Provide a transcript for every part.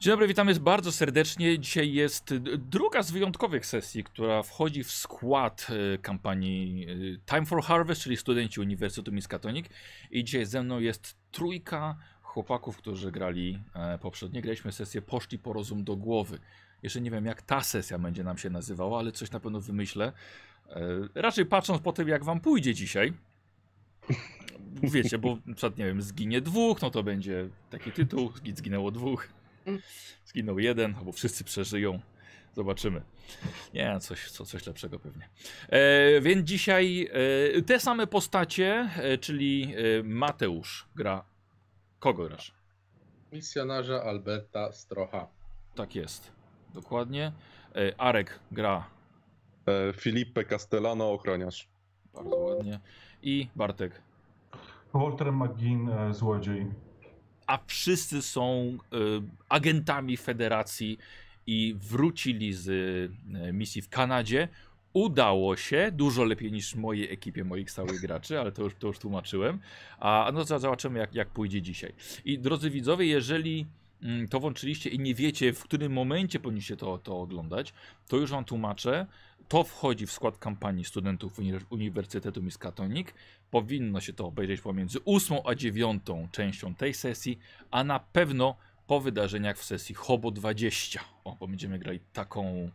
Dzień dobry, witamy bardzo serdecznie. Dzisiaj jest druga z wyjątkowych sesji, która wchodzi w skład e, kampanii e, Time for Harvest, czyli studenci Uniwersytetu Miskatonic. I dzisiaj ze mną jest trójka chłopaków, którzy grali e, poprzednio. Graliśmy sesję Poszli po rozum do głowy. Jeszcze nie wiem, jak ta sesja będzie nam się nazywała, ale coś na pewno wymyślę. Raczej patrząc po tym, jak wam pójdzie dzisiaj. Wiecie, bo przykład, nie wiem, zginie dwóch, no to będzie taki tytuł, zginęło dwóch. Zginął jeden, albo wszyscy przeżyją. Zobaczymy. Nie, coś, co, coś lepszego pewnie. E, więc dzisiaj e, te same postacie, e, czyli e, Mateusz gra. Kogo grasz? Misjonarza Alberta Strocha. Tak jest. Dokładnie. E, Arek gra. E, Filipe Castellano, ochroniarz. Bardzo ładnie. I Bartek. Walter McGinn, złodziej. A wszyscy są e, agentami federacji i wrócili z e, misji w Kanadzie. Udało się, dużo lepiej niż mojej ekipie, moich stałych graczy, ale to już, to już tłumaczyłem. A no zobaczymy, jak, jak pójdzie dzisiaj. I drodzy widzowie, jeżeli mm, to włączyliście i nie wiecie, w którym momencie powinniście to, to oglądać, to już wam tłumaczę. To wchodzi w skład kampanii studentów Uni- Uniwersytetu Miskatonic. Powinno się to obejrzeć pomiędzy 8 a 9 częścią tej sesji, a na pewno po wydarzeniach w sesji Hobo 20. O, bo będziemy grali taką,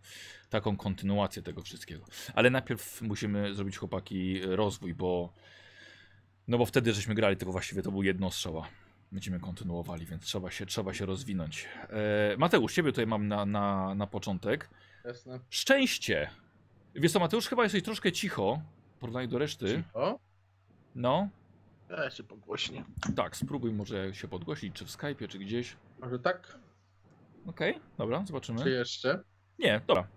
taką kontynuację tego wszystkiego. Ale najpierw musimy zrobić chłopaki rozwój, bo no bo wtedy żeśmy grali, tylko właściwie to był jednostrzała. Będziemy kontynuowali, więc trzeba się, trzeba się rozwinąć. E, Mateusz, ciebie tutaj mam na, na, na początek. Jasne. Szczęście. Wiesz co, Mateusz, chyba jesteś troszkę cicho w porównaniu do reszty. O, No, ja się pogłośnie. tak, spróbuj może się podgłosić, czy w Skype'ie, czy gdzieś. Może tak? Okej, dobra, zobaczymy. Czy jeszcze? Nie, dobra.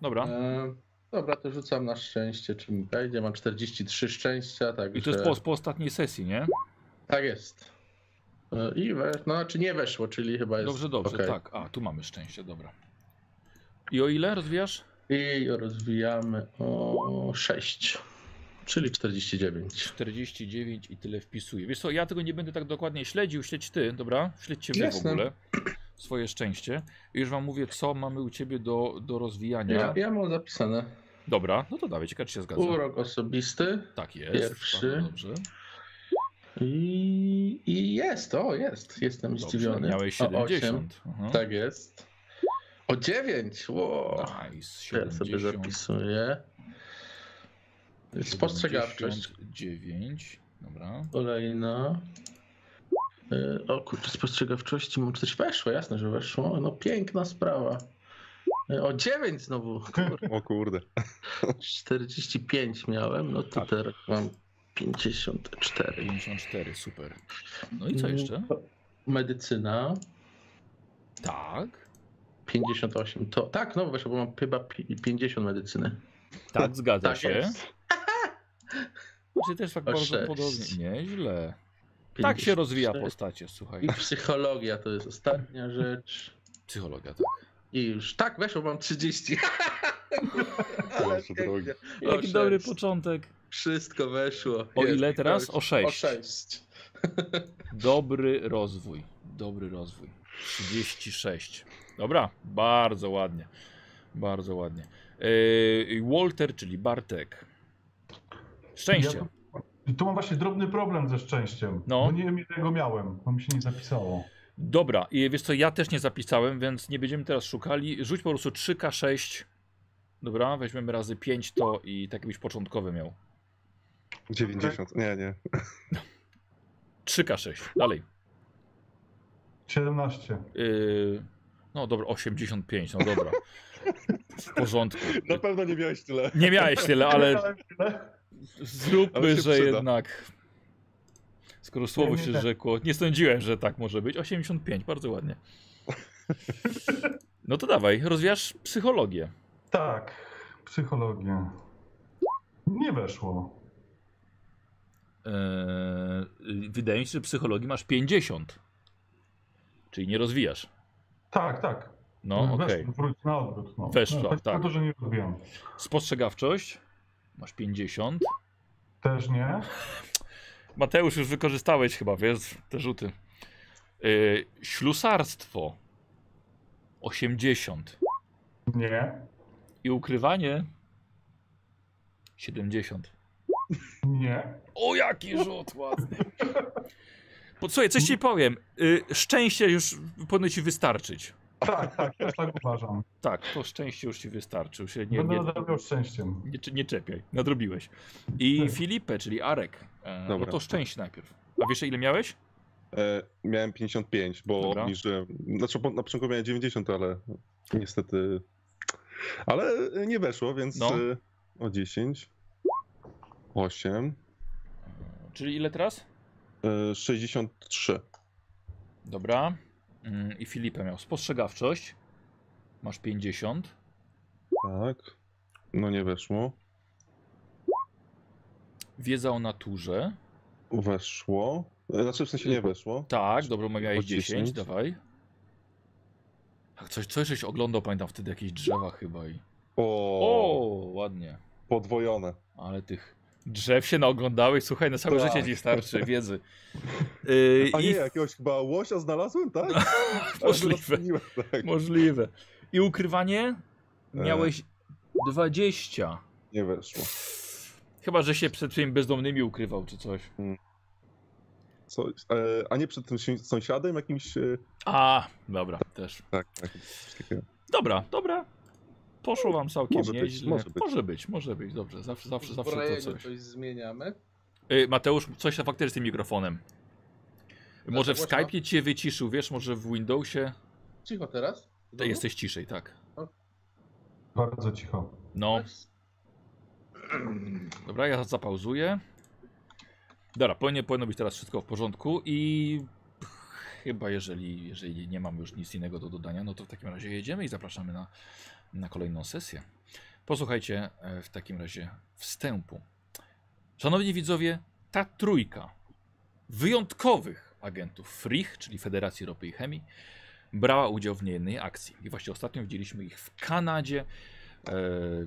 Dobra. E, dobra, to rzucam na szczęście, czy mi wejdzie. Mam 43 szczęścia, także... I to jest po, po ostatniej sesji, nie? Tak jest. E, I we... no, znaczy nie weszło, czyli chyba jest... Dobrze, dobrze, okej. tak. A, tu mamy szczęście, dobra. I o ile rozwijasz? I rozwijamy o 6, czyli 49. 49 i tyle wpisuję. Wiesz co, ja tego nie będę tak dokładnie śledził, śledź ty, dobra? Śledźcie wy w ogóle. Swoje szczęście. I już wam mówię, co mamy u ciebie do, do rozwijania. Ja, ja mam zapisane. Dobra, no to dawaj, ciekawe czy się zgadza. Urok osobisty Tak jest. Pierwszy. I, i jest, o jest, jestem dobrze. zdziwiony. Miałeś O, osiem. 70. Aha. Tak jest. O 9! Wow. Nice, Ja sobie 70. zapisuję. Spostrzegawczość 9. Dobra. kolejna. Y, O kurczę, spostrzegawczości mam coś weszło, jasne, że weszło. No piękna sprawa. Y, O 9 znowu. Kur- O kurde. 45 miałem, no to Tak. teraz mam 54. 54, super. No i co jeszcze? Medycyna Tak. 58. To tak, no weszło, bo mam chyba pi- 50 medycyny. Tak, zgadza Tak się. jest. Czy też tak O bardzo podobnie. Nieźle. Tak się rozwija 54. postacie, słuchaj. I psychologia to jest ostatnia rzecz. Psychologia, tak. I już. Tak, weszło, mam 30. Ale Boże drogi. Jaki dobry początek. Wszystko weszło. O Jest, ile teraz? O sześć. O 6. Dobry rozwój. Dobry rozwój. 36. Dobra, bardzo ładnie. Bardzo ładnie. Yy, Walter, czyli Bartek. Szczęście. Ja tu, I tu mam właśnie drobny problem ze szczęściem. No. Bo nie wiem, ile go miałem, bo mi się nie zapisało. Dobra, i wiesz co, ja też nie zapisałem, więc nie będziemy teraz szukali. Rzuć po prostu 3K6. Dobra, weźmiemy razy 5 to i tak jakbyś początkowy miał. 90. Nie, nie. 3K6, dalej. 17. Yy, no dobra, 85, no dobra. W porządku. Na pewno nie miałeś tyle. Nie miałeś tyle, ale zróbmy, Ale się że jednak. Skoro słowo się rzekło, nie sądziłem, że tak może być. 85, bardzo ładnie. No to dawaj, rozwijasz psychologię. Tak, psychologia. Nie weszło. Eee, wydaje mi się, że psychologii masz 50. Czyli nie rozwijasz. Tak, tak. No, okej. Weszło, wróć na odwrót. No. Weszło, no, tak. To, że nie robiłem. Spostrzegawczość masz 50. Też nie. Mateusz, już wykorzystałeś chyba, wiesz, te rzuty. Yy, ślusarstwo 80. Nie. I ukrywanie 70. Nie. O, jaki rzut ładny. Po co, coś ci powiem. Y, szczęście już powinno ci wystarczyć. Tak, tak, też tak uważam. Tak, to szczęście już ci wystarczy. Już się nie, Będę nie, nadrabiał szczęściem. nie, nie, nie czepiaj, nadrobiłeś. I Filipę, czyli Arek. E, no to szczęście najpierw. A wiesz ile miałeś? E, miałem 55, bo Dobra. obniżyłem. Znaczy na początku miałem 90, ale niestety. Ale nie weszło, więc No. e, o 10. 8. Czyli ile teraz? E, 63. Dobra. Mm, I Filipę miał spostrzegawczość. Masz 50. Tak. No nie weszło. Wiedza o naturze. Weszło. E, Znaczy w sensie nie weszło. Tak, dobro, miałeś O 10, 10. dawaj. Tak, coś, coś żeś oglądał, pamiętam wtedy jakieś drzewa chyba i... O, O, ładnie. podwojone. Ale tych drzew się naoglądałeś, słuchaj, na całe Tak. życie ci starczy wiedzy. Yy, A nie, I jakiegoś chyba łosia znalazłem, tak? możliwe, tak. możliwe. I ukrywanie miałeś 20. Nie weszło. Chyba, że się przed twoimi bezdomnymi ukrywał czy coś. Coś, e, a nie przed tym si- sąsiadem jakimś. E, A, dobra, też. tak, tak. Dobra, dobra. Poszło wam całkiem Może być, nieźle. może być. może być, może być, dobrze. Zawsze, zawsze, zawsze to coś. coś zmieniamy. Y, Mateusz, coś tam faktycznie z tym mikrofonem. Może w? Skype'ie cię wyciszył, wiesz, może w Windowsie. Cicho teraz. To jesteś ciszej, tak. Bardzo cicho. No, dobra, ja zapauzuję. Dobra, powinno, powinno być teraz wszystko w porządku i chyba jeżeli, jeżeli nie mamy już nic innego do dodania, no to w takim razie jedziemy i zapraszamy na, na kolejną sesję. Posłuchajcie e, w takim razie wstępu. Szanowni widzowie, ta trójka wyjątkowych agentów FRIH, czyli Federacji Ropy i Chemii, brała udział w niejednej akcji. I właśnie ostatnio widzieliśmy ich w Kanadzie. E,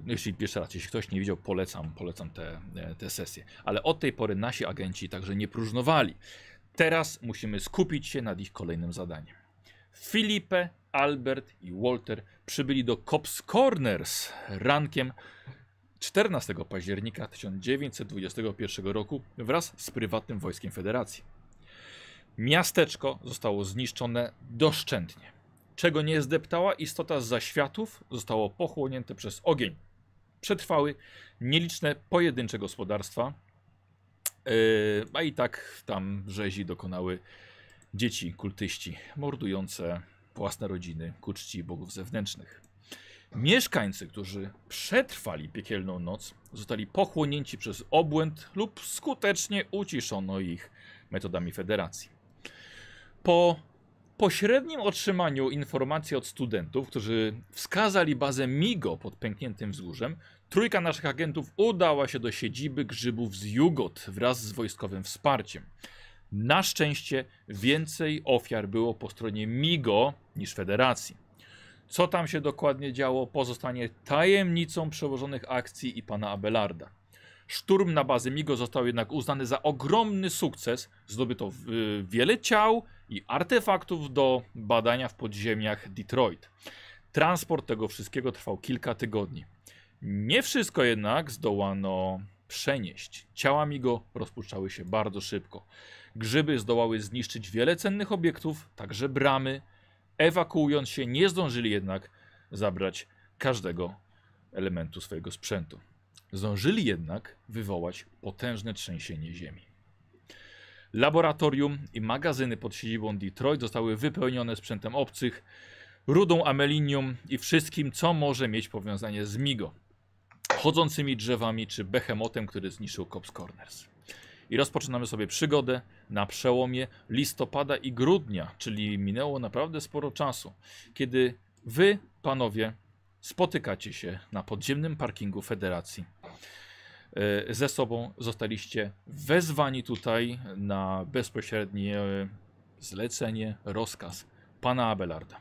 no jeśli pierwszy raz, jeśli ktoś nie widział, polecam, polecam te, e, te sesje. Ale od tej pory nasi agenci także nie próżnowali. Teraz musimy skupić się nad ich kolejnym zadaniem. Filipe, Albert i Walter przybyli do Cops Corners rankiem 14 października 1921 roku wraz z prywatnym wojskiem Federacji. Miasteczko zostało zniszczone doszczętnie. Czego nie zdeptała istota z zaświatów, zostało pochłonięte przez ogień. Przetrwały nieliczne pojedyncze gospodarstwa, yy, a i tak tam rzezi dokonały dzieci, kultyści, mordujące własne rodziny ku czci bogów zewnętrznych. Mieszkańcy, którzy przetrwali piekielną noc, zostali pochłonięci przez obłęd lub skutecznie uciszono ich metodami federacji. Po pośrednim otrzymaniu informacji od studentów, którzy wskazali bazę MIGO pod pękniętym wzgórzem, trójka naszych agentów udała się do siedziby grzybów z Jugot wraz z wojskowym wsparciem. Na szczęście więcej ofiar było po stronie MIGO niż Federacji. Co tam się dokładnie działo, pozostanie tajemnicą przełożonych akcji i pana Abelarda. Szturm na bazę MIGO został jednak uznany za ogromny sukces. Zdobyto wiele ciał i artefaktów do badania w podziemiach Detroit. Transport tego wszystkiego trwał kilka tygodni. Nie wszystko jednak zdołano przenieść. Ciała MIGO rozpuszczały się bardzo szybko. Grzyby zdołały zniszczyć wiele cennych obiektów, także bramy. Ewakuując się, nie zdążyli jednak zabrać każdego elementu swojego sprzętu. Zdążyli jednak wywołać potężne trzęsienie ziemi. Laboratorium i magazyny pod siedzibą Detroit zostały wypełnione sprzętem obcych, rudą amelinium i wszystkim, co może mieć powiązanie z Migo, chodzącymi drzewami czy behemotem, który zniszczył Cops Corners. I rozpoczynamy sobie przygodę na przełomie listopada i grudnia, czyli minęło naprawdę sporo czasu, kiedy wy, panowie, spotykacie się na podziemnym parkingu Federacji. E, Ze sobą zostaliście wezwani tutaj na bezpośrednie e, zlecenie, rozkaz pana Abelarda.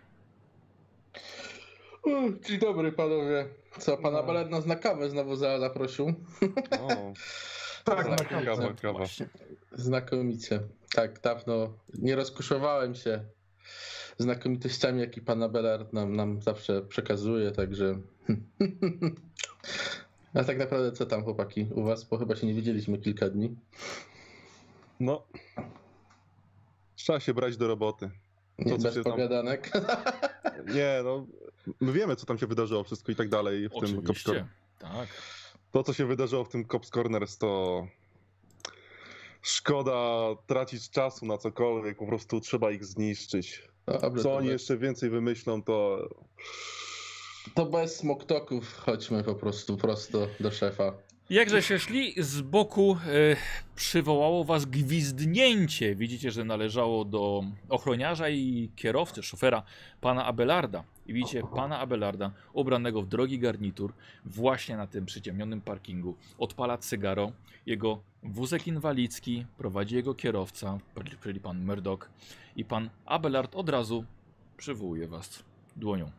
Dzień dobry panowie. Co, pan No. Abelard nas na kawę znowu za- zaprosił? O, Tak, na Tak, kawa. Znakomicie. Tak, dawno nie rozkuszowałem się znakomitościami, jaki pan Abelard nam, nam zawsze przekazuje, także... A tak naprawdę co tam chłopaki u was, bo chyba się nie widzieliśmy kilka dni. No. Trzeba się brać do roboty. To, co Bez się tam- powiadanek. Nie, no. My wiemy, co tam się wydarzyło, wszystko i tak dalej w tym Oczywiście. Corners. Tak. To, co się wydarzyło w tym Cops Corners, to. Szkoda tracić czasu na cokolwiek, po prostu trzeba ich zniszczyć. Dobrze, Co oni jeszcze więcej wymyślą, to. to bez smoktoków chodźmy po prostu prosto do szefa. Jakże się szli, z boku e, przywołało was gwizdnięcie. Widzicie, że należało do ochroniarza i kierowcy, szofera pana Abelarda. I widzicie pana Abelarda ubranego w drogi garnitur właśnie na tym przyciemnionym parkingu. Odpala cygaro. Jego wózek inwalidzki prowadzi jego kierowca, czyli pan Murdoch. I pan Abelard od razu przywołuje was dłonią.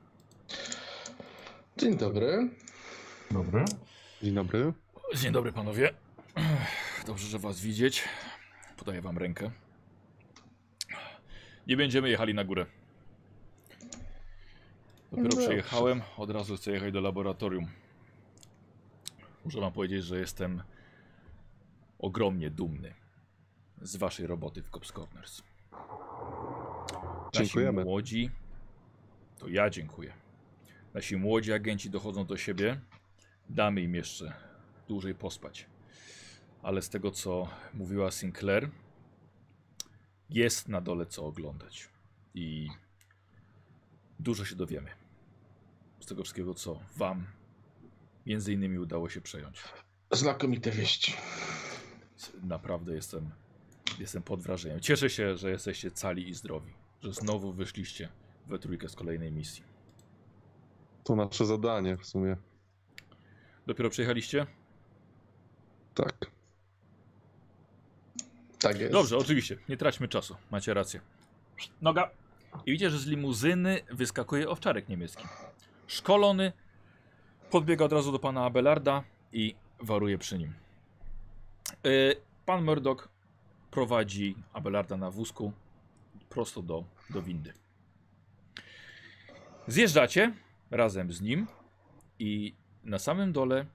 Dzień dobry. Dobry. Dzień dobry. Dzień dobry panowie. Dobrze, że was widzieć. Podaję wam rękę. Nie będziemy jechali na górę. Dopiero Dobrze. przyjechałem, od razu chcę jechać do laboratorium. Muszę wam powiedzieć, że jestem ogromnie dumny z waszej roboty w Cops Corners. Nasi Dziękujemy. młodzi, to ja dziękuję. Nasi młodzi agenci dochodzą do siebie. Damy im jeszcze dłużej pospać. Ale z tego, co mówiła Sinclair, jest na dole co oglądać. I dużo się dowiemy. Z tego wszystkiego, co Wam między innymi udało się przejąć. Znakomite wieści. Naprawdę jestem, jestem pod wrażeniem. Cieszę się, że jesteście cali i zdrowi. Że znowu wyszliście we trójkę z kolejnej misji. To nasze zadanie w sumie. Dopiero przyjechaliście? Tak. Tak jest. Dobrze, oczywiście. Nie traćmy czasu. Macie rację. Noga. I widzicie, że z limuzyny wyskakuje owczarek niemiecki. Szkolony. Podbiega od razu do pana Abelarda i waruje przy nim. Yy, pan Murdoch prowadzi Abelarda na wózku prosto do, do windy. Zjeżdżacie razem z nim i na samym dole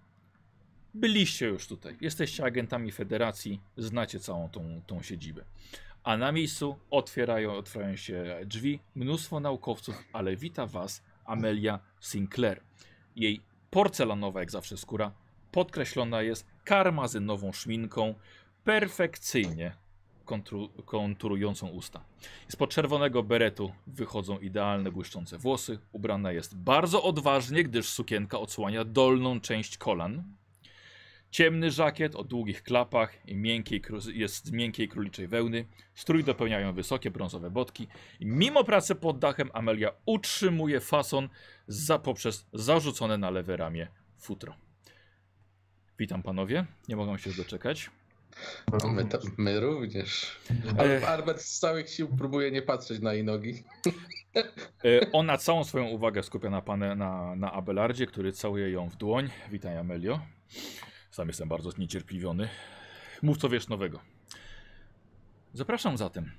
byliście już tutaj. Jesteście agentami federacji, znacie całą tą, tą siedzibę. A na miejscu otwierają, otwierają się drzwi, mnóstwo naukowców, ale wita was Amelia Sinclair. Jej porcelanowa, jak zawsze, skóra podkreślona jest karmazynową szminką, perfekcyjnie konturującą usta. Spod czerwonego beretu wychodzą idealne błyszczące włosy. Ubrana jest bardzo odważnie, gdyż sukienka odsłania dolną część kolan. Ciemny żakiet o długich klapach i miękkiej, jest z miękkiej króliczej wełny. Strój dopełniają wysokie brązowe botki. I mimo pracy pod dachem Amelia utrzymuje fason za, poprzez zarzucone na lewe ramię futro. Witam panowie, nie mogę się doczekać. My, to, my również. Ale Arbet z całych sił próbuje nie patrzeć na jej nogi. E, Ona całą swoją uwagę skupia na, pane, na, na Abelardzie, który całuje ją w dłoń. Witaj Amelio. Sam jestem bardzo zniecierpliwiony. Mów co wiesz nowego. Zapraszam zatem.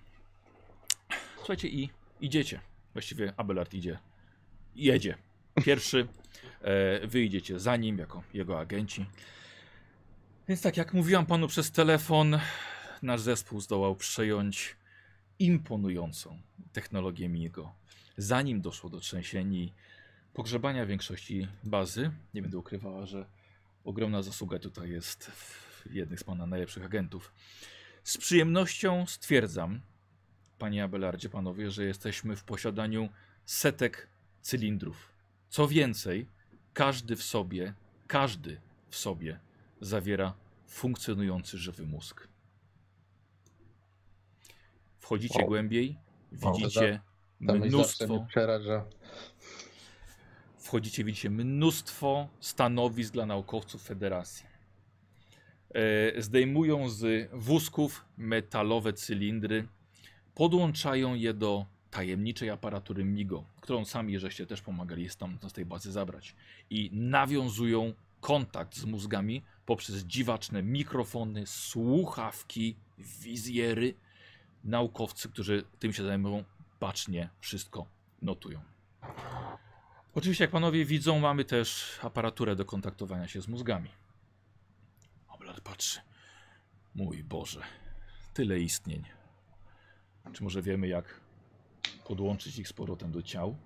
Słuchajcie i idziecie. Właściwie Abelard idzie. Jedzie. Pierwszy. E, wy idziecie za nim jako jego agenci. Więc tak jak mówiłam panu przez telefon, nasz zespół zdołał przejąć imponującą technologię Migo. Zanim doszło do trzęsień i pogrzebania większości bazy, nie będę ukrywała, że ogromna zasługa tutaj jest w jednych z pana najlepszych agentów. Z przyjemnością stwierdzam, panie Abelardzie, panowie, że jesteśmy w posiadaniu setek cylindrów. Co więcej, każdy w sobie, każdy w sobie zawiera funkcjonujący żywy mózg. Wchodzicie Wow. głębiej, Wow. widzicie Ta myśl zawsze mnóstwo przeraża. Wchodzicie, widzicie mnóstwo stanowisk dla naukowców Federacji. E, zdejmują z wózków metalowe cylindry, podłączają je do tajemniczej aparatury MIGO, którą sami żeście też pomagali tam z tej bazy zabrać. I nawiązują kontakt z mózgami poprzez dziwaczne mikrofony, słuchawki, wizjery. Naukowcy, którzy tym się zajmują, bacznie wszystko notują. Oczywiście, jak panowie widzą, mamy też aparaturę do kontaktowania się z mózgami. Abelard patrzy. Mój Boże, tyle istnień. Czy może wiemy, jak podłączyć ich z powrotem do ciał?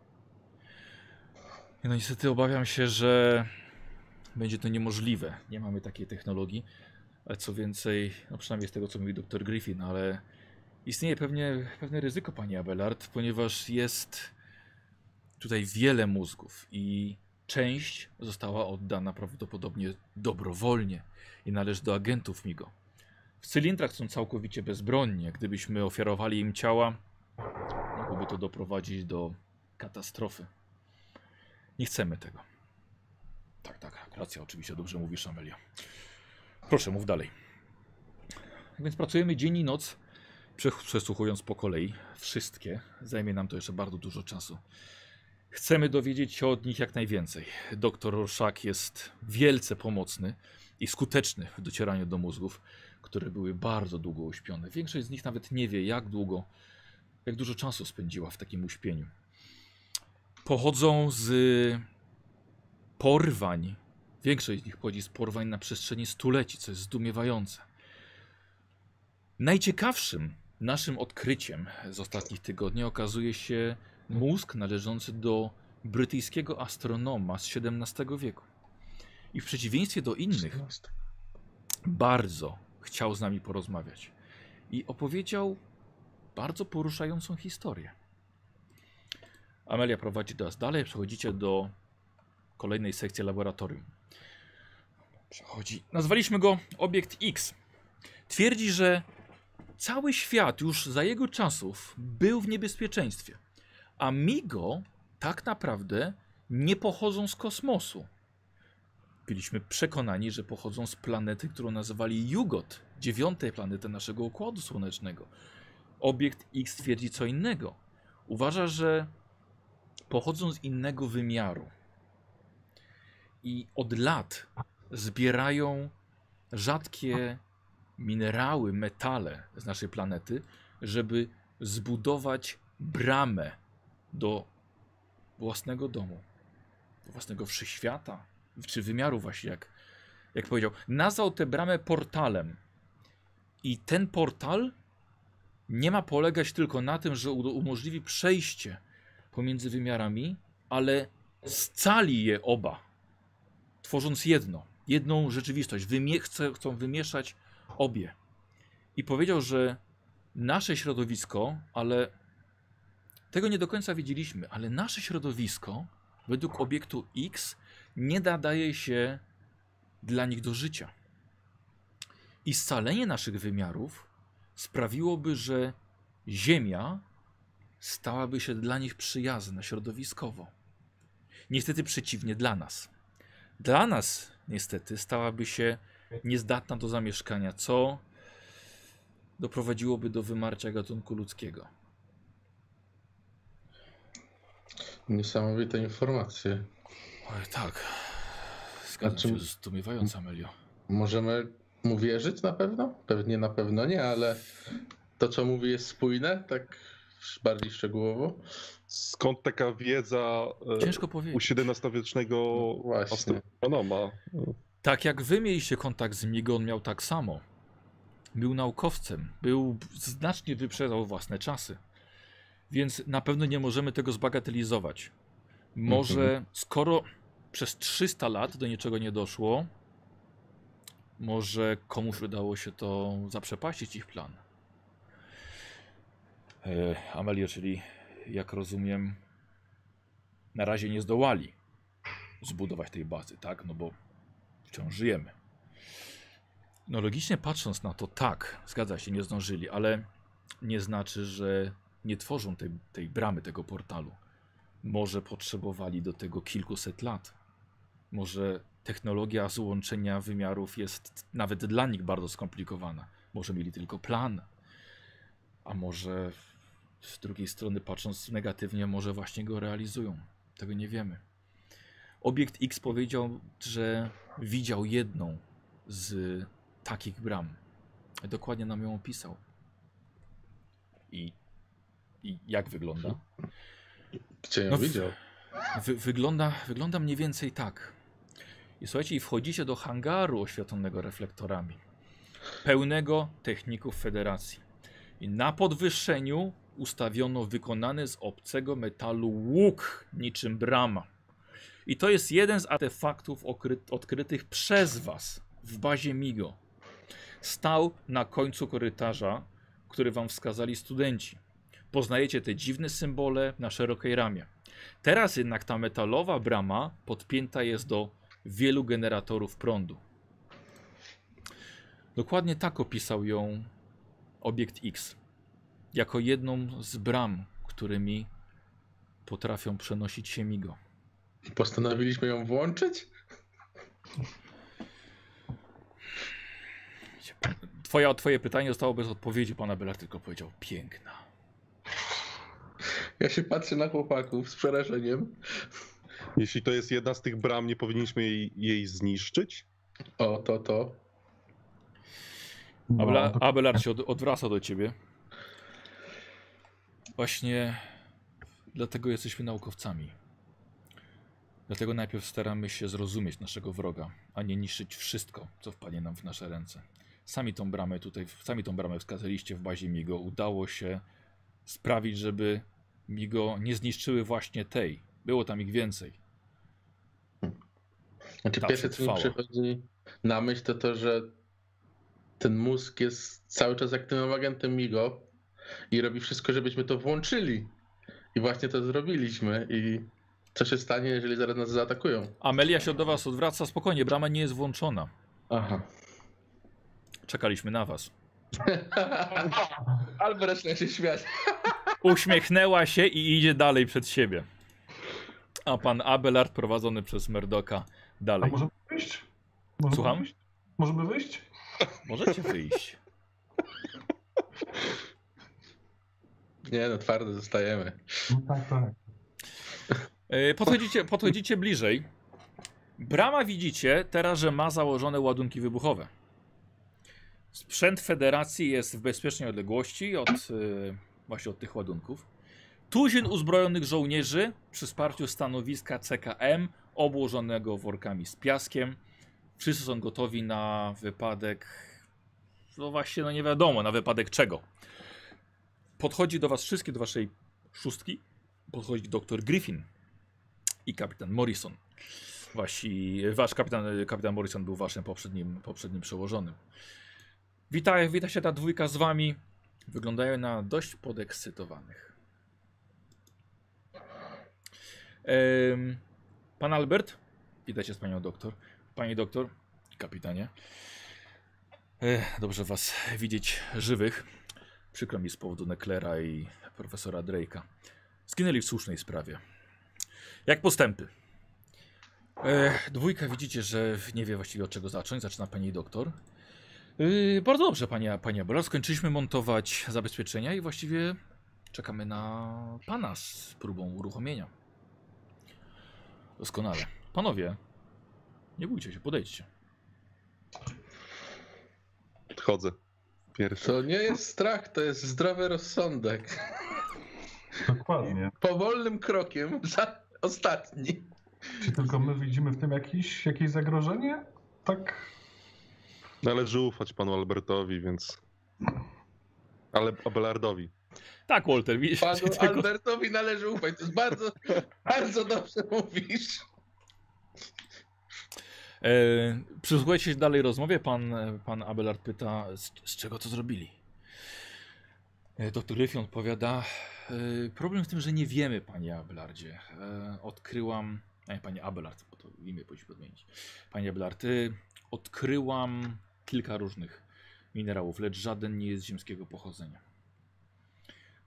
No niestety obawiam się, że będzie to niemożliwe. Nie mamy takiej technologii. Ale co więcej, no przynajmniej z tego, co mówi dr Griffin, ale istnieje pewnie, pewne ryzyko, panie Abelard, ponieważ jest tutaj wiele mózgów i część została oddana prawdopodobnie dobrowolnie i należy do agentów MIGO. W cylindrach są całkowicie bezbronni. Gdybyśmy ofiarowali im ciała, mogłoby to doprowadzić do katastrofy. Nie chcemy tego. Tak, tak, racja, oczywiście, dobrze mówisz, Amelia. Proszę, mów dalej. Tak Więc pracujemy dzień i noc, prze- przesłuchując po kolei wszystkie. Zajmie nam to jeszcze bardzo dużo czasu. Chcemy dowiedzieć się od nich jak najwięcej. Doktor Rorschach jest wielce pomocny i skuteczny w docieraniu do mózgów, które były bardzo długo uśpione. Większość z nich nawet nie wie, jak długo, jak dużo czasu spędziła w takim uśpieniu. Pochodzą z porwań. Większość z nich pochodzi z porwań na przestrzeni stuleci, co jest zdumiewające. Najciekawszym naszym odkryciem z ostatnich tygodni okazuje się mózg należący do brytyjskiego astronoma z XVII wieku. I w przeciwieństwie do innych, bardzo chciał z nami porozmawiać. I opowiedział bardzo poruszającą historię. Amelia prowadzi nas dalej, przechodzicie do kolejnej sekcji laboratorium. Przechodzi. Nazwaliśmy go obiekt X. Twierdzi, że cały świat już za jego czasów był w niebezpieczeństwie. A Migo tak naprawdę nie pochodzą z kosmosu. Byliśmy przekonani, że pochodzą z planety, którą nazywali Jugot, dziewiątej planety naszego Układu Słonecznego. Obiekt X twierdzi co innego. Uważa, że pochodzą z innego wymiaru. I od lat zbierają rzadkie minerały, metale z naszej planety, żeby zbudować bramę do własnego domu, do własnego wszechświata, czy wymiaru właśnie, jak, jak powiedział. Nazwał tę bramę portalem. I ten portal nie ma polegać tylko na tym, że umożliwi przejście pomiędzy wymiarami, ale scali je oba, tworząc jedno, jedną rzeczywistość. Wymie chcą wymieszać obie. I powiedział, że nasze środowisko, ale tego nie do końca wiedzieliśmy, ale nasze środowisko według obiektu X nie nadaje się dla nich do życia. I scalenie naszych wymiarów sprawiłoby, że Ziemia stałaby się dla nich przyjazna środowiskowo. Niestety przeciwnie dla nas. Dla nas, niestety, stałaby się niezdatna do zamieszkania, co doprowadziłoby do wymarcia gatunku ludzkiego. Niesamowite informacje. Oj, tak. Zgadzam A czym- się, zdumiewająca, Amelio. Możemy mu wierzyć na pewno? Pewnie na pewno nie, ale to co mówi jest spójne, tak bardziej szczegółowo? Skąd taka wiedza e, Ciężko u powiedzieć. XVII-wiecznego No Właśnie. astronoma? Tak jak wy mieliście kontakt z Migo, on miał tak samo. Był naukowcem, był znacznie wyprzedzał własne czasy. Więc na pewno nie możemy tego zbagatelizować. Może Mhm. skoro przez 300 lat do niczego nie doszło, może komuś udało się to zaprzepaścić ich plan. E, Amelio, czyli jak rozumiem, na razie nie zdołali zbudować tej bazy, tak? No bo wciąż żyjemy. No logicznie patrząc na to, tak, zgadza się, nie zdążyli, ale nie znaczy, że nie tworzą tej, tej bramy, tego portalu. Może potrzebowali do tego kilkuset lat. Może technologia złączenia wymiarów jest nawet dla nich bardzo skomplikowana. Może mieli tylko plan. A może z drugiej strony, patrząc negatywnie, może właśnie go realizują. Tego nie wiemy. Obiekt X powiedział, że widział jedną z takich bram. Dokładnie nam ją opisał. I I jak wygląda? Gdzie ją No widział? Wy, wygląda, wygląda mniej więcej tak. I słuchajcie, i wchodzicie do hangaru oświetlonego reflektorami. Pełnego techników federacji. I na podwyższeniu ustawiono wykonany z obcego metalu łuk niczym brama. I to jest jeden z artefaktów odkrytych przez was w bazie Migo. Stał na końcu korytarza, który wam wskazali studenci. Poznajecie te dziwne symbole na szerokiej ramie. Teraz jednak ta metalowa brama podpięta jest do wielu generatorów prądu. Dokładnie tak opisał ją obiekt X. Jako jedną z bram, którymi potrafią przenosić się migo. Postanowiliśmy ją włączyć? Twoja, twoje pytanie zostało bez odpowiedzi. Pana Belar tylko powiedział piękna. Ja się patrzę na chłopaków z przerażeniem. Jeśli to jest jedna z tych bram, nie powinniśmy jej, jej zniszczyć? O, to, to. No, Abela, to- Abelard się od, odwraca do ciebie. Właśnie dlatego jesteśmy naukowcami. Dlatego najpierw staramy się zrozumieć naszego wroga, a nie niszczyć wszystko, co wpadnie nam w nasze ręce. Sami tą bramę tutaj, sami tą bramę wskazaliście w bazie Migo. Udało się sprawić, żeby Migo nie zniszczyły właśnie tej. Było tam ich więcej. Znaczy, Ta pierwsze, co mi przychodzi na myśl, to to, że ten mózg jest cały czas aktywnym agentem MIGO i robi wszystko, żebyśmy to włączyli. I właśnie to zrobiliśmy. I co się stanie, jeżeli zaraz nas zaatakują? Amelia się do was odwraca. Spokojnie, brama nie jest włączona. Aha. Czekaliśmy na was. Albo zaczyna się śmiać. Uśmiechnęła się i idzie dalej przed siebie. A pan Abelard prowadzony przez Merdoka A dalej. możemy wyjść? Możemy Słucham? Wyjść? Możemy wyjść? Możecie wyjść. Nie no, twardo zostajemy. No tak, tak. E, Podchodzicie, podchodzicie bliżej. Brama widzicie teraz, że ma założone ładunki wybuchowe. Sprzęt federacji jest w bezpiecznej odległości od e, właśnie od tych ładunków. Tuzin uzbrojonych żołnierzy przy wsparciu stanowiska CKM obłożonego workami z piaskiem. Wszyscy są gotowi na wypadek. No właśnie, no nie wiadomo, na wypadek czego. Podchodzi do was wszystkie, do waszej szóstki. Podchodzi dr Griffin i kapitan Morrison. Wasi, wasz kapitan, kapitan Morrison był waszym poprzednim, poprzednim przełożonym. Witaj, wita się ta dwójka z wami. Wyglądają na dość podekscytowanych. Em, pan Albert, witajcie z panią doktor. Pani doktor, kapitanie. E, dobrze was widzieć żywych. Przykro mi z powodu Neclera i profesora Drake'a. Zginęli w słusznej sprawie. Jak postępy? E, dwójka widzicie, że nie wie właściwie od czego zacząć. Zaczyna pani doktor. E, bardzo dobrze, panie, panie Abela. Skończyliśmy montować zabezpieczenia i właściwie czekamy na pana z próbą uruchomienia. Doskonale. Panowie, nie bójcie się, podejdźcie. Chodzę. Pierwszy. To nie jest strach, to jest zdrowy rozsądek. Dokładnie. Powolnym krokiem za ostatni. Czy tylko my widzimy w tym jakiś, jakieś zagrożenie? Tak. Należy ufać panu Albertowi, więc... Ale Abelardowi. Tak, Walter, widzisz? Panu tego- Albertowi należy ufać. To jest bardzo, bardzo dobrze mówisz. E, przysłuchajcie się dalej rozmowie. Pan, pan Abelard pyta, z, z czego to zrobili? E, Doktor Gryfion odpowiada, e, problem w tym, że nie wiemy, panie Abelardzie. E, odkryłam, nie, panie Abelard, bo to imię powinniśmy odmienić. Panie Abelard, e, odkryłam kilka różnych minerałów, lecz żaden nie jest ziemskiego pochodzenia.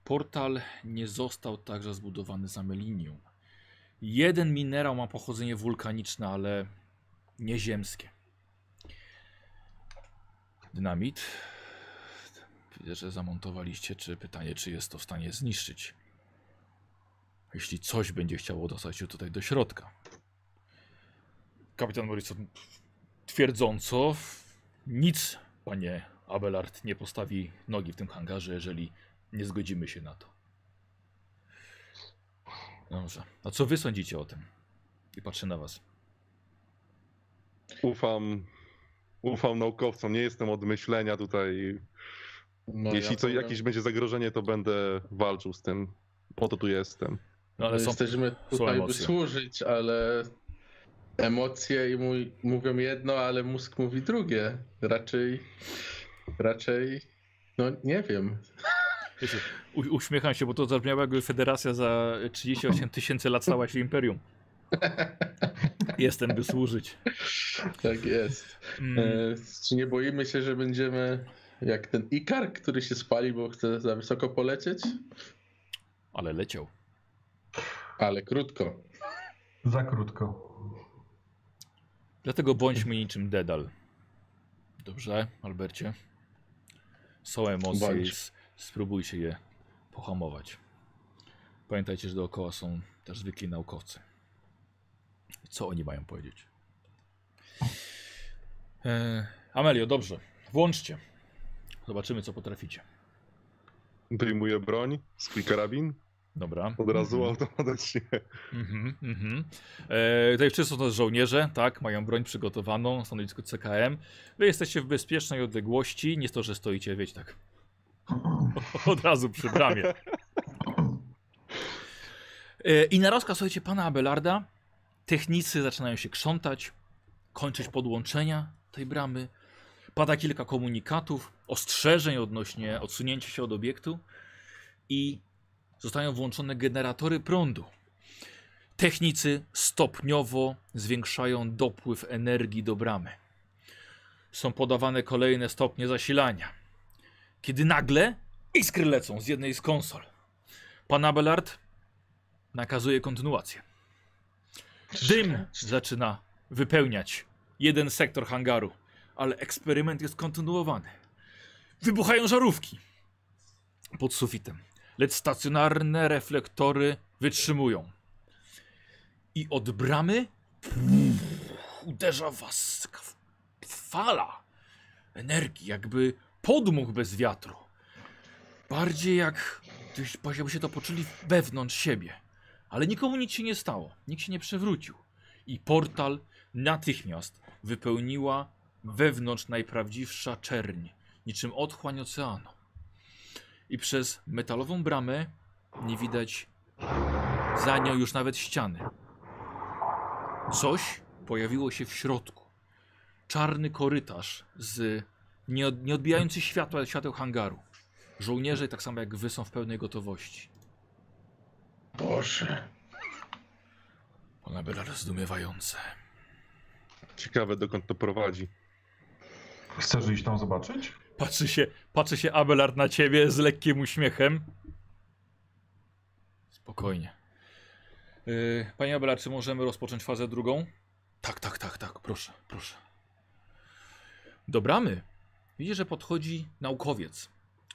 Portal nie został także zbudowany z amelinium. Jeden minerał ma pochodzenie wulkaniczne, ale nieziemskie. Dynamit. Widzę, że zamontowaliście. Czy pytanie, czy jest to w stanie zniszczyć? Jeśli coś będzie chciało dostać się tutaj do środka. Kapitan Morrison twierdząco nic, panie Abelard, nie postawi nogi w tym hangarze, jeżeli nie zgodzimy się na to. Dobrze. A co wy sądzicie o tym? I patrzę na was. Ufam, ufam naukowcom, nie jestem od myślenia tutaj. No, Jeśli ja co, powiem, jakieś będzie zagrożenie, to będę walczył z tym. Po to tu jestem. No ale my są, jesteśmy tutaj, by służyć, ale emocje i mój, mówią jedno, ale mózg mówi drugie. Raczej, raczej, no nie wiem. wiecie, u, uśmiecham się, bo to zabrzmiało jakby federacja za 38 tysięcy lat stała się imperium. Jestem, by służyć. Tak jest. Mm, E, czy nie boimy się, że będziemy jak ten Ikar, który się spali, bo chce za wysoko polecieć? ale leciał. Ale krótko. Za krótko. Dlatego bądźmy niczym Dedal. Dobrze, Albercie? Są emocje Bądź. spróbujcie je pohamować. Pamiętajcie, że dookoła są też zwykli naukowcy. Co oni mają powiedzieć? E, Amelio, dobrze. Włączcie. Zobaczymy, co potraficie. Wyjmuję broń, swój karabin, Dobra. od razu Mhm. automatycznie. Mhm, mhm. E, tutaj wszyscy są to żołnierze, tak, mają broń przygotowaną, stanowisko CKM. Wy jesteście w bezpiecznej odległości, nie to, że stoicie, wiecie, tak od razu przy bramie. E, I na rozkaz, słuchajcie, pana Abelarda, technicy zaczynają się krzątać, kończyć podłączenia tej bramy. Pada kilka komunikatów, ostrzeżeń odnośnie odsunięcia się od obiektu i zostają włączone generatory prądu. Technicy stopniowo zwiększają dopływ energii do bramy. Są podawane kolejne stopnie zasilania. Kiedy nagle iskry lecą z jednej z konsol. Pan Abelard nakazuje kontynuację. Dym zaczyna wypełniać jeden sektor hangaru, ale eksperyment jest kontynuowany. Wybuchają żarówki pod sufitem, lecz stacjonarne reflektory wytrzymują. I od bramy uderza was fala energii, jakby podmuch bez wiatru. Bardziej jak jakby się to poczuli wewnątrz siebie. Ale nikomu nic się nie stało, nikt się nie przewrócił. I portal natychmiast wypełniła wewnątrz najprawdziwsza czerń, niczym otchłań oceanu. I przez metalową bramę nie widać za nią już nawet ściany. Coś pojawiło się w środku. Czarny korytarz z nie, od, nie odbijający światła świateł hangaru. Żołnierze, tak samo jak wy, są w pełnej gotowości. Boże. Ona była rozdumiewające. Ciekawe, dokąd to prowadzi. Chcesz iść tam zobaczyć? Patrzy się, patrzy się Abelard na ciebie z lekkim uśmiechem. Spokojnie. Yy, panie Abelard, czy możemy rozpocząć fazę drugą? Tak, tak, tak, tak, proszę, proszę. Do bramy widzisz, że podchodzi naukowiec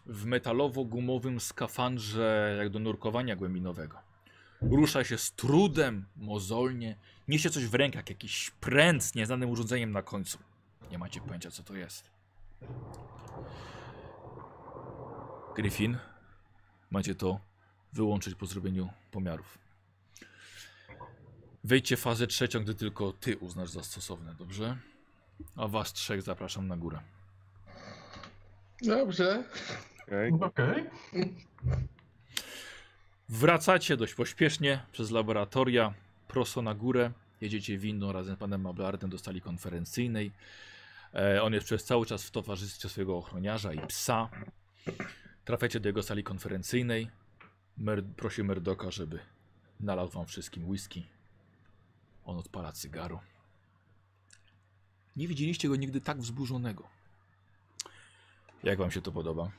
w metalowo-gumowym skafandrze jak do nurkowania głębinowego. Rusza się z trudem, mozolnie, niesie coś w rękach, jakiś pręt z nieznanym urządzeniem na końcu. Nie macie pojęcia, co to jest. Griffin, macie to wyłączyć po zrobieniu pomiarów. Wejdźcie w fazę trzecią, gdy tylko ty uznasz za stosowne, dobrze? A was trzech zapraszam na górę. Dobrze. Okej? Okej. Wracacie dość pośpiesznie przez laboratoria, prosto na górę. Jedziecie windą razem z panem Mablardem do sali konferencyjnej. E, on jest przez cały czas w towarzystwie swojego ochroniarza i psa. Trafiacie do jego sali konferencyjnej. Mer prosi Merdoka, żeby nalał wam wszystkim whisky. On odpala cygaro. Nie widzieliście go nigdy tak wzburzonego. Jak wam się to podoba?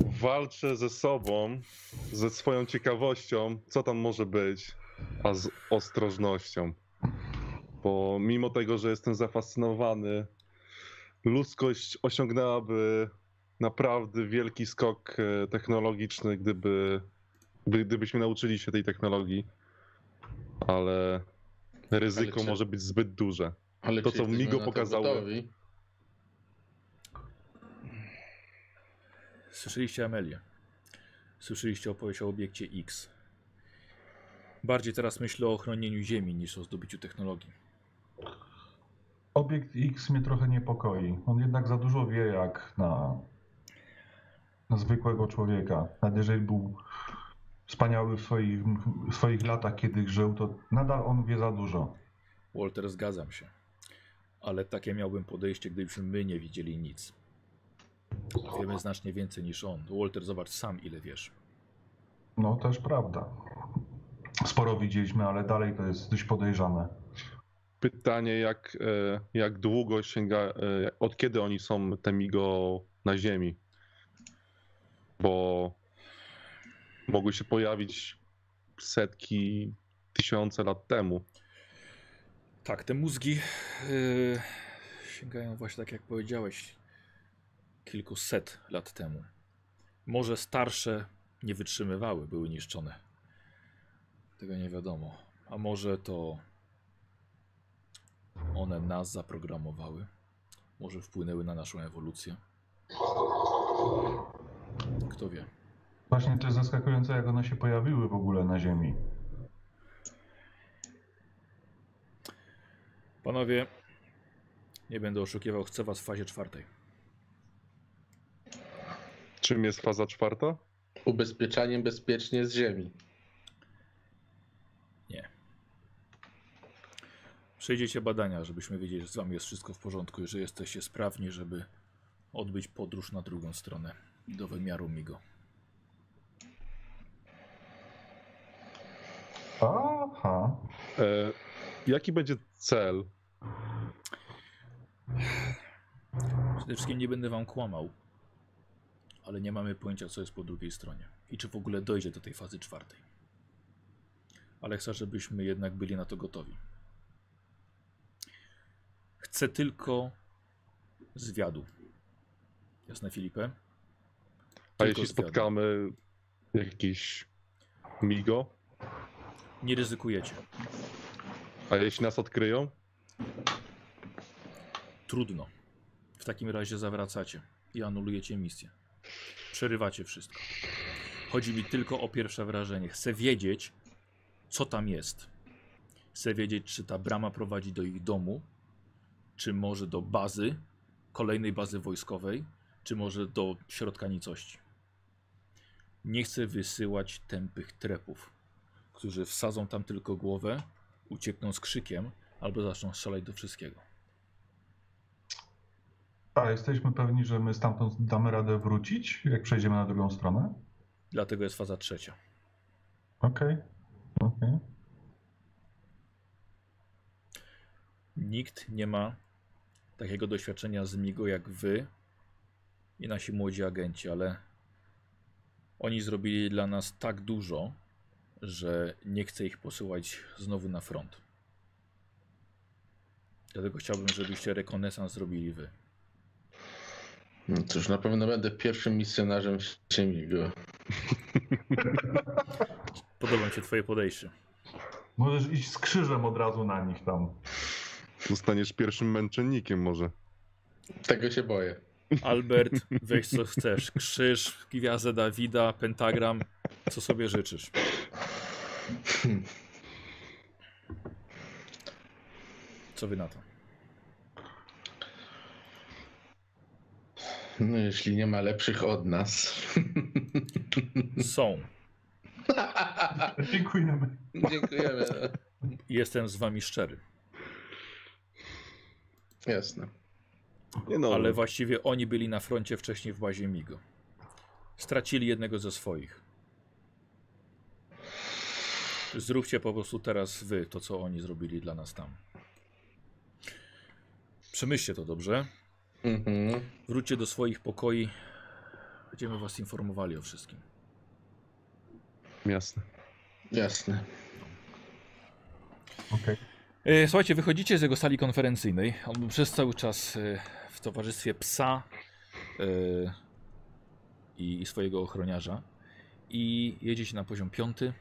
Walczę ze sobą, ze swoją ciekawością, co tam może być, a z ostrożnością. Bo mimo tego, że jestem zafascynowany, ludzkość osiągnęłaby naprawdę wielki skok e, technologiczny, gdyby, gdy- gdybyśmy nauczyli się tej technologii. Ale ryzyko Ale czy- może być zbyt duże. Ale To, co Migo pokazało. Słyszeliście Amelię. Słyszeliście opowieść o obiekcie X. Bardziej teraz myślę o ochronieniu Ziemi niż o zdobyciu technologii. Obiekt X mnie trochę niepokoi. On jednak za dużo wie jak na, na zwykłego człowieka. Nawet jeżeli był wspaniały w swoich, w swoich latach, kiedy żył, to nadal on wie za dużo. Walter, zgadzam się. Ale takie miałbym podejście, gdybyśmy my nie widzieli nic. Wiemy znacznie więcej niż on. Walter, zobacz sam, ile wiesz. No też prawda. Sporo widzieliśmy, ale dalej to jest dość podejrzane. Pytanie, jak, e, jak długo sięga, e, od kiedy oni są Temigo na Ziemi? Bo mogły się pojawić setki, tysiące lat temu. Tak, te mózgi yy, sięgają właśnie tak jak powiedziałeś kilkuset lat temu. Może starsze nie wytrzymywały, były niszczone. Tego nie wiadomo. A może to one nas zaprogramowały? Może wpłynęły na naszą ewolucję? Kto wie? Właśnie to jest zaskakujące, jak one się pojawiły w ogóle na Ziemi. Panowie, nie będę oszukiwał, chcę was w fazie czwartej. Czym jest faza czwarta? Ubezpieczaniem bezpiecznie z ziemi. Przejdziecie badania, żebyśmy wiedzieli, że z wami jest wszystko w porządku i że jesteście sprawni, żeby odbyć podróż na drugą stronę do wymiaru Migo. Aha. E, jaki będzie cel? Przede wszystkim nie będę wam kłamał, ale nie mamy pojęcia, co jest po drugiej stronie i czy w ogóle dojdzie do tej fazy czwartej. Ale chcę, żebyśmy jednak byli na to gotowi. Chcę tylko zwiadu. Jasne, Filipę? A Tylko jeśli zwiadu. spotkamy jakiś Migo? Nie ryzykujecie. A jeśli nas odkryją? Trudno. W takim razie zawracacie i anulujecie misję. Przerywacie wszystko. Chodzi mi tylko o pierwsze wrażenie. Chcę wiedzieć, co tam jest. Chcę wiedzieć, czy ta brama prowadzi do ich domu, czy może do bazy, kolejnej bazy wojskowej, czy może do środka nicości. Nie chcę wysyłać tępych trepów, którzy wsadzą tam tylko głowę, uciekną z krzykiem albo zaczną strzelać do wszystkiego. A jesteśmy pewni, że my stamtąd damy radę wrócić, jak przejdziemy na drugą stronę? Dlatego jest faza trzecia. Okej. Okej. Nikt nie ma takiego doświadczenia z Migo jak wy i nasi młodzi agenci, ale oni zrobili dla nas tak dużo, że nie chcę ich posyłać znowu na front. Dlatego chciałbym, żebyście rekonesans zrobili wy. No cóż, na pewno będę pierwszym misjonarzem w Ziemiego. Podoba mi się twoje podejście. Możesz iść z krzyżem od razu na nich tam. Zostaniesz pierwszym męczennikiem może. Tego się boję. Albert, weź co chcesz. Krzyż, gwiazdę Dawida, pentagram, co sobie życzysz. Co wy na to? No jeśli nie ma lepszych od nas. Są. Dziękujemy. Dziękujemy. Jestem z wami szczery. Jasne. Nie no, Ale właściwie oni byli na froncie wcześniej w bazie Migo. Stracili jednego ze swoich. Zróbcie po prostu teraz wy to, co oni zrobili dla nas tam. Przemyślcie to dobrze. Mhm. Wróćcie do swoich pokoi. Będziemy was informowali o wszystkim. jasne. Jasne. Okej. E, Słuchajcie, wychodzicie z jego sali konferencyjnej. On był przez cały czas e, w towarzystwie psa e, i swojego ochroniarza. I jedziecie na poziom piąty,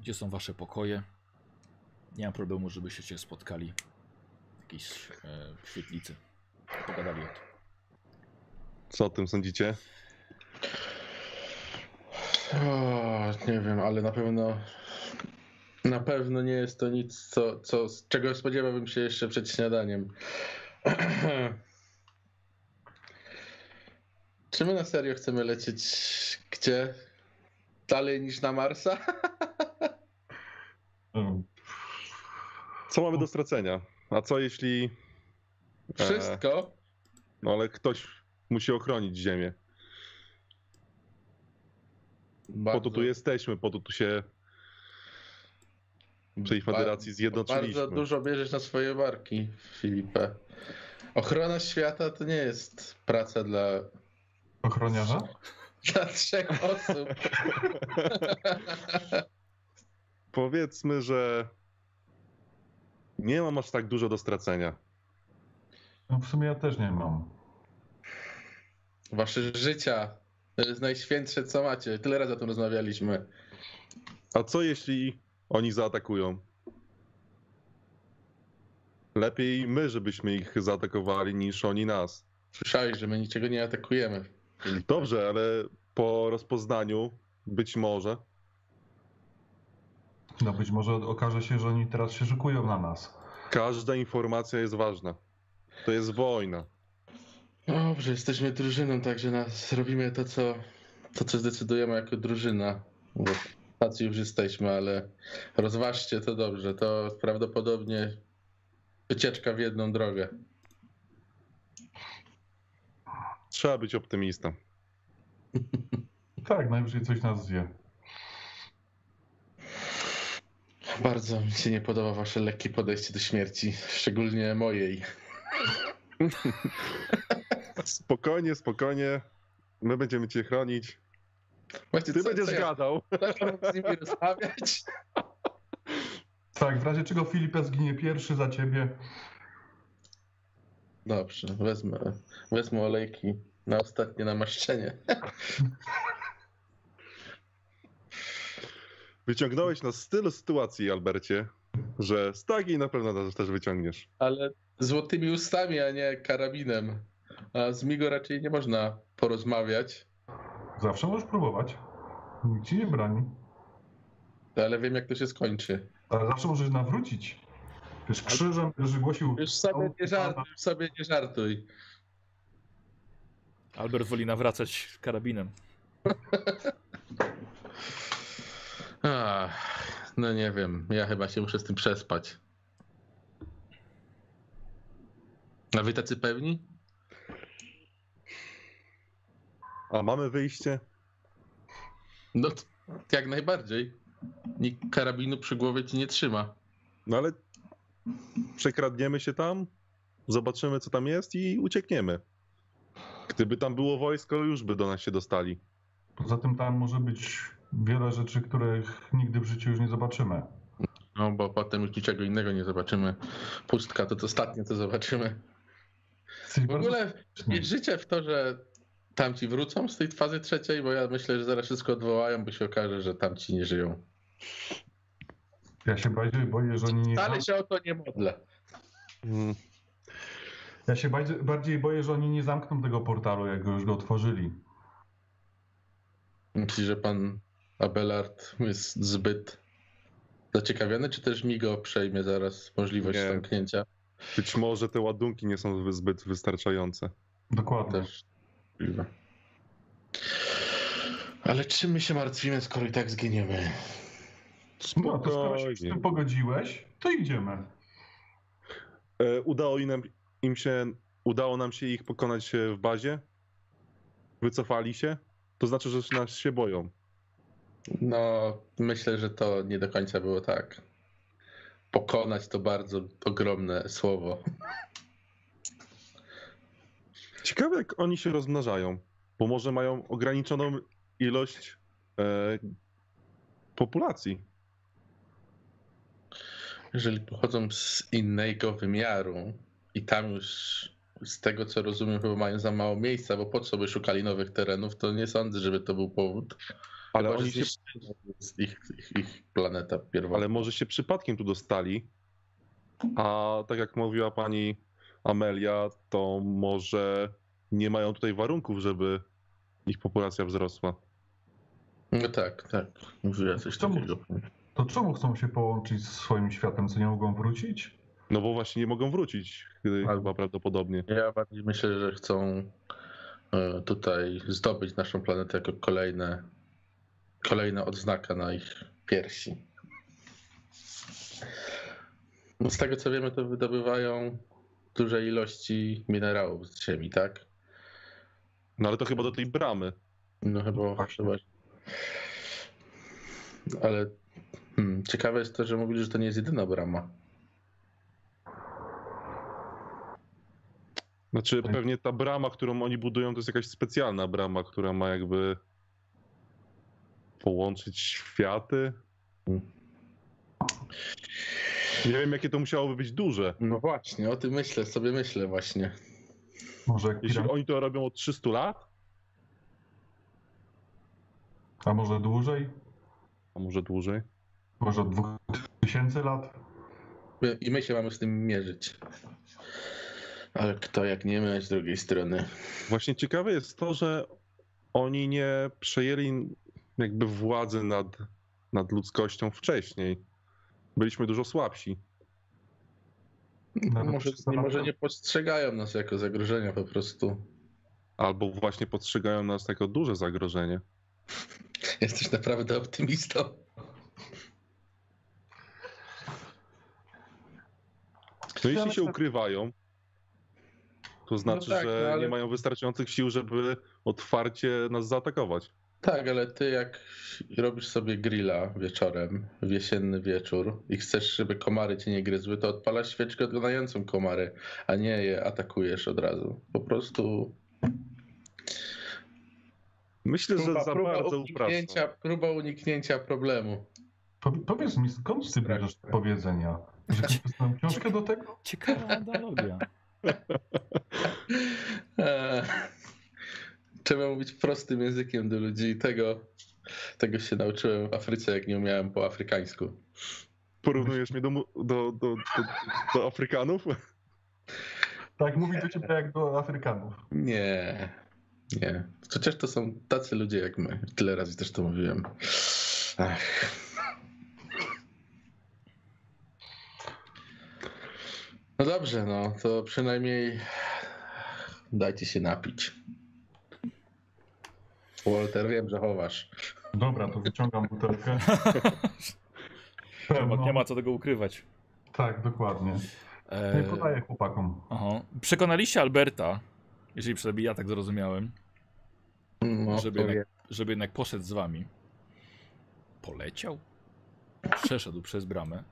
gdzie są wasze pokoje. Nie ma problemu, żebyście się spotkali w jakiejś e, świetlicy. Pogadali o tym. Co o tym sądzicie? O, nie wiem, ale na pewno na pewno nie jest to nic, co, co, z czego spodziewałbym się jeszcze przed śniadaniem. Czy my na serio chcemy lecieć gdzie? Dalej niż na Marsa? Mm, Co mamy do stracenia? A co jeśli. E, Wszystko? no ale ktoś musi ochronić Ziemię. Po Bardzo, to tu jesteśmy, po to tu się tej federacji zjednoczyliśmy. Bardzo dużo bierzesz na swoje barki, Filipę. Ochrona świata to nie jest praca dla, Ochroniarza? dla trzech osób. Powiedzmy, że nie mam aż tak dużo do stracenia. No w sumie ja też nie mam. Wasze życia to jest najświętsze, co macie. Tyle razy o tym rozmawialiśmy. A co jeśli oni zaatakują? Lepiej my, żebyśmy ich zaatakowali, niż oni nas. Słyszałeś, że my niczego nie atakujemy. Dobrze, ale po rozpoznaniu być może. No być może okaże się, że oni teraz się szykują na nas. Każda informacja jest ważna. To jest wojna. Dobrze, jesteśmy drużyną, także nas robimy to, co, to, co zdecydujemy jako drużyna. Tacy już jesteśmy, ale rozważcie to dobrze. To prawdopodobnie wycieczka w jedną drogę. Trzeba być optymistą. Tak, najwyżej coś nas zje. Bardzo mi się nie podoba wasze lekkie podejście do śmierci, szczególnie mojej. Spokojnie, spokojnie. My będziemy cię chronić. Właśnie Ty co- będziesz co ja- gadał. ja mam z nimi rozmawiać? Tak, w razie czego Filipe zginie pierwszy za ciebie. Dobrze, wezmę, wezmę olejki na ostatnie namaszczenie. Wyciągnąłeś nas z tylu sytuacji, Albercie, że z takiej na pewno nas też wyciągniesz. Ale złotymi ustami, a nie karabinem. A z Migo raczej nie można porozmawiać, Zawsze możesz próbować. Nikt ci nie broni. ale wiem jak to się skończy. Ale zawsze możesz nawrócić. Wiesz, krzyżem będziesz głosił... Już sobie nie żartuj, już sobie nie żartuj. Albert woli nawracać karabinem. Ach, no nie wiem, ja chyba się muszę z tym przespać. A wy tacy pewni? A mamy wyjście? No jak najbardziej. Nikt karabinu przy głowie ci nie trzyma. No ale przekradniemy się tam, zobaczymy co tam jest i uciekniemy. Gdyby tam było wojsko, już by do nas się dostali. Poza tym tam może być wiele rzeczy, których nigdy w życiu już nie zobaczymy. No bo potem już niczego innego nie zobaczymy. Pustka to, to ostatnie co zobaczymy. W ogóle wierzycie w to, że tamci wrócą z tej fazy trzeciej? Bo ja myślę, że zaraz wszystko odwołają, bo się okaże, że tamci nie żyją. Ja się bardziej boję, że oni nie... Ale się o to nie modlę. Mm, Ja się bardziej, bardziej boję, że oni nie zamkną tego portalu, jak go już go otworzyli. Myślisz, że pan Abelard jest zbyt zaciekawiony, czy też Migo przejmie zaraz możliwość Nie. zamknięcia? Być może te ładunki nie są zbyt wystarczające. Dokładnie. Też możliwe. Ale czym my się martwimy, skoro i tak zginiemy? No to skoro się z Spokojnie. tym pogodziłeś, to idziemy. E, Udało im, im się, udało nam się ich pokonać e, w bazie? Wycofali się? To znaczy, że nas się boją. No, myślę, że to nie do końca było tak. Pokonać to bardzo ogromne słowo. Ciekawe, jak oni się rozmnażają, bo może mają ograniczoną ilość e, populacji. Jeżeli pochodzą z innego wymiaru i tam już z tego co rozumiem chyba mają za mało miejsca, bo po co by szukali nowych terenów, to nie sądzę, żeby to był powód. Ale, Chyba, oni się, ich, ich, ich planeta pierwotna. ale może się przypadkiem tu dostali, a tak jak mówiła pani Amelia, to może nie mają tutaj warunków, żeby ich populacja wzrosła. No tak, tak. Mówiła coś Czemu? takiego. To czemu chcą się połączyć z swoim światem, co nie mogą wrócić? No bo właśnie nie mogą wrócić, chyba prawdopodobnie. Ja bardziej myślę, że chcą e, tutaj zdobyć naszą planetę jako kolejne, kolejna odznaka na ich piersi. Z tego co wiemy, to wydobywają duże ilości minerałów z ziemi, tak? No ale to chyba do tej bramy. No chyba, Właśnie. chyba. Ale hmm, ciekawe jest to, że mówili, że to nie jest jedyna brama. Znaczy Tak. pewnie ta brama, którą oni budują, to jest jakaś specjalna brama, która ma jakby połączyć światy. Nie wiem, jakie to musiałoby być duże. No właśnie, o tym myślę, sobie myślę właśnie. Może jak Jeśli piram... oni to robią od 300 lat, A może dłużej? a może dłużej. Może od 2000 lat? I my się mamy z tym mierzyć. Ale kto jak nie my z drugiej strony. Właśnie ciekawe jest to, że oni nie przejęli jakby władzy nad, nad ludzkością wcześniej. Byliśmy dużo słabsi. Nawet Może, 300 nie, lat może temu. nie postrzegają nas jako zagrożenia po prostu. Albo właśnie postrzegają nas jako duże zagrożenie. Jesteś naprawdę optymistą. No jeśli się ukrywają, to znaczy, tak, że no ale- nie mają wystarczających sił, żeby otwarcie nas zaatakować. Tak, ale ty jak robisz sobie grilla wieczorem, w jesienny wieczór i chcesz, żeby komary cię nie gryzły, to odpalasz świeczkę odgonającą komary, a nie je atakujesz od razu. Po prostu Myślę, że próba, za próba, bardzo uniknięcia, próba uniknięcia problemu. Po, powiedz mi, skąd ty bierzesz te powiedzenia? Że napisałem książkę do tego? Ciekawa analogia. Trzeba mówić prostym językiem do ludzi i tego, tego się nauczyłem w Afryce, jak nie umiałem po afrykańsku. Porównujesz mnie do, do, do, do, do Afrykanów? Tak, mówi do ciebie jak do Afrykanów. Nie, nie. Chociaż to są tacy ludzie jak my. Tyle razy też to mówiłem. Ach. No dobrze, no to przynajmniej dajcie się napić. Walter, wiem, że chowasz. Dobra, to wyciągam butelkę. Nie ma, Pełną. nie ma co tego ukrywać. Tak, dokładnie. No E, i podaję chłopakom. aha. Przekonaliście Alberta, jeżeli przynajmniej ja tak zrozumiałem, No, żeby, jednak, żeby jednak poszedł z wami. Poleciał, przeszedł przez bramę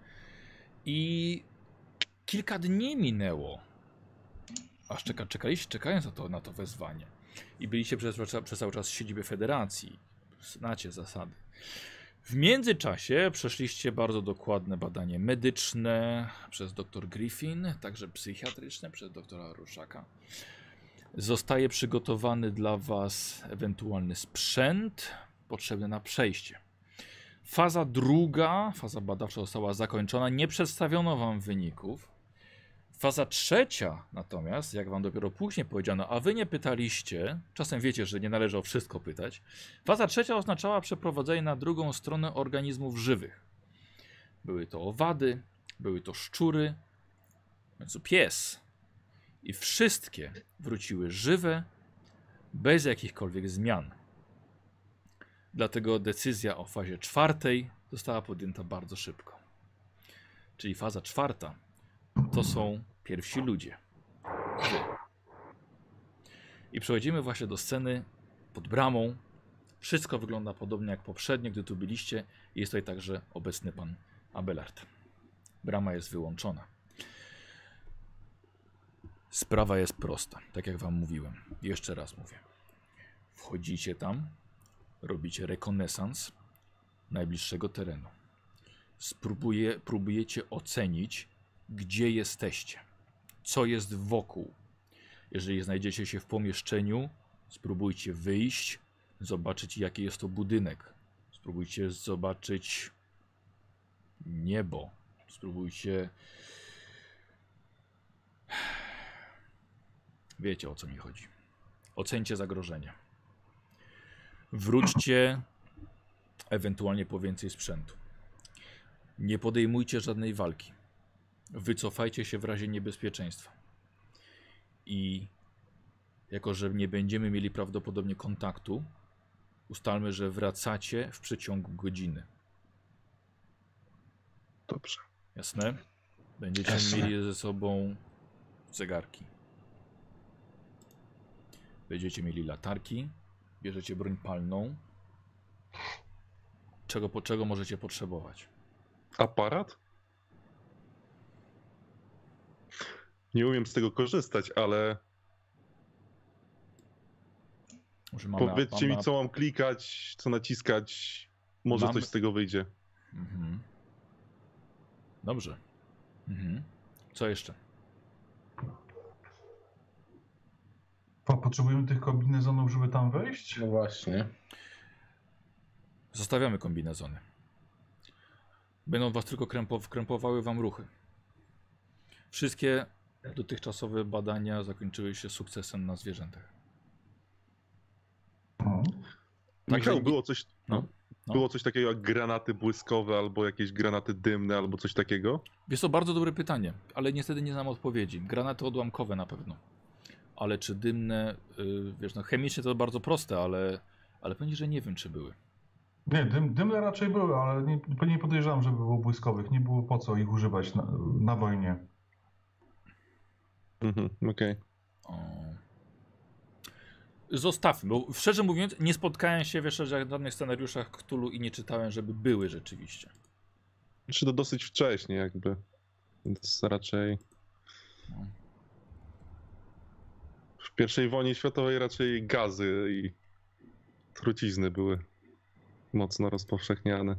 i kilka dni minęło, aż czeka, czekaliście, czekając na to, na to wezwanie. I byliście przez, przez cały czas w siedzibie federacji. Znacie zasady. W międzyczasie przeszliście bardzo dokładne badanie medyczne przez dr Griffin, także psychiatryczne przez doktora Ruszaka. Zostaje przygotowany dla Was ewentualny sprzęt potrzebny na przejście. Faza druga, faza badawcza została zakończona, nie przedstawiono Wam wyników. Faza trzecia natomiast, jak Wam dopiero później powiedziano, a Wy nie pytaliście, czasem wiecie, że nie należy o wszystko pytać. Faza trzecia oznaczała przeprowadzenie na drugą stronę organizmów żywych. Były to owady, były to szczury, w końcu pies. I wszystkie wróciły żywe, bez jakichkolwiek zmian. Dlatego decyzja o fazie czwartej została podjęta bardzo szybko. Czyli faza czwarta to są pierwsi ludzie. I przechodzimy właśnie do sceny pod bramą. Wszystko wygląda podobnie jak poprzednio, gdy tu byliście. Jest tutaj także obecny pan Abelard. Brama jest wyłączona. Sprawa jest prosta, tak jak wam mówiłem. Jeszcze raz mówię. Wchodzicie tam, robicie rekonesans najbliższego terenu. Spróbuje, próbujecie ocenić, gdzie jesteście, co jest wokół. Jeżeli znajdziecie się w pomieszczeniu, spróbujcie wyjść, zobaczyć, jaki jest to budynek. Spróbujcie zobaczyć niebo. Spróbujcie. Wiecie o co mi chodzi. Ocencie zagrożenie. Wróćcie ewentualnie po więcej sprzętu. Nie podejmujcie żadnej walki. Wycofajcie się w razie niebezpieczeństwa. I jako, że nie będziemy mieli prawdopodobnie kontaktu, ustalmy, że wracacie w przeciągu godziny. Dobrze. Jasne? Będziecie Jasne. mieli ze sobą zegarki. Będziecie mieli latarki, bierzecie broń palną. Czego, po, czego możecie potrzebować? Aparat? Nie umiem z tego korzystać, ale Może mamy, powiedzcie mamy, mi, co mam klikać, co naciskać. Może Mamy- coś z tego wyjdzie. Mhm. Dobrze. Mhm. Co jeszcze? Po- Potrzebujemy tych kombinezonów, żeby tam wejść? No właśnie. Zostawiamy kombinezony. Będą was tylko krępow krępowały wam ruchy. Wszystkie dotychczasowe badania zakończyły się sukcesem na zwierzętach. Mhm. Także Michał, było coś, No, no. było coś takiego jak granaty błyskowe, albo jakieś granaty dymne, albo coś takiego? Jest to bardzo dobre pytanie, ale niestety nie znam odpowiedzi. Granaty odłamkowe na pewno. Ale czy dymne, yy, wiesz, no chemicznie to bardzo proste, ale, ale ci, że nie wiem, czy były. Nie, dym, dymne raczej były, ale nie, nie podejrzewam, żeby było błyskowych. Nie było po co ich używać na, na wojnie. Mhm, okej. O. Zostawmy, bo szczerze mówiąc, nie spotkałem się wiesz, że w żadnych scenariuszach Cthulhu i nie czytałem, żeby były rzeczywiście. Czy to dosyć wcześnie jakby, więc raczej... No. W pierwszej wojnie światowej raczej gazy i trucizny były mocno rozpowszechniane.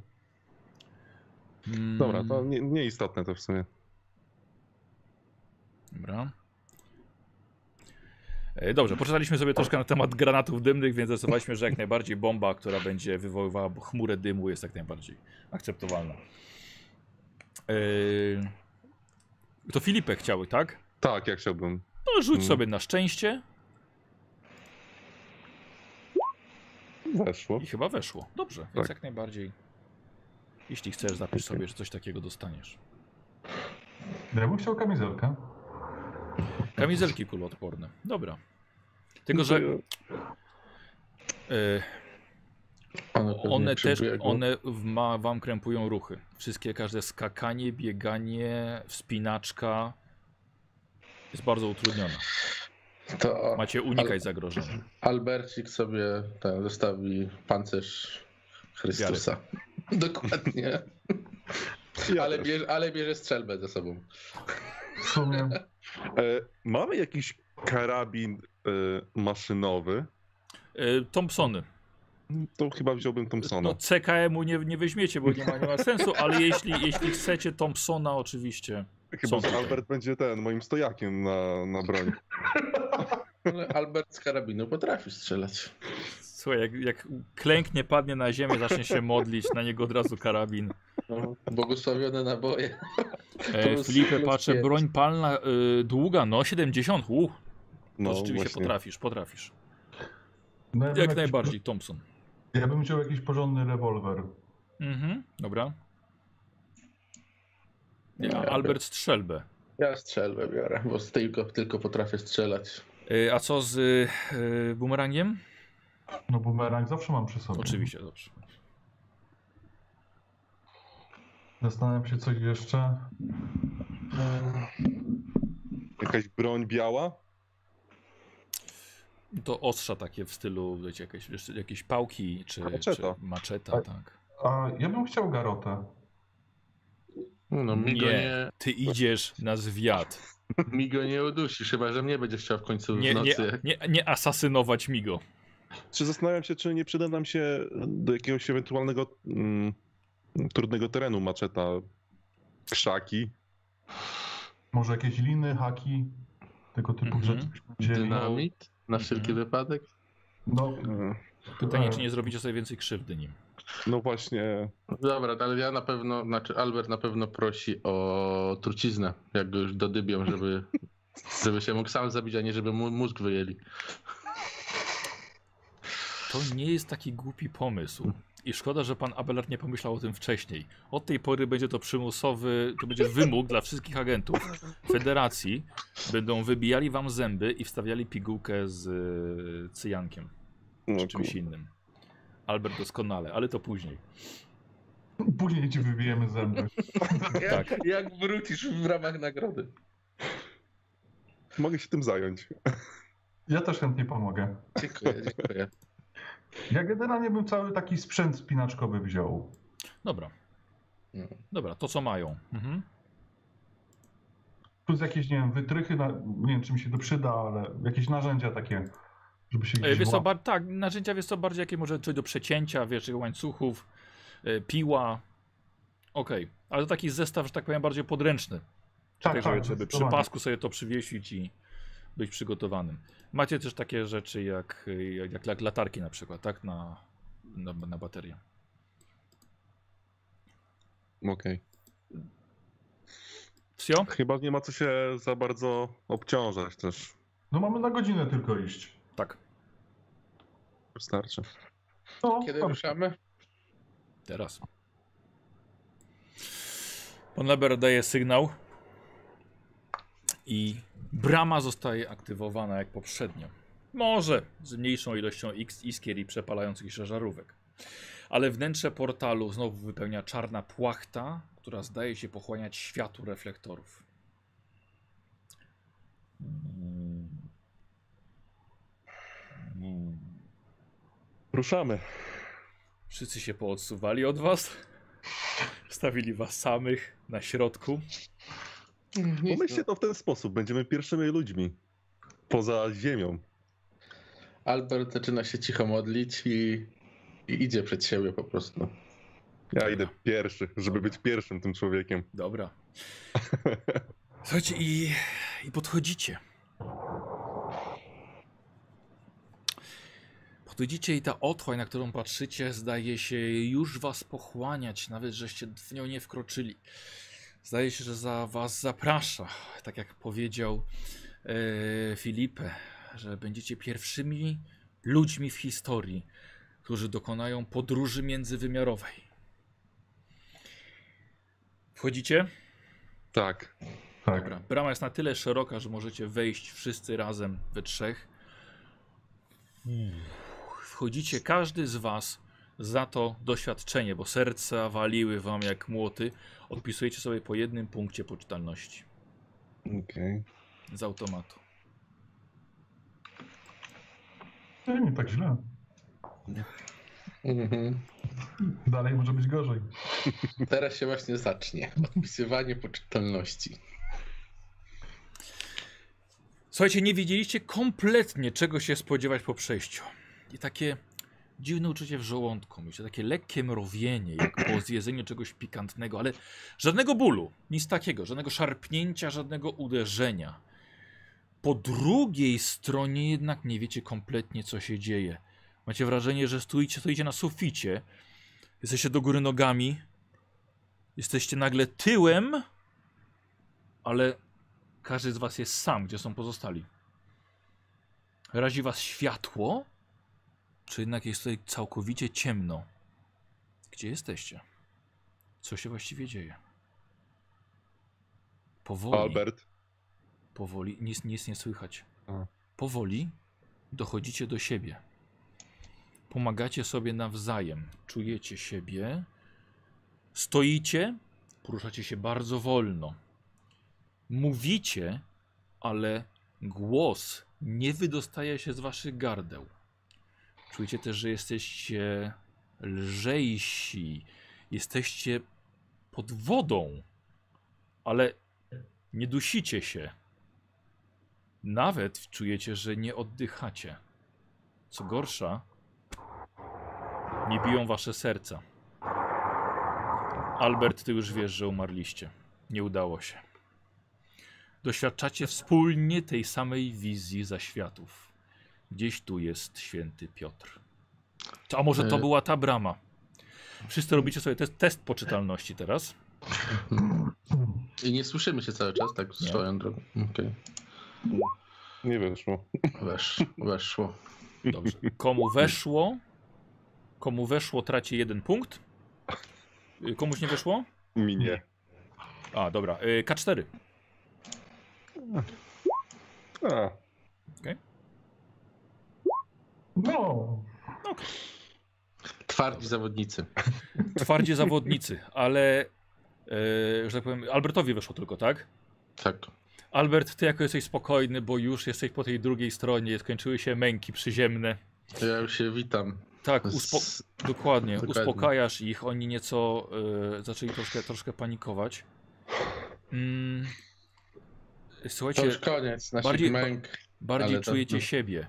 Dobra, to Mm, nie, nieistotne to w sumie. Dobra. E, Dobrze, poczytaliśmy sobie troszkę na temat granatów dymnych, więc zdecydowaliśmy, że jak najbardziej bomba, która będzie wywoływała chmurę dymu jest jak najbardziej akceptowalna. Eee, To Filipek chciały, tak? Tak, ja chciałbym. No rzuć Mm. sobie na szczęście Weszło. i chyba weszło. Dobrze, więc Tak. jak najbardziej. Jeśli chcesz, zapisz Okej. sobie, że coś takiego dostaniesz. Ja bym chciał kamizelkę. Kamizelki kuloodporne. Dobra. Tylko, że e, One, też, one ma, wam krępują ruchy. Wszystkie, każde skakanie, bieganie, wspinaczka jest bardzo utrudniona. To Macie unikać zagrożenia. Albercik sobie ten, zostawi pancerz Chrystusa. Dokładnie. Ja Ale bierze, ale bierze strzelbę ze sobą. W sumie mamy jakiś karabin e, maszynowy. E, Thompsony. To chyba wziąłbym Thompsona. No CKM-u nie, nie weźmiecie, bo nie ma, nie ma sensu, ale jeśli, jeśli chcecie Thompsona, oczywiście. Chyba, że. Albert będzie ten, moim stojakiem na, na broń. Ale Albert z karabinu potrafi strzelać. Słuchaj, jak, jak klęknie, padnie na ziemię, zacznie się modlić, na niego od razu karabin. No, błogosławione naboje. E, patrzę, broń palna y, długa, no 70, uh, to No rzeczywiście właśnie. potrafisz, potrafisz. no, ja Jak jakiś- najbardziej, Thompson. Ja bym chciał jakiś porządny rewolwer. Mhm, dobra. Ja, Ja Albert strzelbę. Ja strzelbę biorę, bo z tylko, tylko potrafię strzelać. Y, a co z y, bumerangiem? No bumerang zawsze mam przy sobie. Oczywiście, dobrze. Zastanawiam się coś jeszcze. Jakaś broń biała? To ostrza takie w stylu, wiecie, jakieś, jakieś pałki czy Maczeta. czy maczeta, Tak. tak. A ja bym chciał garotę. No go Nie. nie, Ty idziesz na zwiat. mi go nie udusisz, chyba że mnie będziesz chciał w końcu w Nie, nie, nocy. nie, nie asasynować mi go. Czy zastanawiam się, czy nie przyda nam się do jakiegoś ewentualnego mm, trudnego terenu maczeta krzaki? Może jakieś liny, haki, tego typu Mhm. rzeczy. Dynamit na Mhm. wszelki wypadek. No, Pytanie, e, czy nie zrobicie sobie więcej krzywdy nim. No właśnie, Dobra, ale ja na pewno, znaczy Albert na pewno prosi o truciznę, jak go już dodybią, żeby, żeby się mógł sam zabić, a nie żeby mu mózg wyjęli. To nie jest taki głupi pomysł. I szkoda, że pan Abelard nie pomyślał o tym wcześniej. Od tej pory będzie to przymusowy, to będzie wymóg dla wszystkich agentów federacji. Będą wybijali wam zęby i wstawiali pigułkę z y, cyjankiem No, czy czymś kur- innym. Albert doskonale, ale to później. Później ci wybijemy zęby. Tak. Jak, jak wrócisz w ramach nagrody. Mogę się tym zająć. Ja też chętnie pomogę. Dziękuję, dziękuję. Ja generalnie bym cały taki sprzęt spinaczkowy wziął. Dobra, No. dobra, to co mają. Mhm. Plus jakieś, nie wiem, wytrychy, na, nie wiem czy mi się to przyda, ale jakieś narzędzia takie, żeby się E, gdzieś Wiesz co, tak, narzędzia wiesz co, bardziej jakie może coś do przecięcia, wiesz, łańcuchów, e, piła. Okej, ale to taki zestaw, że tak powiem, bardziej podręczny. Tak, tak, żeby, żeby przy pasku sobie to przywiesić i być przygotowanym. Macie też takie rzeczy jak, jak, jak latarki na przykład, tak? Na, na, na baterię. Okej. Wsio? Chyba nie ma co się za bardzo obciążać też. No mamy na godzinę tylko iść. Tak. Wystarczy. No, Kiedy ruszamy? Teraz. Pan Leber daje sygnał i brama zostaje aktywowana jak poprzednio. Może z mniejszą ilością X iskier i przepalających się żarówek. Ale wnętrze portalu znowu wypełnia czarna płachta, która zdaje się pochłaniać światło reflektorów. Ruszamy. Wszyscy się poodsuwali od was. Stawili was samych na środku. Pomyślcie to w ten sposób. Będziemy pierwszymi ludźmi. Poza ziemią. Albert zaczyna się cicho modlić i, i idzie przed siebie po prostu. Ja idę pierwszy, żeby być pierwszym tym człowiekiem. Dobra. Słuchajcie, i, i podchodzicie. Podchodzicie i ta otchłań, na którą patrzycie, zdaje się już was pochłaniać, nawet żeście w nią nie wkroczyli. Zdaje się, że za was zaprasza, tak jak powiedział e, Filipe, że będziecie pierwszymi ludźmi w historii, którzy dokonają podróży międzywymiarowej. Wchodzicie? Tak. tak. Dobra. Brama jest na tyle szeroka, że możecie wejść wszyscy razem we trzech. Wchodzicie każdy z was za to doświadczenie, bo serca waliły wam jak młoty. Odpisujecie sobie po jednym punkcie poczytalności Okej. z automatu. Nie, nie tak źle. Mhm. Dalej może być gorzej. Teraz się właśnie zacznie. Odpisywanie poczytalności. Słuchajcie, nie wiedzieliście kompletnie czego się spodziewać po przejściu. I takie dziwne uczucie w żołądku, myślę, takie lekkie mrowienie, jak po zjedzeniu czegoś pikantnego, ale żadnego bólu, nic takiego, żadnego szarpnięcia, żadnego uderzenia. Po drugiej stronie jednak nie wiecie kompletnie co się dzieje. Macie wrażenie, że stoicie, stoicie na suficie, jesteście do góry nogami, jesteście nagle tyłem, ale każdy z was jest sam, gdzie są pozostali. Razi was światło, czy jednak jest tutaj całkowicie ciemno? Gdzie jesteście? Co się właściwie dzieje? Powoli, Albert. powoli, nic, nic nie słychać. A. Powoli dochodzicie do siebie. Pomagacie sobie nawzajem. Czujecie siebie. Stoicie, poruszacie się bardzo wolno. Mówicie, ale głos nie wydostaje się z waszych gardeł. Czujecie też, że jesteście lżejsi. Jesteście pod wodą, ale nie dusicie się. Nawet czujecie, że nie oddychacie. Co gorsza, nie biją wasze serca. Albert, ty już wiesz, że umarliście. Nie udało się. Doświadczacie wspólnie tej samej wizji zaświatów. Gdzieś tu jest święty Piotr. A może to E. była ta brama? Wszyscy robicie sobie test, test poczytalności teraz. I nie słyszymy się cały czas, tak Nie. swoją drogą. Okej. Nie wyszło. Wesz, weszło. Dobrze. Komu weszło? Komu weszło, traci jeden punkt. Y, Komuś nie weszło? Minie. A, dobra. Y, K4. A, No, Twardzi zawodnicy. Twardzi zawodnicy, ale e, że tak powiem, Albertowi weszło tylko, tak? Tak. Albert, ty jako jesteś spokojny, bo już jesteś po tej drugiej stronie, skończyły się męki przyziemne. To ja już się witam. Tak, uspo dokładnie, Dokładnie. uspokajasz ich, oni nieco e, zaczęli troszkę, troszkę panikować. Mm, To słuchajcie, już koniec naszych bardziej- męk. bardziej ale to- czujecie no. siebie.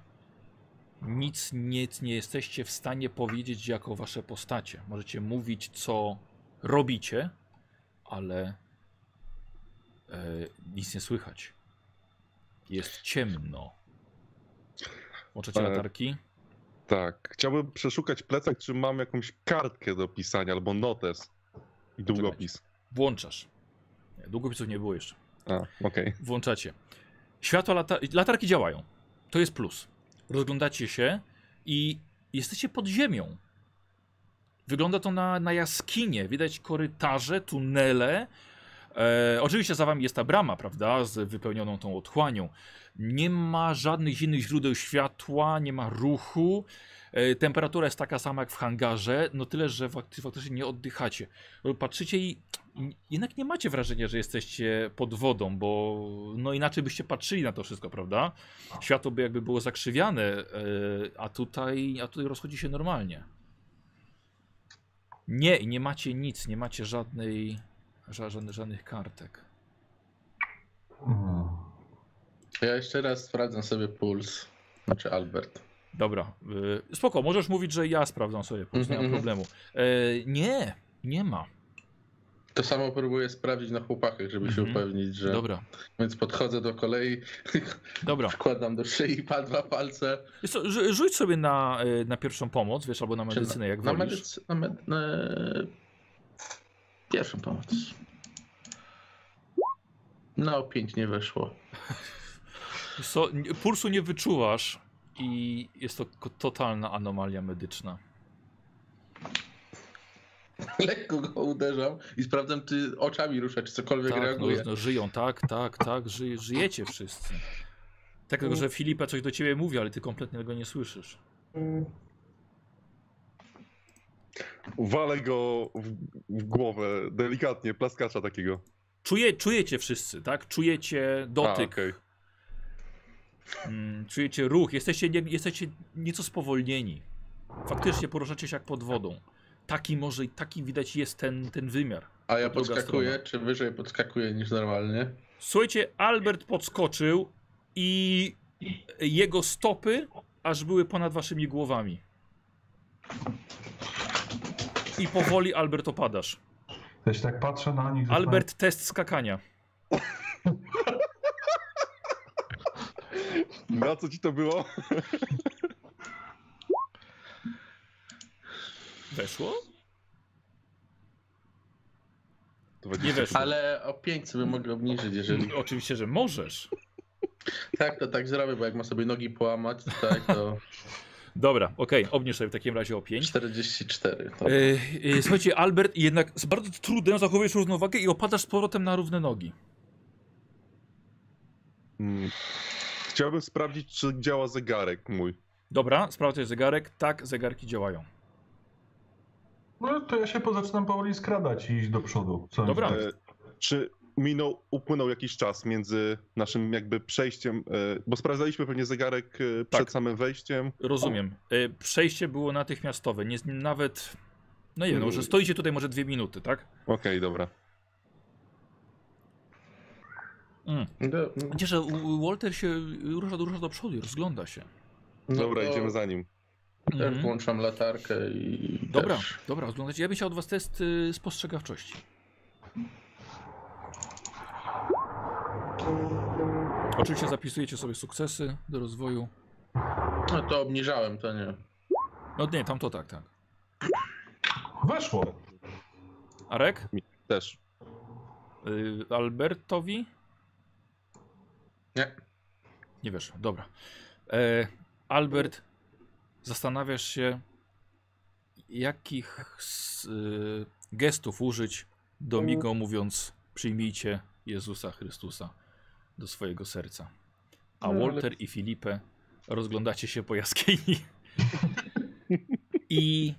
Nic, nic nie jesteście w stanie powiedzieć jako wasze postacie. Możecie mówić, co robicie, ale e, nic nie słychać. Jest ciemno. Włączacie E, latarki? tak. Chciałbym przeszukać plecak, czy mam jakąś kartkę do pisania albo notes i długopis. Włączasz. Nie, Długopisów nie było jeszcze. A, okej. Włączacie. Światła lata latarki działają. To jest plus. Rozglądacie się i jesteście pod ziemią. Wygląda to na, na jaskinię. Widać korytarze, tunele. E, oczywiście za wami jest ta brama, prawda? Z wypełnioną tą otchłanią. Nie ma żadnych innych źródeł światła, nie ma ruchu. E, temperatura jest taka sama jak w hangarze, no tyle, że fakty- faktycznie nie oddychacie. Patrzycie i jednak nie macie wrażenia, że jesteście pod wodą, bo no inaczej byście patrzyli na to wszystko, prawda? Światło by jakby było zakrzywiane, e, a tutaj, a tutaj rozchodzi się normalnie. Nie, nie macie nic, nie macie żadnej, ża, żadnych, żadnych kartek. mm. Ja jeszcze raz sprawdzam sobie puls. Znaczy Albert. Dobra, y, spoko, możesz mówić, że ja sprawdzam sobie, puls, nie ma Mhm, problemu. E, nie, nie ma. To samo próbuję sprawdzić na chłopakach, żeby się Mhm. upewnić, że. Dobra, Więc podchodzę do kolei, dobra. wkładam do szyi pa dwa palce. Wiesz co, rzuć sobie na, y, na pierwszą pomoc, wiesz, albo na medycynę, jak na wolisz. medycy- na med... na... Pierwszą pomoc. No, pięć nie weszło. Wiesz Co, pulsu nie wyczuwasz i jest to totalna anomalia medyczna. Lekko go uderzam i sprawdzam, czy oczami rusza, czy cokolwiek Tak, no, reaguje. no, żyją, tak, tak, tak, ży, żyjecie wszyscy. Tak, tylko że Filipa coś do ciebie mówi, ale ty kompletnie tego nie słyszysz. Walę go w, w głowę, delikatnie, plaskacza takiego. Czuje, czujecie wszyscy, tak? Czujecie A, dotyk, okej. mm, czujecie ruch, jesteście, nie, jesteście nieco spowolnieni. Faktycznie poruszacie się jak pod wodą. Taki może, taki widać jest ten, ten wymiar. A ja podskakuję, strona. czy wyżej podskakuję niż normalnie? Słuchajcie, Albert podskoczył i jego stopy aż były ponad waszymi głowami. I powoli Albert opadasz. Się tak patrzę na nich. Albert, test skakania. Na co ci to było? Weszło? Nie 20. weszło. Ale o pięć sobie mogę obniżyć, jeżeli... Oczywiście, że możesz. Tak, to tak zrobię, bo jak ma sobie nogi połamać, tak, to Dobra, okej, obniż sobie w takim razie o 5. 44. To... Yy, yy, słuchajcie, Albert jednak z bardzo trudem zachowujesz równowagę i opadasz z powrotem na równe nogi. Mm. Chciałbym sprawdzić, czy działa zegarek mój. Dobra, sprawdzaj zegarek. Tak, zegarki działają. No to ja się pozaczynam powoli skradać i iść do przodu. Co Dobra. E, czy minął, upłynął jakiś czas między naszym jakby przejściem, e, bo sprawdzaliśmy pewnie zegarek e, przed Tak. samym wejściem. Rozumiem. Y, Przejście było natychmiastowe. Nie, nawet. No nie wiem, no, że stoicie tutaj może dwie minuty, tak? Okej, dobra. Mm. No, Wiecie, że Walter się rusza, rusza do przodu i rozgląda się. no Dobra, to idziemy za nim. Mhm. włączam latarkę i Dobra, też... dobra. Ja bym chciał od was test y, spostrzegawczości. Oczywiście zapisujecie sobie sukcesy do rozwoju. No to obniżałem, to nie. No nie, tam to tak, tak. Weszło. Arek? Też. Y, Albertowi? Nie. Nie wiesz, dobra. E, Albert, zastanawiasz się, jakich s- y, gestów użyć do Migo, mówiąc przyjmijcie Jezusa Chrystusa do swojego serca. A No, Walter i Filipe rozglądacie się po jaskini. I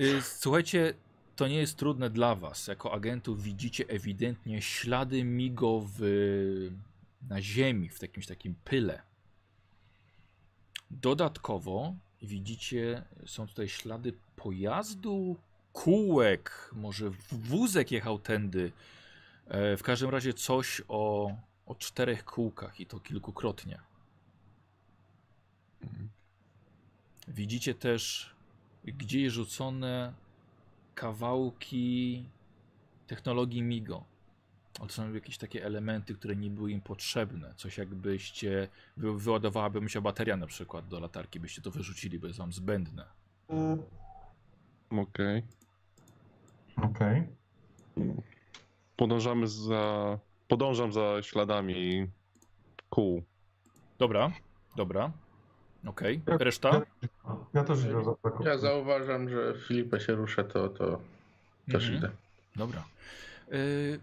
y, słuchajcie, to nie jest trudne dla was. Jako agentów widzicie ewidentnie ślady Migo w, na ziemi, w jakimś takim pyle. Dodatkowo widzicie, są tutaj ślady pojazdu, kółek, może wózek jechał tędy. E, w każdym razie coś o, o czterech kółkach i to kilkukrotnie. Widzicie też gdzieś rzucone kawałki technologii MIGO. To są jakieś takie elementy, które nie były im potrzebne. Coś jakbyście, wy, wyładowałaby się bateria na przykład do latarki, byście to wyrzucili, bo jest wam zbędne. Okej. Okej. Podążamy za... Podążam za śladami kół. Dobra, dobra. Okej, Ja- reszta? Ja, ja też idę za taką. Ja zauważam, że Filipa się rusza, to, to też Mhm. idę. Dobra. Yy,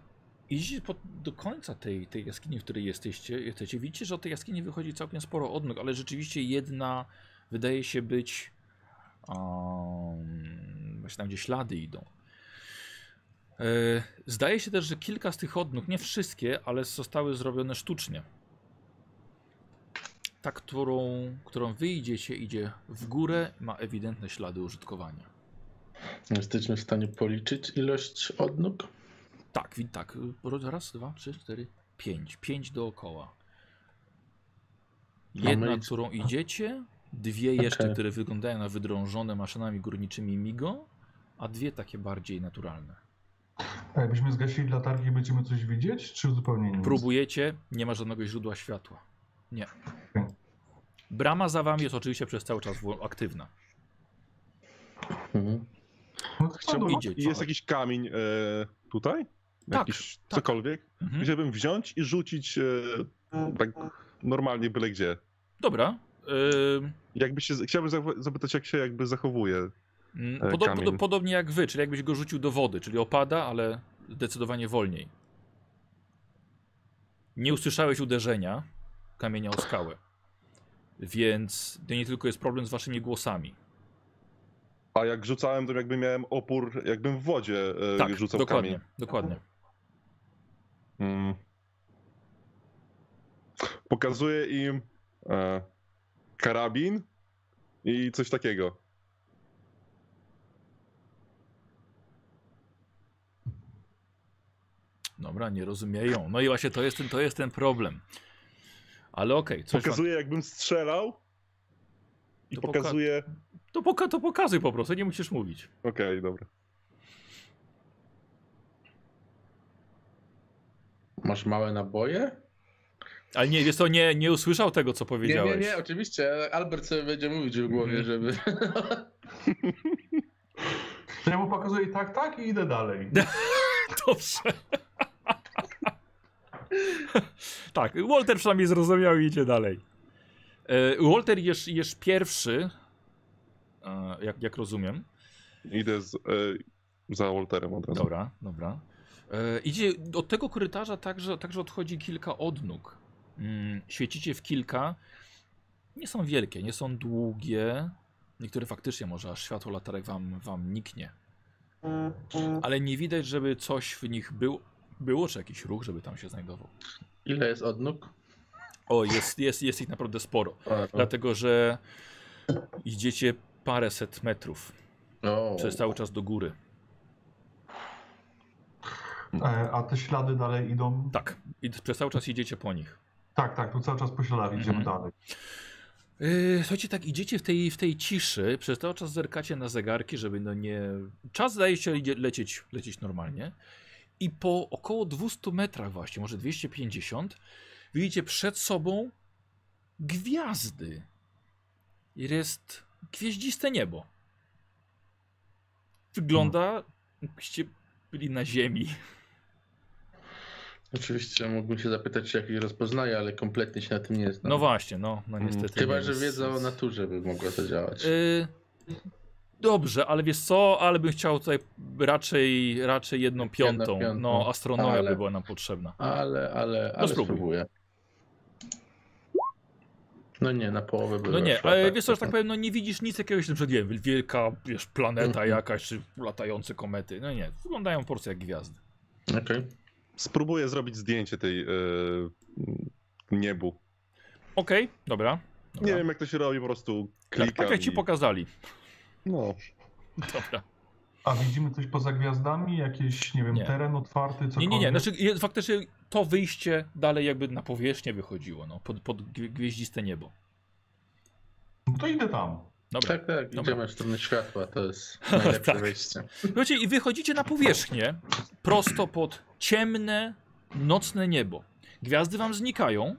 idziecie do końca tej, tej jaskini, w której jesteście, jesteście. Widzicie, że od tej jaskini wychodzi całkiem sporo odnóg, ale rzeczywiście jedna wydaje się być um, właśnie tam, gdzie ślady idą. Yy, zdaje się też, że kilka z tych odnóg, nie wszystkie, ale zostały zrobione sztucznie. Ta, którą, którą wy idziecie, idzie w górę, ma ewidentne ślady użytkowania. Jesteśmy w stanie policzyć ilość odnóg? Tak, tak. Raz, dwa, trzy, cztery, pięć. Pięć dookoła. Jedna, my- którą idziecie, dwie jeszcze, Okej. które wyglądają na wydrążone maszynami górniczymi MIGO, a dwie takie bardziej naturalne. A jakbyśmy zgasili latarki, będziemy coś widzieć, czy zupełnie nic? Próbujecie, nie ma żadnego źródła światła. Nie. Brama za wami jest oczywiście przez cały czas aktywna. Mhm. No Chciałbym... no, idzie. Jest jakiś kamień e, tutaj? Tak, Jakiś tak. cokolwiek? Mhm. Wziąć i rzucić e, tak normalnie byle gdzie. Dobra. Ym, Jakby się, chciałbym za- zapytać, jak się jakby zachowuje. Mm, E, Podo kamień. podo podobnie jak wy, czyli jakbyś go rzucił do wody, czyli opada, ale zdecydowanie wolniej. Nie usłyszałeś uderzenia kamienia o skałę. Więc to nie tylko jest problem z waszymi głosami. A jak rzucałem, to jakby miałem opór, jakbym w wodzie e, Tak, rzucał dokładnie, kamień. dokładnie. Mm. Pokazuję im e, karabin i coś takiego. Dobra, nie rozumieją. No i właśnie to jest ten, to jest ten problem. Ale okej, coś wam... Pokazuję, jakbym strzelał. I To poka- pokazuję. to, poka to pokazuj po prostu, nie musisz mówić. Okej, dobra. Masz małe naboje? Ale nie, wiesz co, nie, nie usłyszał tego, co Nie, powiedziałeś. nie, nie, oczywiście. Albert sobie będzie mówić w głowie, Mhm. żeby... To ja mu pokazuję tak, tak i idę dalej. Dobrze. tak, Walter przynajmniej zrozumiał i idzie dalej. E, Walter jesz, jesz pierwszy, e, jak, jak rozumiem. Idę z, e, za Walterem od razu. Dobra, dobra. E, idzie od tego korytarza także, także odchodzi kilka odnóg. Mm, świecicie w kilka. Nie są wielkie, nie są długie. Niektóre faktycznie może aż światło latarek wam, wam niknie. Ale nie widać, żeby coś w nich był, było, czy jakiś ruch, żeby tam się znajdował. Ile jest odnóg? O, jest, jest, jest ich naprawdę sporo. O, Dlatego, że idziecie paręset metrów o. przez cały czas do góry. E, a te ślady dalej idą? Tak, i przez cały czas idziecie po nich. Tak, tak, tu cały czas po śladach idziemy Mhm. dalej. Yy, słuchajcie, tak idziecie w tej, w tej ciszy, przez cały czas zerkacie na zegarki, żeby no nie... Czas zdaje się lecieć, lecieć normalnie. I po około 200 metrach właśnie, może 250, widzicie przed sobą gwiazdy. Jest gwieździste niebo. Wygląda, jakbyście byli na ziemi. Oczywiście mógłbym się zapytać, czy jakiś rozpoznaje, ale kompletnie się na tym nie znam. No właśnie, no, no Mm, niestety. Chyba, nie, że wiedza o naturze by mogła to działać. Y, Dobrze, ale wiesz co, ale bym chciał tutaj raczej, raczej jedną piątą. piątą. No, astronomia Ale- by była nam potrzebna. Ale, ale, ale spróbuj. spróbuję. No nie, na połowę by No nie, ale tak, wiesz co, że tak to- powiem, no nie widzisz nic jakiegoś, na przykład, wiem, wielka, wiesz, planeta Mhm. jakaś, czy latające komety. No nie, wyglądają po prostu jak gwiazdy. Okej. Spróbuję zrobić zdjęcie tej e, niebu. Okej, dobra. dobra. Nie wiem jak to się robi, po prostu tak, klikam tak jak ci i- pokazali. No, Dobra. A widzimy coś poza gwiazdami? Jakiś, nie wiem, Nie. teren otwarty, cokolwiek? Nie, nie, nie, znaczy faktycznie to wyjście dalej jakby na powierzchnię wychodziło, no, pod, pod gwie- gwieździste niebo. No to idę tam. Dobra. Tak, tak, Dobra. idziemy w stronę światła, to jest najlepsze Tak. wejście. Słuchajcie, i wychodzicie na powierzchnię, prosto pod ciemne, nocne niebo. Gwiazdy wam znikają,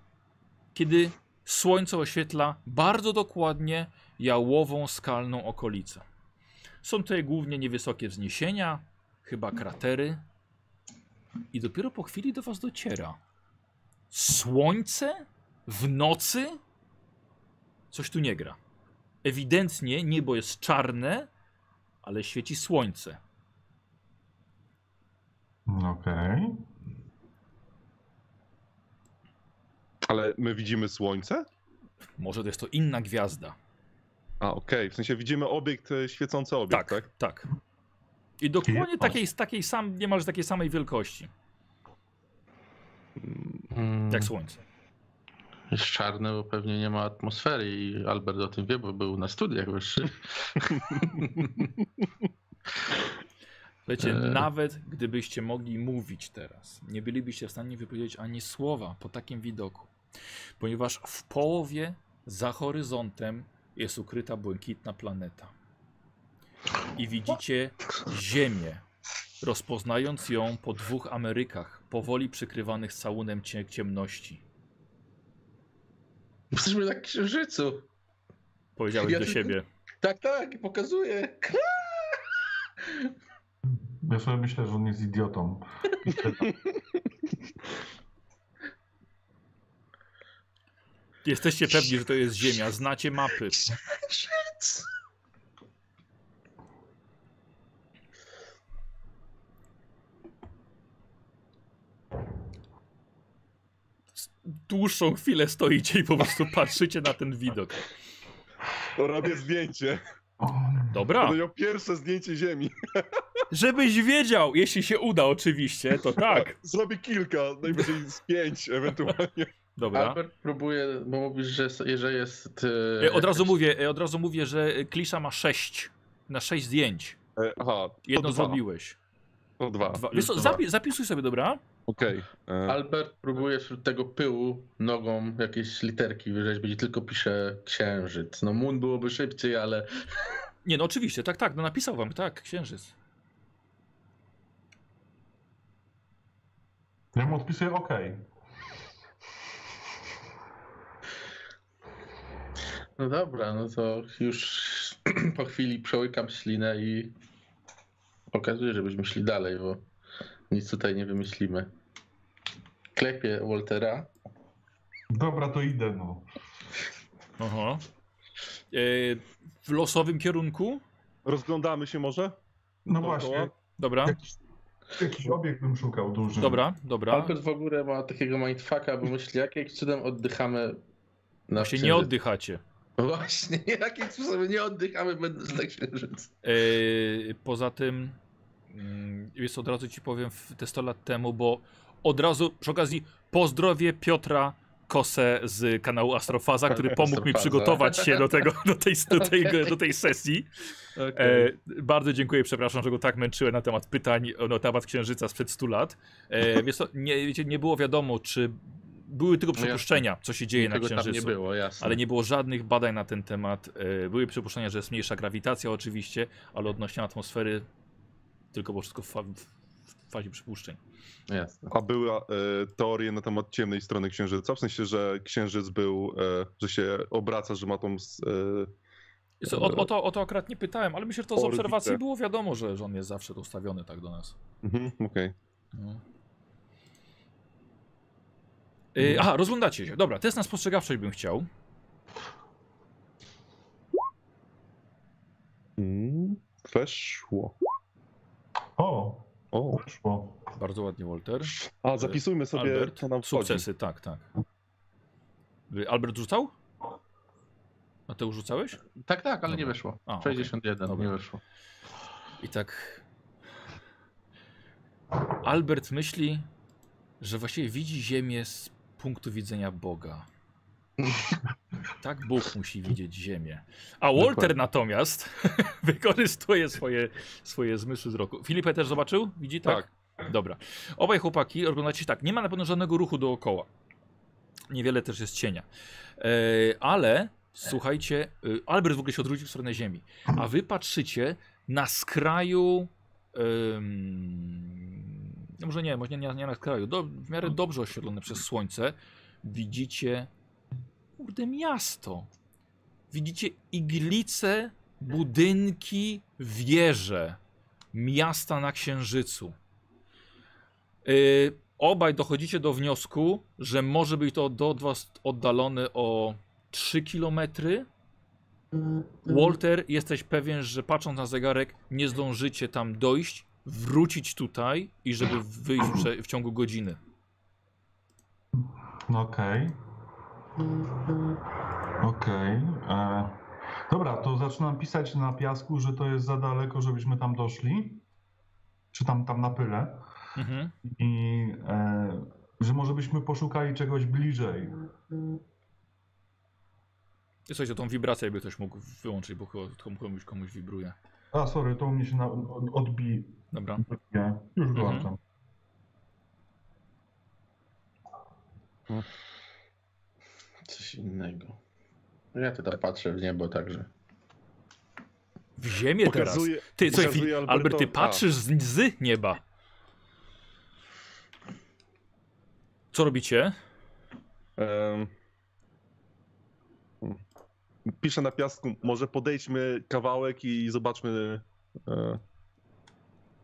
kiedy słońce oświetla bardzo dokładnie jałową, skalną okolicę. Są tutaj głównie niewysokie wzniesienia, chyba kratery. I dopiero po chwili do was dociera. Słońce? W nocy? Coś tu nie gra. Ewidentnie niebo jest czarne, ale świeci słońce. Okej. ale my widzimy słońce? Może to jest to inna gwiazda. A, okej, w sensie widzimy obiekt, e, świecący obiekt, Tak, tak? tak. I dokładnie takiej, takiej sam, niemalże takiej samej wielkości Mm, jak słońce. Jest czarne, bo pewnie nie ma atmosfery i Albert o tym wie, bo był na studiach wyższych. Wiecie, Eee. nawet gdybyście mogli mówić teraz, nie bylibyście w stanie wypowiedzieć ani słowa po takim widoku. Ponieważ w połowie za horyzontem jest ukryta błękitna planeta. I widzicie Ziemię, rozpoznając ją po dwóch Amerykach, powoli przykrywanych całunem cie- ciemności. Jesteśmy na księżycu. Powiedziałeś Ja do siebie. Tak, tak, i pokazuję. Ja sobie myślę, że on jest idiotą. Jesteście pewni, że to jest Ziemia, znacie mapy. Księżyc. Dłuższą chwilę stoicie i po prostu patrzycie na ten widok. Robię zdjęcie. Dobra, miał pierwsze zdjęcie ziemi. żebyś wiedział, jeśli się uda oczywiście, to tak. Zrobię kilka, najwyżej z pięć ewentualnie. Dobra. Albert próbuje, bo mówisz, że, że jest. E, Od razu mówię, od razu mówię, że Klisza ma 6 na 6 zdjęć. E, Aha, to Jedno dwa. zrobiłeś. To dwa. Dwa. Wiesz co, zapi zapisuj sobie, dobra? Okej. e, Albert próbuje wśród tego pyłu nogą jakieś literki wyrzeźbić i tylko pisze księżyc. No moon byłoby szybciej, ale Nie, no oczywiście, tak, tak, no napisał wam, tak, księżyc. Ja mu odpisuję OK. no dobra, no to już po chwili przełykam ślinę i pokazuję, żebyśmy szli dalej, bo nic tutaj nie wymyślimy. Klepię Waltera. Dobra, to idę, no. Aha. E, w losowym kierunku? Rozglądamy się może? No Dookoła? właśnie. Dobra, Jakiś, jakiś obiekt bym szukał duży. dobra, dobra. Albert w ogóle ma takiego mindfucka, bo myśli, jakim cudem oddychamy na Się nie oddychacie. Właśnie, jakim sposobem nie oddychamy będąc na księżycu. E, poza tym, mm, wiesz, co, od razu ci powiem te 100 lat temu, bo od razu przy okazji pozdrowię Piotra Kosę z kanału Astrofaza, który pomógł mi Astrofaza. przygotować się do tego, do tej, do tej, Okej. do tej sesji. Okay. E, bardzo dziękuję, przepraszam, że go tak męczyłem na temat pytań, na temat Księżyca sprzed 100 lat. E, wiesz co, nie, wiecie, nie było wiadomo, czy były tylko No przypuszczenia, co się dzieje na Księżycu. nie było, jasne. Ale nie było żadnych badań na ten temat. E, Były przypuszczenia, że jest mniejsza grawitacja oczywiście, ale odnośnie atmosfery tylko było wszystko w, fa w fazie przypuszczeń. Jasne. A były e, teorie na temat ciemnej strony księżyca, w sensie, że księżyc był, e, że się obraca, że ma tą. E, O, o, to, o to akurat nie pytałem, ale myślę, że to z Orbitę. obserwacji było wiadomo, że, że on jest zawsze ustawiony tak do nas. mhm, Okej. No. E, aha, rozglądacie się. Dobra, test na spostrzegawczość bym chciał. Mm, weszło. O, O. weszło. Bardzo ładnie, Walter. A, zapisujmy sobie, Albert, co nam wchodzi. sukcesy, tak, tak. Albert rzucał? Mateusz rzucałeś? Tak, tak, ale nie Dobra. weszło. A, okej. 61, Dobra. nie weszło. I tak. Albert myśli, że właściwie widzi Ziemię z punktu widzenia Boga. Tak Bóg musi widzieć Ziemię. A Walter Dokładnie. natomiast wykorzystuje swoje, swoje zmysły wzroku. Filipę też zobaczył? Widzi tak? Dobra. Obaj chłopaki oglądacie tak. Nie ma na pewno żadnego ruchu dookoła. Niewiele też jest cienia. E, ale słuchajcie, e, Albert w ogóle się odwrócił w stronę ziemi. A wy patrzycie na skraju. no może nie, może nie, nie na skraju. Do, w miarę dobrze oświetlone przez słońce. Widzicie. Kurde, miasto. Widzicie iglice, budynki, wieże miasta na księżycu. Yy, obaj dochodzicie do wniosku, że może być to do was oddalone o 3 km. Walter, jesteś pewien, że patrząc na zegarek, nie zdążycie tam dojść, wrócić tutaj i żeby wyjść w, ciągu godziny. No okej. Okej. e, Dobra, to zaczynam pisać na piasku, że to jest za daleko, żebyśmy tam doszli. Czy tam, tam na pyle. Mhm. I e, że może byśmy poszukali czegoś bliżej. Słuchajcie, tą wibrację by ktoś mógł wyłączyć, bo chyba komuś, komuś wibruje. A, sorry, to u mnie się na, od- odbije. Dobra. Już Mhm. Coś innego. Ja tutaj patrzę w niebo także. W ziemię teraz. Ty, pokazuje Fi- Albert, ty patrzysz z, z nieba. Co robicie? Em, Piszę na piasku, może podejdźmy kawałek i zobaczmy e,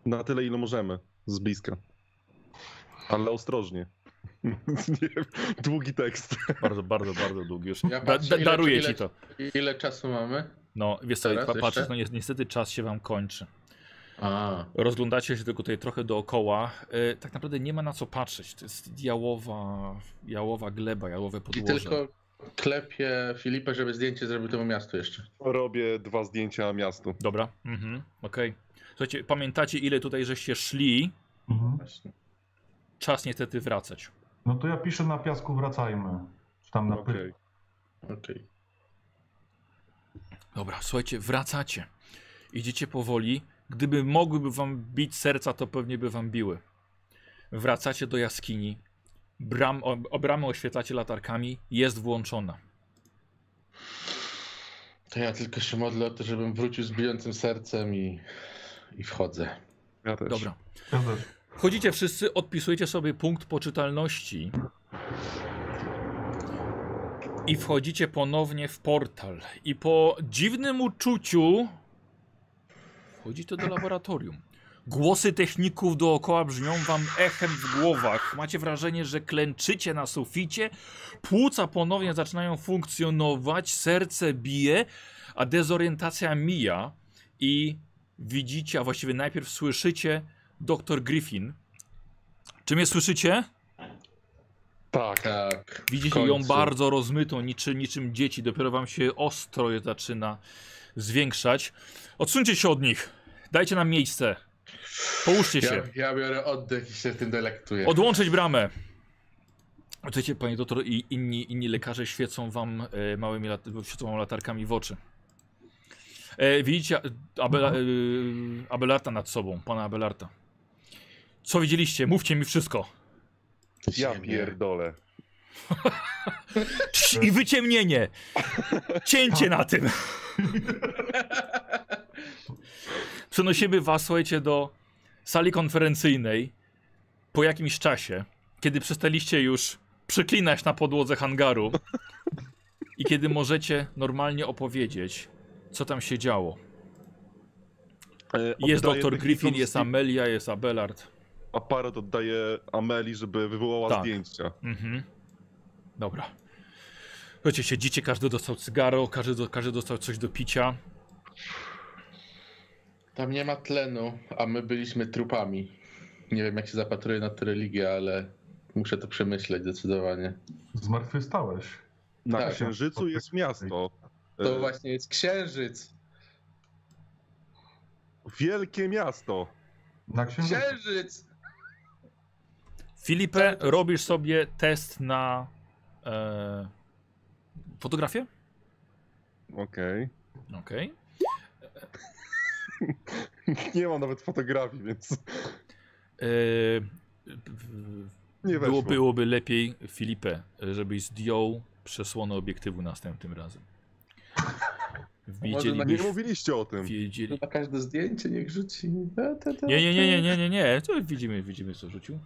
na tyle, ile możemy z bliska. Ale ostrożnie. Długi tekst. Bardzo, bardzo, bardzo długi już. Ja patrzę, da, ile- daruję ile- ci to. Ile czasu mamy? No, wiesz co, patrzysz, no ni- niestety czas się wam kończy. A, Rozglądacie się tylko tutaj trochę dookoła. E, tak naprawdę nie ma na co patrzeć. To jest jałowa, jałowa gleba, jałowe i podłoże. tylko klepię Filipę, żeby zdjęcie zrobił temu miastu jeszcze. Robię dwa zdjęcia miastu. Dobra, mhm, okej. Słuchajcie, pamiętacie ile tutaj żeście szli? Mhm. Czas niestety wracać. No to ja piszę na piasku, wracajmy. Czy tam na Okej. pyle. Okej. Dobra, słuchajcie, wracacie. Idziecie powoli. Gdyby mogłyby wam bić serca, to pewnie by wam biły. Wracacie do jaskini. Bram, o, o bramę oświetlacie latarkami. Jest włączona. To ja tylko się modlę o to, żebym wrócił z bijącym sercem i, i wchodzę. Ja też. Dobra. Ja też. Wchodzicie wszyscy, odpisujecie sobie punkt poczytalności. I wchodzicie ponownie w portal. I po dziwnym uczuciu wchodzicie do laboratorium. Głosy techników dookoła brzmią wam echem w głowach. Macie wrażenie, że klęczycie na suficie, płuca ponownie zaczynają funkcjonować, serce bije, a dezorientacja mija i widzicie, a właściwie najpierw słyszycie dr Griffin. Czy mnie słyszycie? Tak. Tak. Widzicie ją bardzo rozmytą, niczym, niczym dzieci. Dopiero wam się ostro je zaczyna zwiększać. Odsuńcie się od nich. Dajcie nam miejsce. Połóżcie Ja, się. ja biorę oddech i się tym delektuję. Odłączyć bramę. Słuchajcie, panie doktor, i inni, inni lekarze świecą wam e, małymi lat, świecą wam latarkami w oczy. E, widzicie Abela, e, Abelarta nad sobą, pana Abelarta. Co widzieliście? Mówcie mi wszystko. Ja pierdolę. I wyciemnienie. Cięcie na tym. Przenosimy was, słuchajcie, do sali konferencyjnej po jakimś czasie, kiedy przestaliście już przeklinać na podłodze hangaru i kiedy możecie normalnie opowiedzieć, co tam się działo. E, Jest doktor Griffin, jest Amelia, jest Abelard. Aparat oddaję Ameli, żeby wywołała Tak. zdjęcia. Mhm. Dobra. Słuchajcie, siedzicie, każdy dostał cygaro, każdy, do, każdy dostał coś do picia. Tam nie ma tlenu, a my byliśmy trupami. Nie wiem, jak się zapatruję na tę religię, ale muszę to przemyśleć zdecydowanie. Zmartwychwstałeś. Na Tak. Księżycu jest miasto. To E, właśnie jest księżyc. Wielkie miasto. Na księżycu. Księżyc! Filipę, robisz sobie test na e, fotografię? Okej. Okej. Nie mam nawet fotografii, więc E, nie było, weszło. byłoby lepiej, Filipę, żebyś zdjął przesłonę obiektywu następnym razem. Może Nie mówiliście o tym. wiedzieli... Na każde zdjęcie niech rzuci. Nie, nie, nie, nie, nie, nie, nie, to widzimy, widzimy co rzucił.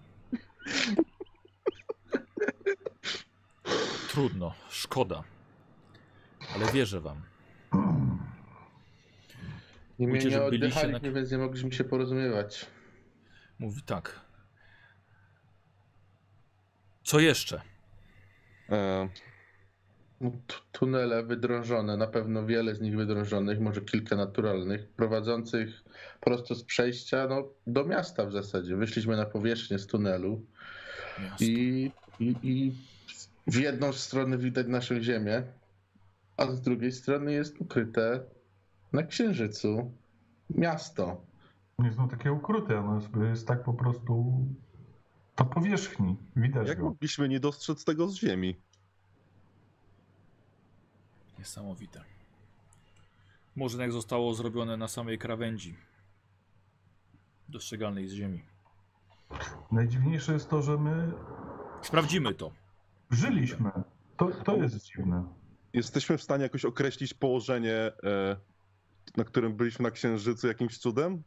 Trudno, szkoda. Ale wierzę wam. Nie, Mówicie, nie oddychaliśmy, na- więc nie mogliśmy się porozumiewać. Mówi tak. Co jeszcze? E, No, tunele wydrążone, na pewno wiele z nich wydrążonych, może kilka naturalnych, prowadzących prosto z przejścia no, do miasta w zasadzie. Wyszliśmy na powierzchnię z tunelu. I, i, i w jedną stronę widać naszą ziemię, a z drugiej strony jest ukryte na księżycu miasto. Nie są takie ukryte, ono jest, jest tak po prostu na powierzchni. Widać jak go. mogliśmy nie dostrzec tego z ziemi? Niesamowite. Może jak zostało zrobione na samej krawędzi. Dostrzegalnej z ziemi. Najdziwniejsze jest to, że my Sprawdzimy to. żyliśmy. To, to jest dziwne. Jesteśmy w stanie jakoś określić położenie, e, na którym byliśmy na Księżycu jakimś cudem?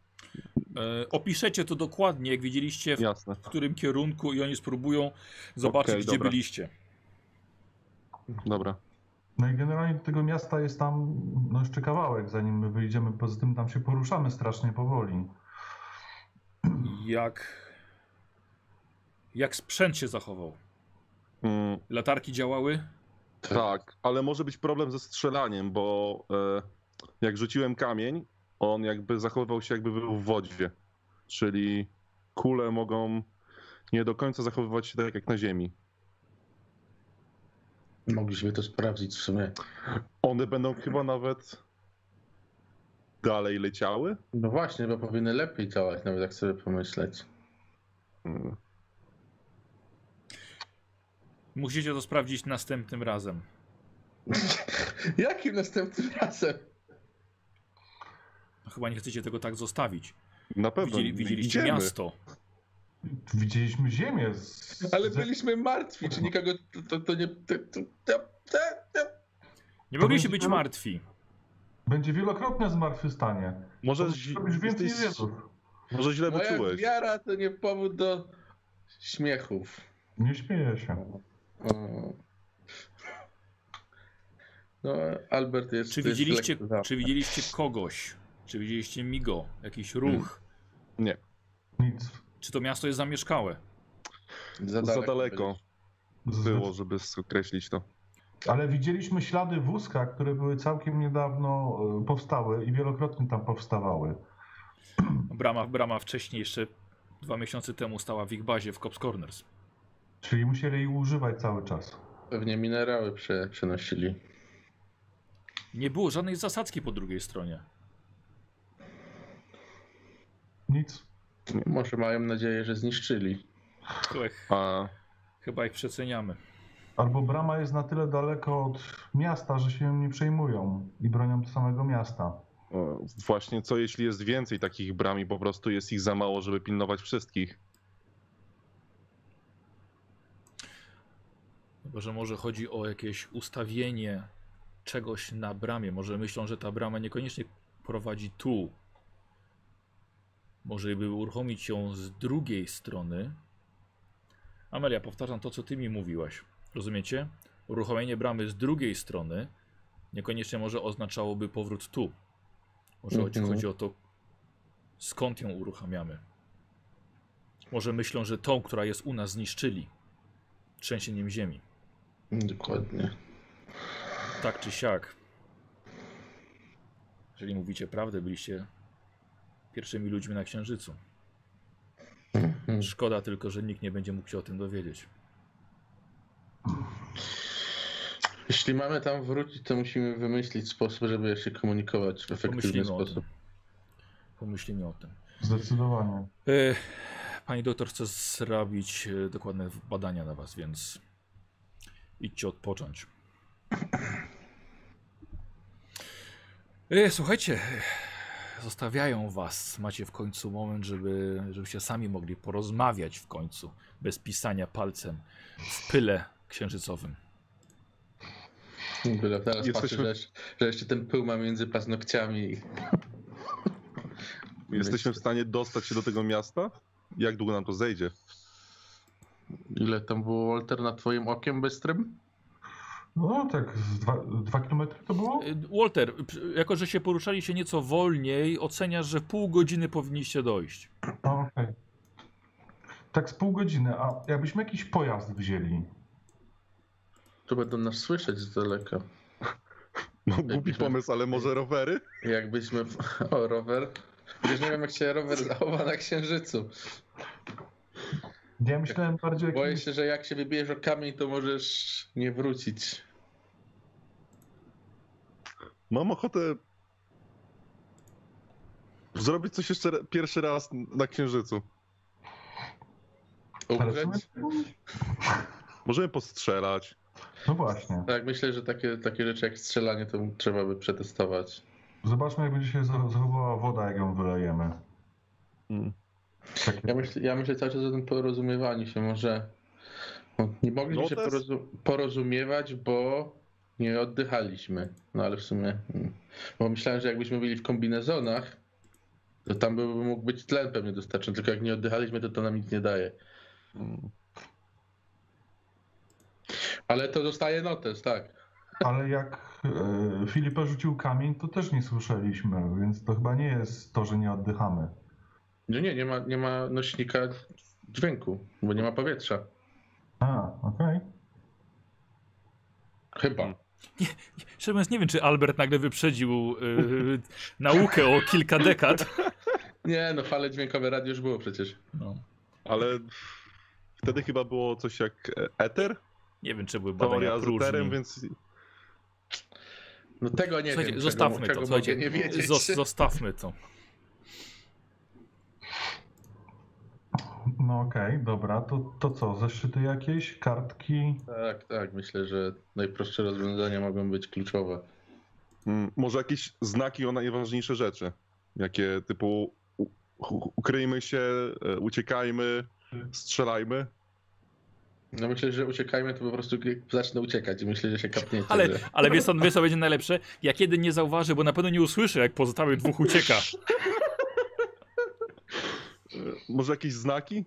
E, opiszecie to dokładnie, jak widzieliście w Jasne. w którym kierunku i oni spróbują zobaczyć, Okej, gdzie dobra. byliście. Dobra. No i generalnie do tego miasta jest tam no jeszcze kawałek, zanim my wyjdziemy. Poza tym tam się poruszamy strasznie powoli. Jak. Jak sprzęt się zachował? Mm, Latarki działały? tak, ale może być problem ze strzelaniem, bo e, jak rzuciłem kamień, on jakby zachowywał się jakby był w wodzie. Czyli kule mogą nie do końca zachowywać się tak jak na ziemi. Mogliśmy to sprawdzić w sumie. One będą chyba nawet dalej leciały? No właśnie, bo powinny lepiej działać, nawet jak sobie pomyśleć. Mm, Musicie to sprawdzić następnym razem. Jakim następnym razem? No, chyba nie chcecie tego tak zostawić. Na pewno. Widzieli, widzieliście idziemy. miasto. Widzieliśmy ziemię. Z, Ale byliśmy martwi, czy nikogo to, to, to nie... To, to, to, to, to. Nie mogliście być martwi. Będzie wielokrotnie zmartwychwstanie. Może, zi- więcej jesteś- może źle Moja wyczułeś. wiara to nie powód do śmiechów. Nie śmieję się. No, Albert jest... Czy jest widzieliście, czy widzieliście kogoś? Czy widzieliście migo? Jakiś ruch? Nie, Nic. Czy to miasto jest zamieszkałe? Za za daleko było, żeby określić to. Ale widzieliśmy ślady wózka, które były całkiem niedawno e, powstałe i wielokrotnie tam powstawały. Brama, brama wcześniej, jeszcze dwa miesiące temu stała w ich bazie w Cops Corners. Czyli musieli jej używać cały czas. Pewnie minerały prze, przenosili. Nie było żadnej zasadzki po drugiej stronie. Nic. Może mają nadzieję, że zniszczyli. A chyba ich przeceniamy. Albo brama jest na tyle daleko od miasta, że się nie przejmują i bronią samego miasta. właśnie co jeśli jest więcej takich bram i po prostu jest ich za mało, żeby pilnować wszystkich? Chyba, że może chodzi o jakieś ustawienie czegoś na bramie. Może myślą, że ta brama niekoniecznie prowadzi tu. Może by uruchomić ją z drugiej strony. Amelia, powtarzam to, co ty mi mówiłaś. Rozumiecie? Uruchomienie bramy z drugiej strony niekoniecznie może oznaczałoby powrót tu. Może chodzi, Mhm. chodzi o to, skąd ją uruchamiamy. Może myślą, że tą, która jest u nas, zniszczyli trzęsieniem ziemi. Dokładnie. Tak czy siak. Jeżeli mówicie prawdę, byliście pierwszymi ludźmi na Księżycu. Mhm. Szkoda tylko, że nikt nie będzie mógł się o tym dowiedzieć. Jeśli mamy tam wrócić, to musimy wymyślić sposób, żeby się komunikować w efektywny Pomyślimy o tym. sposób. Pomyślimy o tym. Zdecydowanie. E, Pani doktor chce zrobić e, dokładne badania na was, więc idźcie odpocząć. E, słuchajcie, zostawiają was. Macie w końcu moment, żeby, żebyście sami mogli porozmawiać w końcu, bez pisania palcem w pyle księżycowym. Byle teraz Jesteśmy- patrzę, że, że jeszcze ten pył ma między paznokciami. Jesteśmy w stanie dostać się do tego miasta? Jak długo nam to zejdzie? Ile tam było Walter nad twoim okiem bystrym? No tak, z dwa, dwa kilometry to było? E, Walter, jako że się poruszali się nieco wolniej, oceniasz, że pół godziny powinniście dojść. No, Okej. Tak z pół godziny, a jakbyśmy jakiś pojazd wzięli? To będą nas słyszeć z daleka. No, głupi Jakbyśmy- pomysł, ale może rowery? Jakbyśmy... O, rower. Przecież nie wiem, jak się rower zachowa na księżycu. Ja myślałem bardziej o Boję jakimś... się, że jak się wybijesz o kamień, to możesz nie wrócić. Mam ochotę zrobić coś jeszcze pierwszy raz na Księżycu. Umrzeć? Możemy postrzelać. No właśnie. Tak, myślę, że takie, takie rzeczy jak strzelanie to trzeba by przetestować. Zobaczmy, jak będzie się za- zachowała woda, jak ją wylejemy. Mm. Ja myślę, ja myślę cały czas o tym porozumiewaniu się. Może no, nie mogliśmy No się to jest- porozu porozumiewać, bo nie oddychaliśmy. No ale w sumie. mm, Bo myślałem, że jakbyśmy byli w kombinezonach, to tam by mógł być tlen pewnie dostarczony. Tylko jak nie oddychaliśmy, to to nam nic nie daje. Ale to zostaje notes, tak. Ale jak e, Filipa rzucił kamień, to też nie słyszeliśmy, więc to chyba nie jest to, że nie oddychamy. Nie, nie, nie ma, nie ma nośnika dźwięku, bo nie ma powietrza. A, okej. Chyba. Szczerze mówiąc, nie wiem, czy Albert nagle wyprzedził yy, naukę o kilka dekad. Nie, no fale dźwiękowe radio już było przecież. No. Ale wtedy chyba było coś jak eter? Nie wiem, czy były Teoria badania z eterem, więc No tego nie Słuchajcie, wiem. zostawmy czego, to, czego słuchajcie, nie wiedzieć. zos- zostawmy to. No okej, dobra. To, to co, zeszyty jakieś, kartki? Tak, tak. Myślę, że najprostsze rozwiązania mogą być kluczowe. mm, może jakieś znaki o najważniejsze rzeczy. Jakie typu ukryjmy się, e, uciekajmy, strzelajmy. No myślę, że uciekajmy, to po prostu zacznę uciekać i myślę, że się kapniecie. Ale, że... ale wiesz, co, wiesz co będzie najlepsze? Ja kiedy nie zauważę, bo na pewno nie usłyszę, jak pozostałych dwóch ucieka. E, Może jakieś znaki?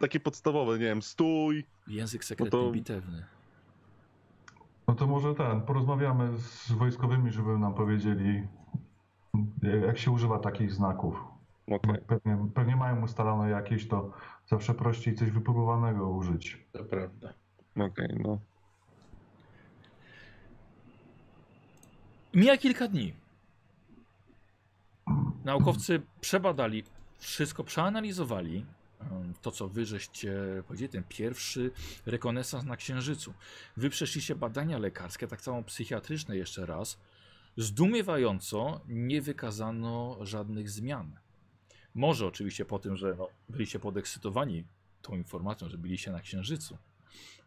Takie podstawowe, nie wiem, stój. Język sekretny, No to- bitewny. No to może ten, porozmawiamy z wojskowymi, żeby nam powiedzieli, jak się używa takich znaków. Okej. Pewnie, pewnie mają ustalone jakieś, to zawsze prościej coś wypróbowanego użyć. To prawda. Okej, no. Mija kilka dni. Naukowcy przebadali wszystko, przeanalizowali to, co wy żeście powiedzieli, ten pierwszy rekonesans na Księżycu. Wy przeszliście badania lekarskie, tak samo psychiatryczne jeszcze raz. Zdumiewająco nie wykazano żadnych zmian. Może oczywiście po tym, że no, byliście podekscytowani tą informacją, że byliście na Księżycu,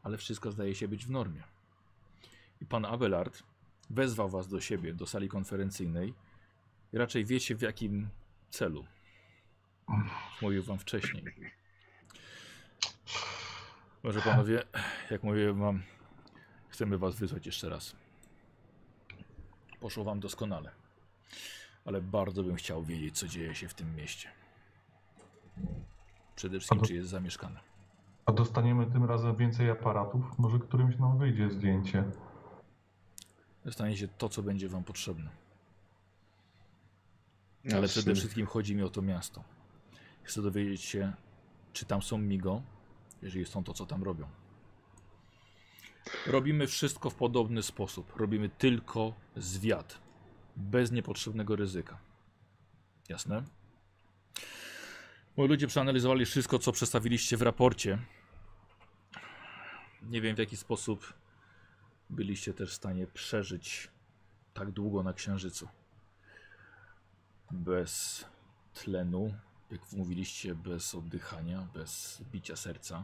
ale wszystko zdaje się być w normie. I pan Abelard wezwał was do siebie, do sali konferencyjnej i raczej wiecie w jakim celu. Mówił wam wcześniej. Może panowie, jak mówię wam, chcemy was wysłać jeszcze raz. Poszło wam doskonale. Ale bardzo bym chciał wiedzieć, co dzieje się w tym mieście. Przede wszystkim, czy jest zamieszkane. A dostaniemy tym razem więcej aparatów? Może którymś nam wyjdzie zdjęcie. Dostaniecie to, co będzie wam potrzebne. Ale No, przede wszystkim chodzi mi o to miasto. Chcę dowiedzieć się, czy tam są Migo, jeżeli są to, co tam robią. Robimy wszystko w podobny sposób. Robimy tylko zwiat. Bez niepotrzebnego ryzyka. Jasne. Moi ludzie przeanalizowali wszystko, co przedstawiliście w raporcie. Nie wiem, w jaki sposób byliście też w stanie przeżyć tak długo na Księżycu. Bez tlenu, jak mówiliście, bez oddychania, bez bicia serca.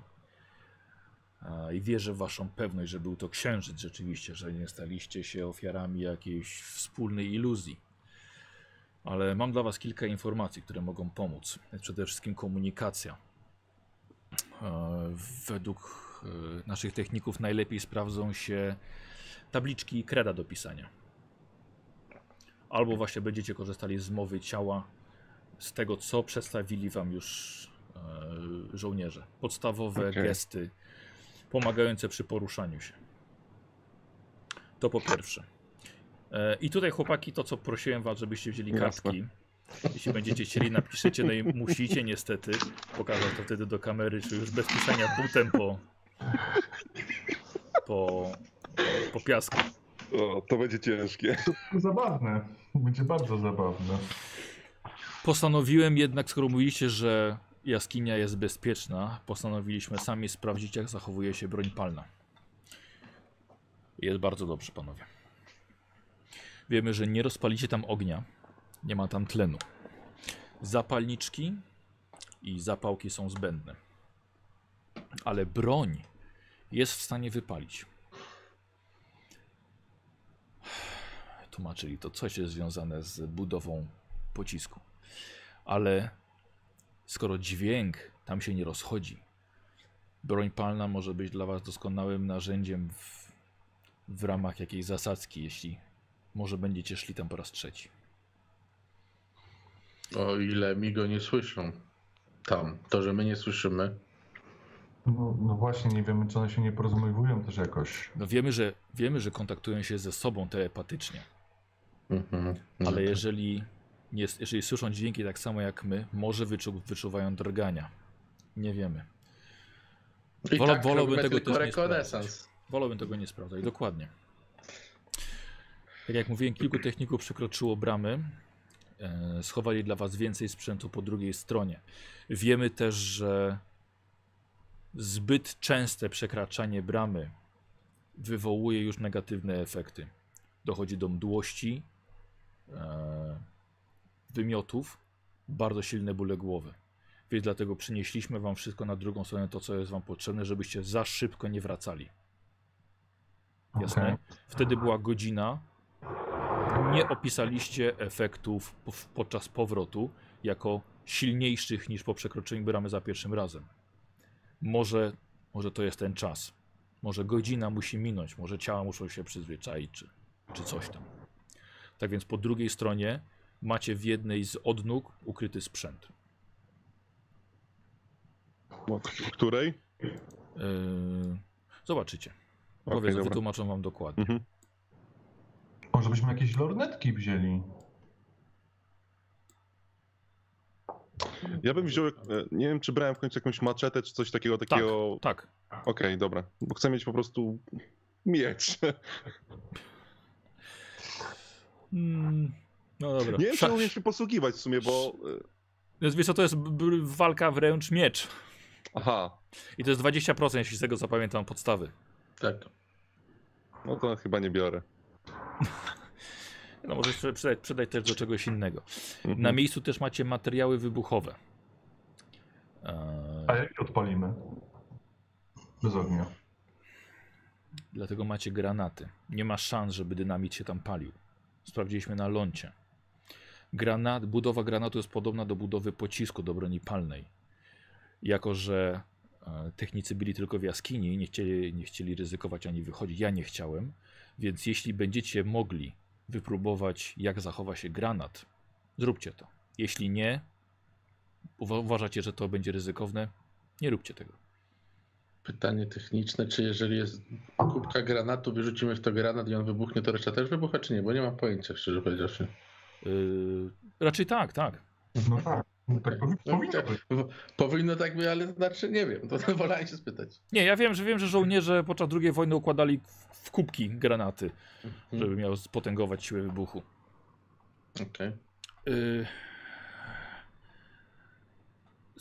I wierzę w waszą pewność, że był to księżyc rzeczywiście, że nie staliście się ofiarami jakiejś wspólnej iluzji. Ale mam dla was kilka informacji, które mogą pomóc. Przede wszystkim komunikacja. Według e, naszych techników najlepiej sprawdzą się tabliczki i kreda do pisania. Albo właśnie będziecie korzystali z mowy ciała, z tego co przedstawili wam już e, żołnierze. Podstawowe Okej. gesty pomagające przy poruszaniu się. To po pierwsze. E, I tutaj chłopaki, to co prosiłem was, żebyście wzięli Jasne. kartki. Jeśli będziecie chcieli, napiszecie, no i musicie niestety pokazać to wtedy do kamery, czy już bez pisania butem po, po, po piasku. O, to będzie ciężkie. To zabawne. Będzie bardzo zabawne. Postanowiłem jednak, skoro mówiliście, że jaskinia jest bezpieczna, postanowiliśmy sami sprawdzić, jak zachowuje się broń palna. Jest bardzo dobrze, panowie. Wiemy, że nie rozpalicie tam ognia, nie ma tam tlenu. Zapalniczki i zapałki są zbędne. Ale broń jest w stanie wypalić. Tłumaczyli to coś jest związane z budową pocisku. Ale skoro dźwięk tam się nie rozchodzi, broń palna może być dla Was doskonałym narzędziem w, w ramach jakiejś zasadzki, jeśli może będziecie szli tam po raz trzeci. O ile mi go nie słyszą. Tam. To, że my nie słyszymy. No, no właśnie, nie wiemy, czy one się nie porozumiewują też jakoś. No wiemy, że wiemy, że kontaktują się ze sobą telepatycznie, Mhm. No ale to- jeżeli, nie, jeżeli słyszą dźwięki tak samo jak my, może wyczu, wyczuwają drgania. Nie wiemy. I wola- tak wolałbym tego też nie rekonesans. Wolałbym tego nie sprawdzać, dokładnie. Tak jak mówiłem, kilku techników przekroczyło bramy. E, schowali dla Was więcej sprzętu po drugiej stronie. Wiemy też, że zbyt częste przekraczanie bramy wywołuje już negatywne efekty. Dochodzi do mdłości, e, wymiotów, bardzo silne bóle głowy. Więc dlatego przynieśliśmy Wam wszystko na drugą stronę, to co jest Wam potrzebne, żebyście za szybko nie wracali. Jasne? Okej. Wtedy była godzina. Nie opisaliście efektów po- podczas powrotu jako silniejszych niż po przekroczeniu bramy za pierwszym razem. Może, może to jest ten czas. Może godzina musi minąć, może ciała muszą się przyzwyczaić, czy, czy coś tam. Tak więc po drugiej stronie macie w jednej z odnóg ukryty sprzęt. Której? Yy, zobaczycie. Okej, Powiedzą, dobra. wytłumaczą wam dokładnie. Mhm. Może byśmy jakieś lornetki wzięli. Ja bym wziął, e, nie wiem czy brałem w końcu jakąś maczetę czy coś takiego, takiego... Tak, Okej, dobra, bo chcę mieć po prostu miecz. Mm, no dobra. Nie wiem czy umiem się posługiwać w sumie, bo... e, Więc Wiesz co, to jest walka wręcz miecz. Aha, I to jest 20%, jeśli z tego zapamiętam podstawy. Tak. no to chyba nie biorę. No możesz przy- przydać, przydać też do czegoś innego. Mhm. Na miejscu też macie materiały wybuchowe. A Eee, jak je odpalimy? Bez ognia. dlatego macie granaty. Nie ma szans, żeby dynamit się tam palił. Sprawdziliśmy na lącie. Granat, budowa granatu jest podobna do budowy pocisku do broni palnej. Jako, że e, technicy byli tylko w jaskini, nie chcieli, nie chcieli ryzykować ani wychodzić. Ja nie chciałem, więc jeśli będziecie mogli wypróbować, jak zachowa się granat, zróbcie to. Jeśli nie, uwa- uważacie, że to będzie ryzykowne, nie róbcie tego. Pytanie techniczne, czy jeżeli jest kubka granatu, wyrzucimy w to granat i on wybuchnie, to reszta też wybucha, czy nie? Bo nie mam pojęcia, szczerze powiedziawszy. Yy, raczej tak, tak. No tak. No tak No, powinno tak. być. Powinno tak być, ale to znaczy nie wiem. To wolałem się spytać. Nie, ja wiem, że wiem, że żołnierze podczas II wojny układali w, kubki granaty, żeby miał spotęgować siłę wybuchu. Okej. Yy,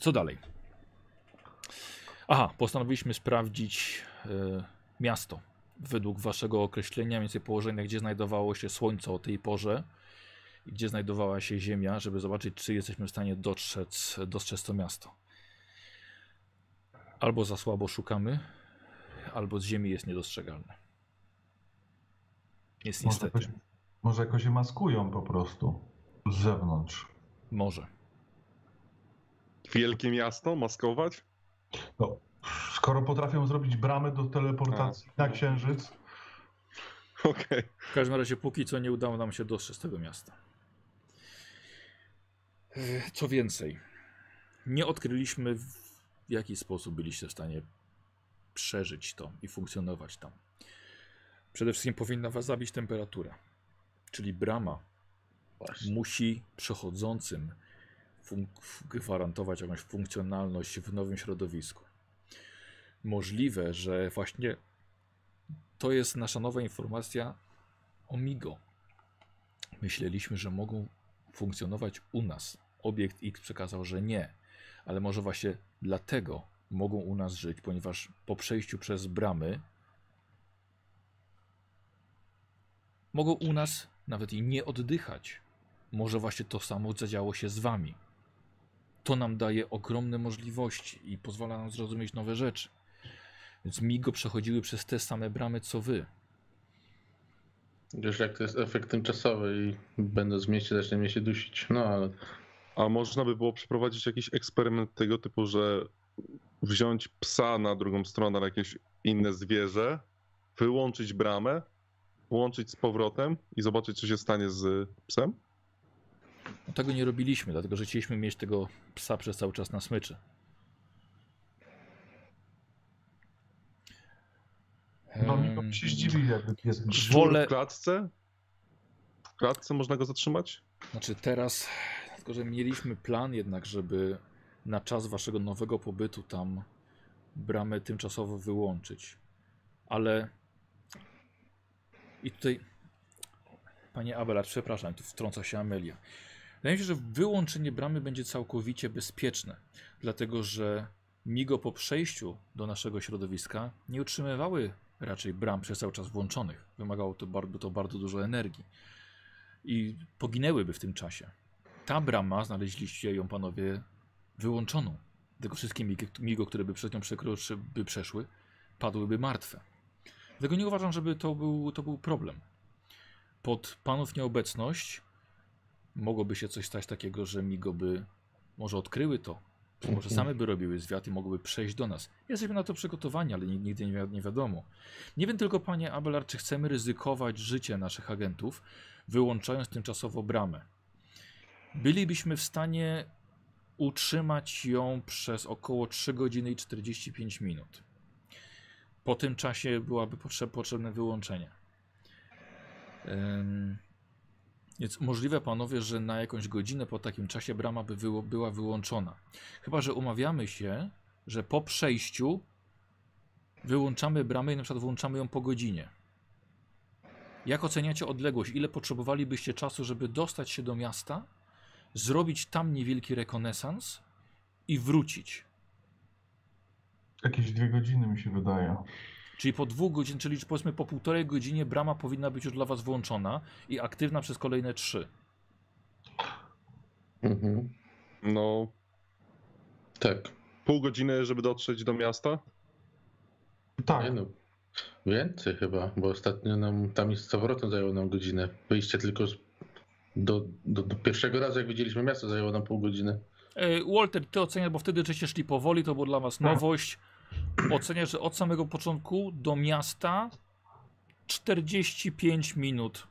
Co dalej? Aha, postanowiliśmy sprawdzić e, miasto. Według waszego określenia, więcej położenia, gdzie znajdowało się słońce o tej porze gdzie znajdowała się ziemia, żeby zobaczyć, czy jesteśmy w stanie dotrzec, dostrzec to miasto. Albo za słabo szukamy, albo z ziemi jest niedostrzegalne. Jest Może niestety. jakoś, może jakoś się maskują po prostu z zewnątrz. Może. Wielkie miasto maskować? No, skoro potrafią zrobić bramę do teleportacji na księżyc, Okej. W każdym razie póki co nie udało nam się dostrzec tego miasta. E, Co więcej, nie odkryliśmy w jaki sposób byliście w stanie przeżyć to i funkcjonować tam. Przede wszystkim powinna was zabić temperatura, czyli brama Właśnie. musi przechodzącym gwarantować jakąś funkcjonalność w nowym środowisku. Możliwe, że właśnie to jest nasza nowa informacja o Migo. Myśleliśmy, że mogą funkcjonować u nas. Obiekt X przekazał, że nie, ale może właśnie dlatego mogą u nas żyć, ponieważ po przejściu przez bramy mogą u nas nawet i nie oddychać. Może właśnie to samo zadziało się z wami. To nam daje ogromne możliwości i pozwala nam zrozumieć nowe rzeczy. Więc Migo przechodziły przez te same bramy co wy. Wiesz, jak to jest efekt tymczasowy i będąc w mieście zacznie mnie się dusić. No ale A można by było przeprowadzić jakiś eksperyment tego typu, że wziąć psa na drugą stronę, na jakieś inne zwierzę, wyłączyć bramę, włączyć z powrotem i zobaczyć, co się stanie z psem? No, tego nie robiliśmy, dlatego że chcieliśmy mieć tego psa przez cały czas na smyczy. no mi by się zdziwili, jakby pies był. Szczur Wolę- w klatce? W klatce można go zatrzymać? Znaczy teraz, tylko że mieliśmy plan jednak, żeby na czas waszego nowego pobytu tam bramę tymczasowo wyłączyć. Ale i tutaj Panie Abelard, przepraszam, tu wtrąca się Amelia. Wydaje mi się, że wyłączenie bramy będzie całkowicie bezpieczne, dlatego że migo po przejściu do naszego środowiska nie utrzymywały raczej bram przez cały czas włączonych. Wymagało to bardzo, to bardzo dużo energii i poginęłyby w tym czasie. Ta brama, znaleźliście ją panowie wyłączoną. Tylko wszystkie migo, które by przez nią przekroczy, by przeszły, padłyby martwe. Dlatego nie uważam, żeby to był, to był problem. Pod panów nieobecność mogłoby się coś stać takiego, że migo by może odkryły to. Może same by robiły zwiat i mogłyby przejść do nas. Jesteśmy na to przygotowani, ale nigdy nie wiadomo. Nie wiem tylko, panie Abelard, czy chcemy ryzykować życie naszych agentów, wyłączając tymczasowo bramę. Bylibyśmy w stanie utrzymać ją przez około 3 godziny i 45 minut. Po tym czasie byłaby potrze- potrzebne wyłączenie. Więc możliwe, panowie, że na jakąś godzinę po takim czasie brama by była wyłączona. Chyba, że umawiamy się, że po przejściu wyłączamy bramę i na przykład włączamy ją po godzinie. Jak oceniacie odległość? Ile potrzebowalibyście czasu, żeby dostać się do miasta, zrobić tam niewielki rekonesans i wrócić? Jakieś dwie godziny mi się wydaje. Czyli po dwóch godzinach, czyli powiedzmy po półtorej godzinie brama powinna być już dla was włączona i aktywna przez kolejne trzy. Mhm. No, Tak. pół godziny, żeby dotrzeć do miasta? Tak, Nie no. Więcej chyba, bo ostatnio nam tam z powrotem zajęło nam godzinę. Wyjście tylko z, do, do, do pierwszego razu, jak widzieliśmy miasto, zajęło nam pół godziny. E, Walter, ty oceniasz, bo wtedy żeście szli powoli, to była dla was nowość. Oceniasz, że od samego początku do miasta 45 minut.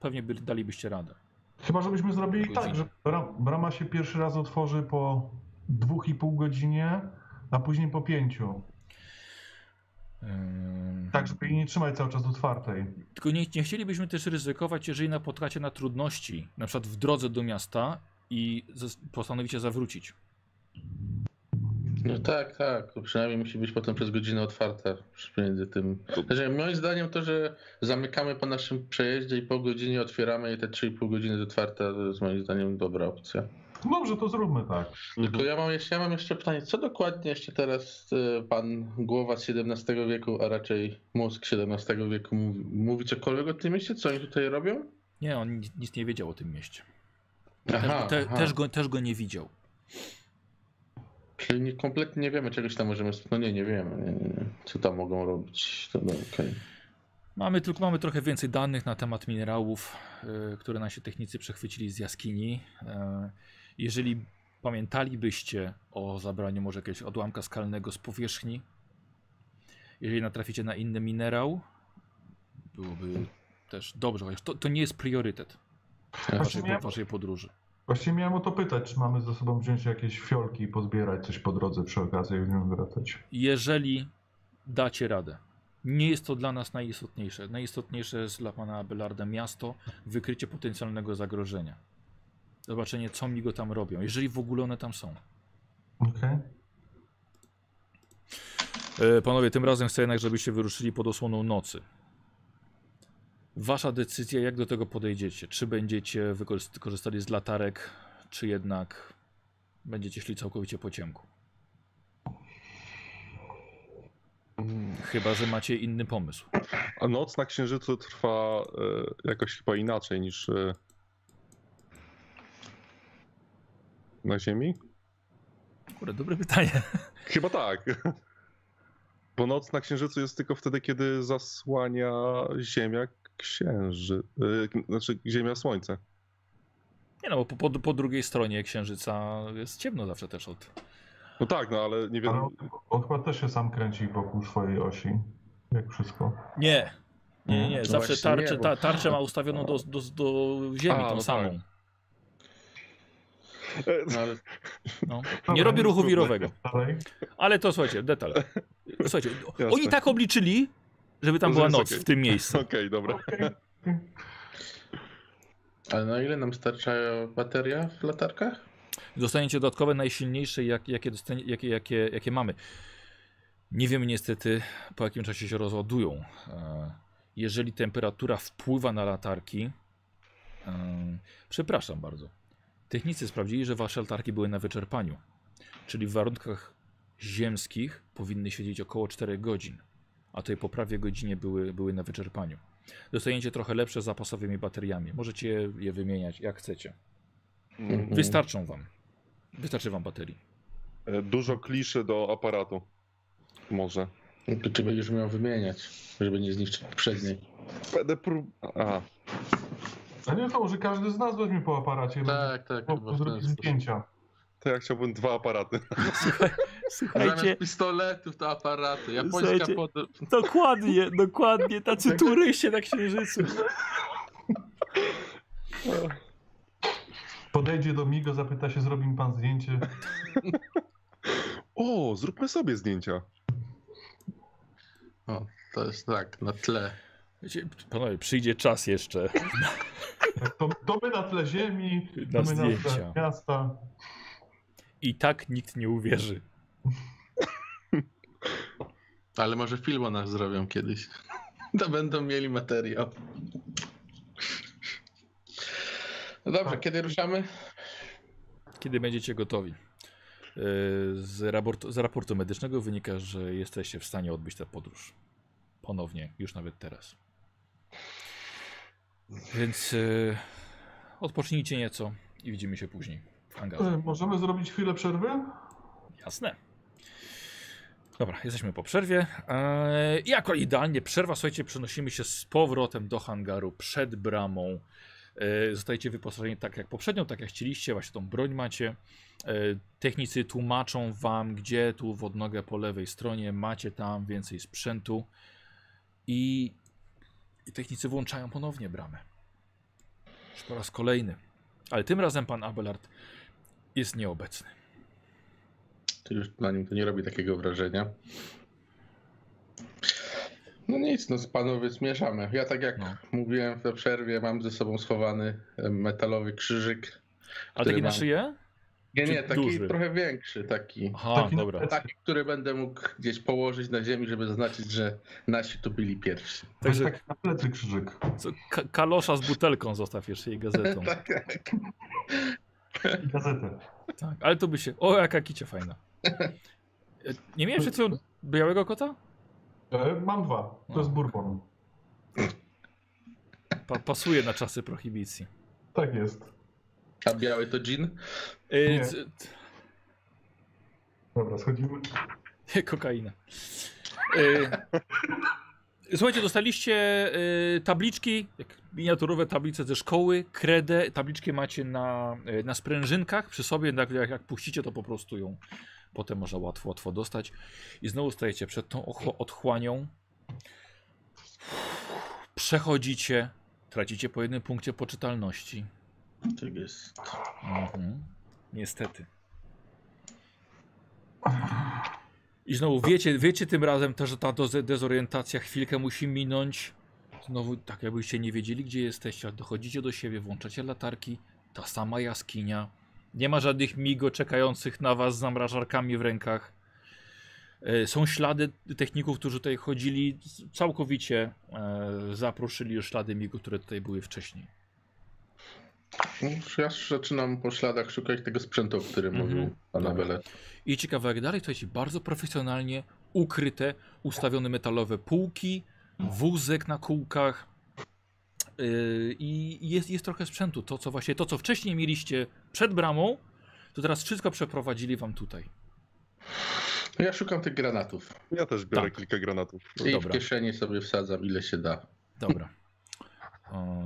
Pewnie by, dalibyście radę. chyba żebyśmy zrobili Godziny. tak, że bra- brama się pierwszy raz otworzy po dwóch i pół godzinie, a później po pięciu. Tak, żeby jej nie trzymać cały czas otwartej. Tylko nie, nie chcielibyśmy też ryzykować, jeżeli napotkacie na trudności, na przykład w drodze do miasta i postanowicie zawrócić. No tak, tak. To przynajmniej musi być potem przez godzinę otwarta między tym. Znaczy, moim zdaniem to, że zamykamy po naszym przejeździe i po godzinie otwieramy i te 3,5 godziny jest otwarta, to jest moim zdaniem dobra opcja. Dobrze, to zróbmy tak. Tylko ja mam, jeszcze, ja mam jeszcze pytanie, co dokładnie jeszcze teraz e, pan głowa z XVII wieku, a raczej mózg XVII wieku mówi, mówi cokolwiek o tym mieście? Co oni tutaj robią? Nie, on nic, nie wiedział o tym mieście. Aha, Te, aha. też, go, też go nie widział. Czyli nie, kompletnie nie wiemy czegoś tam możemy... No nie, nie wiemy. Nie, nie, nie. Co tam mogą robić? To, no, okej. Mamy tylko mamy trochę więcej danych na temat minerałów, y, które nasi technicy przechwycili z jaskini. E, jeżeli pamiętalibyście o zabraniu może jakiegoś odłamka skalnego z powierzchni, jeżeli natraficie na inny minerał, byłoby też dobrze, chociaż to, to nie jest priorytet waszej, miałem- waszej podróży. Właściwie miałem o to pytać, czy mamy ze sobą wziąć jakieś fiolki i pozbierać coś po drodze przy okazji, jak będziemy wracać. Jeżeli dacie radę. Nie jest to dla nas najistotniejsze. Najistotniejsze jest dla pana Abelarda miasto, wykrycie potencjalnego zagrożenia. Zobaczenie, co mi go tam robią, jeżeli w ogóle one tam są. Okej? E, panowie, tym razem chcę jednak, żebyście wyruszyli pod osłoną nocy. Wasza decyzja, jak do tego podejdziecie. Czy będziecie korzystali z latarek, czy jednak będziecie szli całkowicie po ciemku. Chyba, że macie inny pomysł. A noc na księżycu trwa e, jakoś chyba inaczej niż e, na Ziemi? Kurde, dobre pytanie. Chyba tak. Bo noc na księżycu jest tylko wtedy, kiedy zasłania Ziemia księży. e, Znaczy Ziemia słońce. Nie no, bo po, po, po drugiej stronie księżyca jest ciemno zawsze też od. No tak, no ale nie Ale wiem. on, on chyba też się sam kręci wokół swojej osi. Jak wszystko. Nie. Nie, nie. No Zawsze właśnie tarczę, nie, bo- ta, tarczę ma ustawioną do, do, do ziemi, A, tą no samą. tak. No, ale No. Dobra, Nie robię no ruchu wirowego. Ale to słuchajcie, detal. Słuchajcie, Jasne. oni tak obliczyli, żeby tam była noc w tym miejscu. Okej, dobra. Okej. Ale na ile nam starcza bateria w latarkach? Dostaniecie dodatkowe najsilniejsze, jak, jakie, dostanie, jakie, jakie, jakie mamy. Nie wiemy niestety, po jakim czasie się rozładują. E, Jeżeli temperatura wpływa na latarki, e, przepraszam bardzo. Technicy sprawdzili, że wasze latarki były na wyczerpaniu. Czyli w warunkach ziemskich powinny siedzieć około 4 godzin, a tutaj po prawie godzinie były, były na wyczerpaniu. Dostaniecie trochę lepsze zapasowymi bateriami. Możecie je wymieniać jak chcecie. Mm. Wystarczą wam. Wystarczy wam baterii. E, Dużo kliszy do aparatu. Może. To Czy będziesz miał wymieniać, żeby nie zniszczyć poprzedniej? Będę prób... A, A nie to, że każdy z nas weźmie po aparacie. Tak, tak. Po, zrobić zdjęcia. to ja chciałbym dwa aparaty. Słuchajcie, Zamiast pistoletów to aparaty. Japońska pod... dokładnie, dokładnie, tacy turyści na księżycu. Podejdzie do Migo, zapyta się, zrobi mi pan zdjęcie. O, zróbmy sobie zdjęcia. O, to jest tak, na tle. Wiecie, panowie, przyjdzie czas jeszcze Tak, To, to my na tle ziemi, na to my na tle miasta. I tak nikt nie uwierzy. Ale może film o nas zrobią kiedyś. To będą mieli materiał. No dobrze, kiedy ruszamy? Kiedy będziecie gotowi? Yy, Z raportu, z raportu medycznego wynika, że jesteście w stanie odbyć tę podróż. Ponownie, już nawet teraz. Więc yy, odpocznijcie nieco i widzimy się później w hangarze. E, Możemy zrobić chwilę przerwy? Jasne. Dobra, jesteśmy po przerwie. Eee, jako idealnie przerwa, słuchajcie, przenosimy się z powrotem do hangaru przed bramą. Eee, zostajecie wyposażeni tak jak poprzednio, tak jak chcieliście, właśnie tą broń macie. Eee, technicy tłumaczą wam, gdzie tu w odnogę po lewej stronie macie tam więcej sprzętu. I, i technicy włączają ponownie bramę. Już po raz kolejny. Ale tym razem pan Abelard jest nieobecny. To już na nim to nie robi takiego wrażenia. No nic, no panowie zmierzamy. Ja tak jak No. mówiłem w przerwie, mam ze sobą schowany metalowy krzyżyk. Ale taki na mam- szyję? Nie, nie, taki duży? trochę większy, taki. Aha, Taki dobra. Taki, który będę mógł gdzieś położyć na ziemi, żeby zaznaczyć, że nasi tu byli pierwsi. To jest Także tak na plecy krzyżyk. co, ka kalosza z butelką zostaw jeszcze i gazetą. tak, tak. I gazetę. Tak, ale to by się... O, jaka kicia fajna. Nie miałem przed białego kota? E, mam dwa. To jest bourbon. Pa pasuje na czasy prohibicji. Tak jest. A biały to gin? Nie. c- Dobra, schodzimy. Kokaina. E, Słuchajcie, dostaliście e, tabliczki, jak miniaturowe tablice ze szkoły, kredę. Tabliczki macie na, e, na sprężynkach przy sobie. Jak, jak, jak puścicie, to po prostu ją potem można łatwo, łatwo dostać. I znowu stajecie przed tą ochło- otchłanią. Przechodzicie, tracicie po jednym punkcie poczytalności. Tak jest. Mhm. Niestety. I znowu wiecie, wiecie tym razem też, że ta dezorientacja chwilkę musi minąć. Znowu tak jakbyście nie wiedzieli gdzie jesteście, dochodzicie do siebie, włączacie latarki, ta sama jaskinia. Nie ma żadnych migo czekających na was z zamrażarkami w rękach. E, Są ślady techników, którzy tutaj chodzili, całkowicie e, zaproszyli już ślady migo, które tutaj były wcześniej. Ja zaczynam po śladach szukać tego sprzętu, o którym Mhm. mówił pan Dobra. Abele. I ciekawe jak dalej, słuchajcie, bardzo profesjonalnie ukryte, ustawione metalowe półki, wózek na kółkach yy, i jest, jest trochę sprzętu. To co właśnie, to co wcześniej mieliście przed bramą, to teraz wszystko przeprowadzili wam tutaj. Ja szukam tych granatów. Ja też biorę Tak. kilka granatów. I Dobra. w kieszeni sobie wsadzam ile się da. Dobra. O,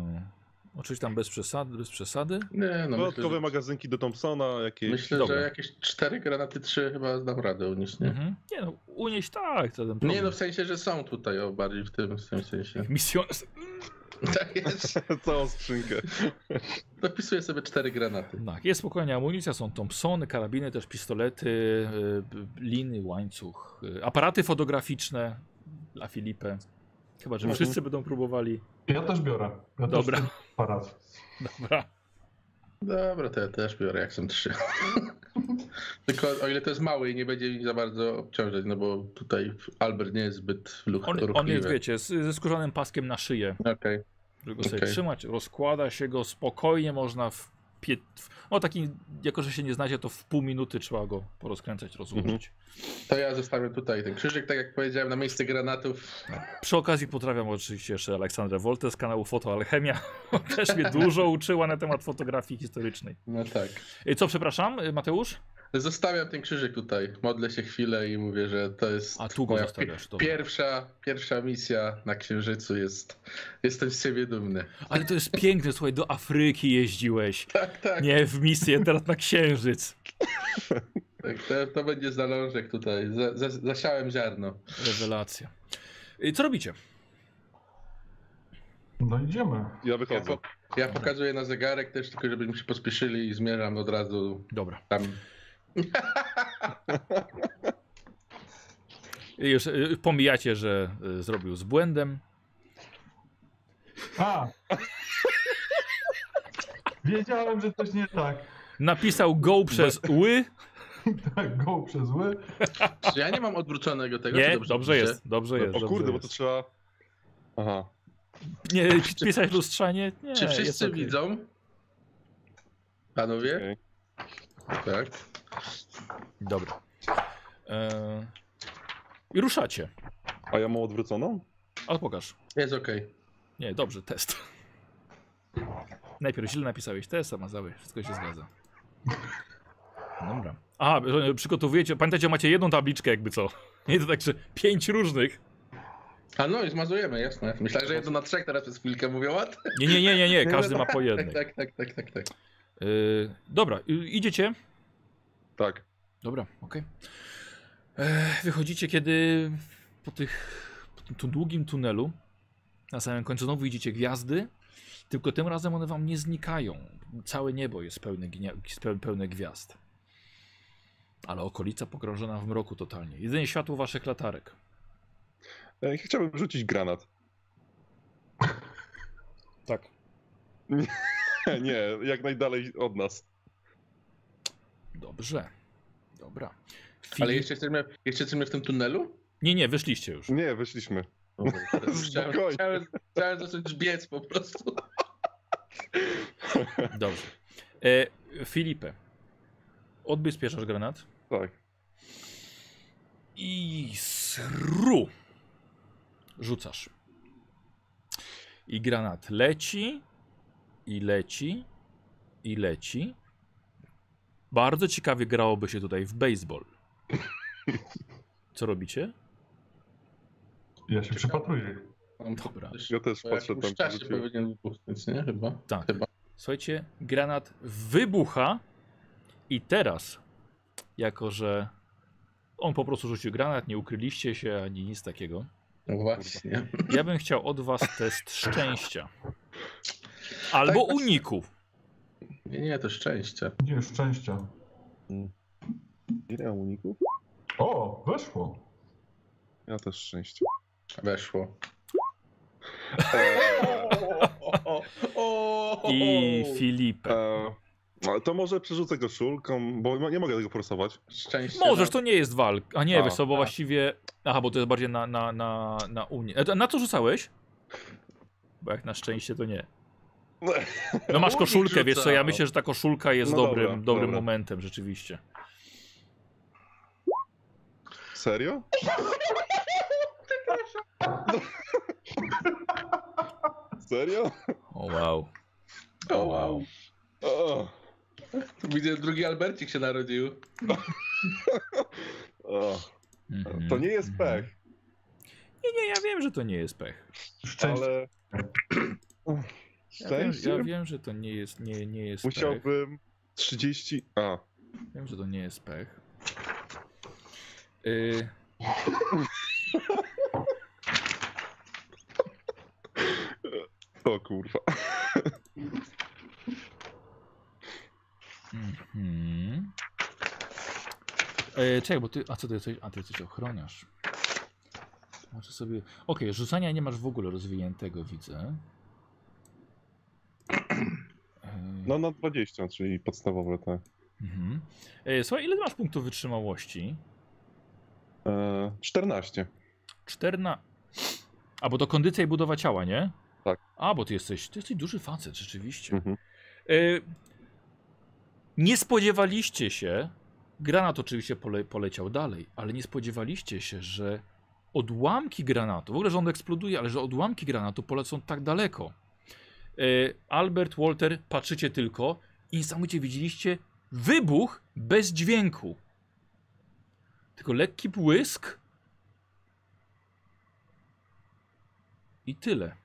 oczywiście tam bez przesady, bez przesady. Nie, no myślę, Dodatkowe że, magazynki do Thompsona, jakieś... myślę Dobra. że jakieś cztery granaty, trzy chyba dam radę unieść, nie? Mhm. Nie no, unieść tak, to ten Nie no, w sensie, że są tutaj, o bardziej w tym, w tym sensie. Misjon... Tak jest. Całą skrzynkę. Dopisuję sobie cztery granaty. Tak, jest spokojnie amunicja, są Thompsony, karabiny, też pistolety, y, liny, łańcuch, y, aparaty fotograficzne dla Filipę. Chyba, że Mhm. wszyscy będą próbowali. Ja też biorę. Ja Dobra. Też aparat. Dobra. Dobra, to ja też biorę, jak są trzy. Tylko o ile to jest mały i nie będzie mi za bardzo obciążać, no bo tutaj Albert nie jest zbyt luch- On, ruchliwy. on jest, wiecie, z, ze skórzanym paskiem na szyję, Okej. żeby go sobie trzymać. Rozkłada się go spokojnie, można w pie... No taki, jako że się nie znacie, to w pół minuty trzeba go porozkręcać, rozłożyć. To ja zostawiam tutaj ten krzyżyk, tak jak powiedziałem, na miejsce granatów. Przy okazji pozdrawiam oczywiście jeszcze Aleksandrę Woltę z kanału Fotoalchemia. Też mnie dużo uczyła na temat fotografii historycznej. No tak. Co, przepraszam, Mateusz? Zostawiam ten krzyżyk tutaj. Modlę się chwilę i mówię, że to jest A tu go moja zostawiasz, dobra. pierwsza, pierwsza misja na Księżycu. Jest, jestem z siebie dumny. Ale to jest piękne, słuchaj, do Afryki jeździłeś. Tak, tak. Nie w misję, teraz na Księżyc. tak to, to będzie zalążek tutaj. Za, za, zasiałem ziarno. Rewelacja. Y, Co robicie? No idziemy. Ja Ja, wychodzę. po, ja pokazuję na zegarek też, tylko żebyśmy się pospieszyli i zmierzam od razu Dobra. tam. Już y, pomijacie, że y, zrobił z błędem. A! Wiedziałem, że coś nie tak. Napisał go przez ły. Tak, go przez ły. Czy ja nie mam odwróconego tego? Nie, czy dobrze piszę? jest, dobrze jest. O dobrze kurde, bo jest. to trzeba... Aha. Nie, pisać lustrzanie? Nie, Czy wszyscy okej. widzą? Panowie? okej. Tak. Dobra. E... I ruszacie. A ja mam odwróconą? Ale pokaż. Jest okej. Nie, dobrze, test. Najpierw źle napisałeś test, a mazałeś. Wszystko się zgadza. Dobra. A, przygotowujecie. Pamiętajcie, macie jedną tabliczkę, jakby co. Nie to tak, że pięć różnych. A no i zmazujemy, jasne. Myślałem, że jedno na trzech teraz przez chwilkę mówię ład. Nie, nie, nie, nie, nie. Każdy ma po Tak, jednej. tak, tak, tak, tak, tak. Yy, dobra, idziecie. Tak. Dobra, okej. E, Wychodzicie, kiedy po, tych, po tym tu długim tunelu na samym końcu znowu widzicie gwiazdy, tylko tym razem one wam nie znikają. Całe niebo jest pełne, pełne gwiazd. Ale okolica pogrążona w mroku totalnie. Jedynie światło waszych latarek. Chciałbym rzucić granat. Tak. Nie, jak najdalej od nas. Dobrze. Dobra. Ale Filip- jeszcze jesteśmy, jeszcze jesteśmy w tym tunelu? Nie, nie, wyszliście już. Nie, wyszliśmy. Chciałem, Spokojnie. chciałem, chciałem zacząć biec po prostu. Dobrze. E, Filipę, odbezpieczasz granat Tak. i sru rzucasz. I granat leci, i leci, i leci. Bardzo ciekawie grałoby się tutaj w baseball. Co robicie? Ja się przypatruję. Dobra. Ja też patrzę tam. czasie gdzie rzuciłem. powinien wybuchnąć, nie? Chyba. Tak. Chyba. Słuchajcie, granat wybucha i teraz, jako że on po prostu rzucił granat, nie ukryliście się ani nic takiego, No właśnie. ja bym chciał od was test szczęścia. Albo Tak, tak. uniku. Nie, nie, to szczęście. Nie, szczęścia. Ile uników? O, weszło. Ja też szczęście. Weszło. I Filipę. E, ale to może przerzucę koszulką, bo nie mogę tego forsować. Szczęście. Możesz, to nie jest walk. A nie, A, wiesz co, bo a. właściwie... Aha, bo to jest bardziej na, na, na, na Unię. E, to Na co rzucałeś? Bo jak na szczęście to nie. No masz koszulkę, wiesz co, ja myślę, że ta koszulka jest No dobrym, dobra, dobrym dobra. momentem, rzeczywiście. Serio? Serio? O wow. O, wow. O, Widzę, drugi Albercik się narodził. Mhm, To nie jest mhm. pech, Nie, nie, ja wiem, że to nie jest pech. Szczęście. ale... Ja wiem, Szczęście? ja wiem że to nie jest, nie, nie jest pech. Musiałbym 30... A, Wiem, że to nie jest pech. Y... o kurwa. Mhm. E, czekaj, bo ty. A co ty jesteś? A ty jesteś ochroniarz. Znaczy sobie. Okej, rzucania nie masz w ogóle rozwiniętego, widzę. E, No na 20, czyli podstawowe te. mhm. e, słuchaj, ile masz punktów wytrzymałości? E, 14. 14. A bo to kondycja i budowa ciała, nie? Tak. A, bo ty jesteś. Ty jesteś duży facet, rzeczywiście. Mhm. E, nie spodziewaliście się, granat oczywiście pole, poleciał dalej, ale nie spodziewaliście się, że odłamki granatu, w ogóle, że on eksploduje, ale że odłamki granatu polecą tak daleko. E, Albert, Walter, patrzycie tylko i niesamowicie widzieliście wybuch bez dźwięku. Tylko lekki błysk i tyle.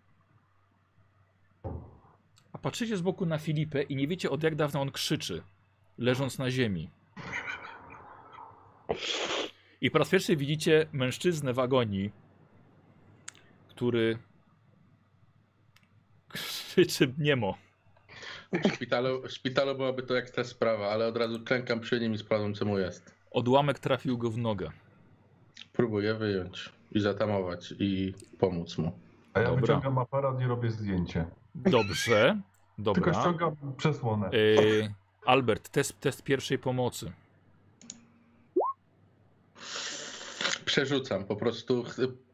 A patrzycie z boku na Filipę i nie wiecie od jak dawna on krzyczy, leżąc na ziemi. I po raz pierwszy widzicie mężczyznę w agonii, który krzyczy niemo. W szpitalu, w szpitalu byłaby to ekstra sprawa, ale od razu klękam przy nim i sprawdzam, co mu jest. Odłamek trafił go w nogę. Próbuję wyjąć i zatamować i pomóc mu. A ja Dobra. wyciągam aparat i robię zdjęcie. Dobrze, Tylko dobra. ściągam przesłonę. Y, Albert, test, test pierwszej pomocy. Przerzucam, po prostu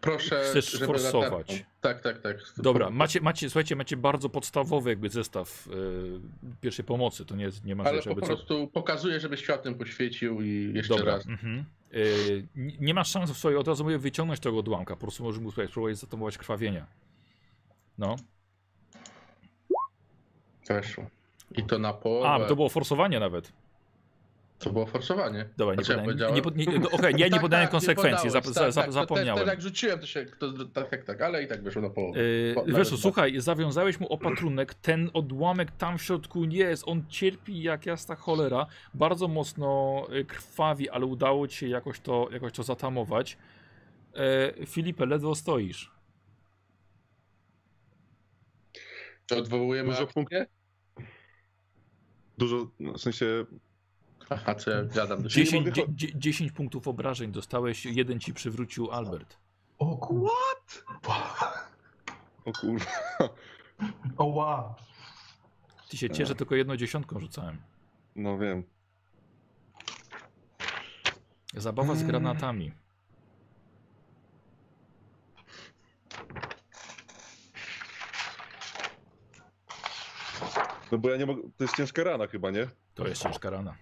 proszę, Chcesz żeby forsować. latarką- Tak, tak, tak. Dobra, macie, macie, słuchajcie, macie bardzo podstawowy jakby zestaw y, pierwszej pomocy. To nie, jest- nie ma Ale rzeczy, po jakby co. prostu pokazuję, żeby światłem poświecił i jeszcze Dobra. raz. Mhm. Y, nie- masz szans w sobie od razu mówię wyciągnąć tego odłamka. Po prostu możesz mu słuchaj, spróbować zatamować krwawienie. No. Weszło. I to na połowę. A, to było forsowanie nawet. To było forsowanie. Dobra, nie Znaczy, ja podałem, powiedziałem- nie, nie, no, okej, ja nie Tak, podałem tak, konsekwencji, podałeś, zap, tak, tak, to zapomniałem. Teraz jak rzuciłem, to się, to, tak, tak, tak, ale i tak wyszło na połowę. Yy, wiesz słuchaj, zawiązałeś mu opatrunek, ten odłamek tam w środku jest, on cierpi jak jasna cholera, bardzo mocno y, krwawi, ale udało ci się jakoś to, jakoś to zatamować. E, Filipie, ledwo stoisz. To odwołujemy Dużo akcję? Dużo, no, w sensie... Aha, co ja gadam. do Czyli 10, mogę cho- dzie- dzie- 10 punktów obrażeń dostałeś, jeden ci przywrócił Albert. O kur... O kurwa. O. Ty się cieszę, tylko jedną dziesiątką rzucałem. No wiem. Zabawa z granatami. No bo ja nie mogę. To jest ciężka rana chyba, nie? To jest ciężka rana.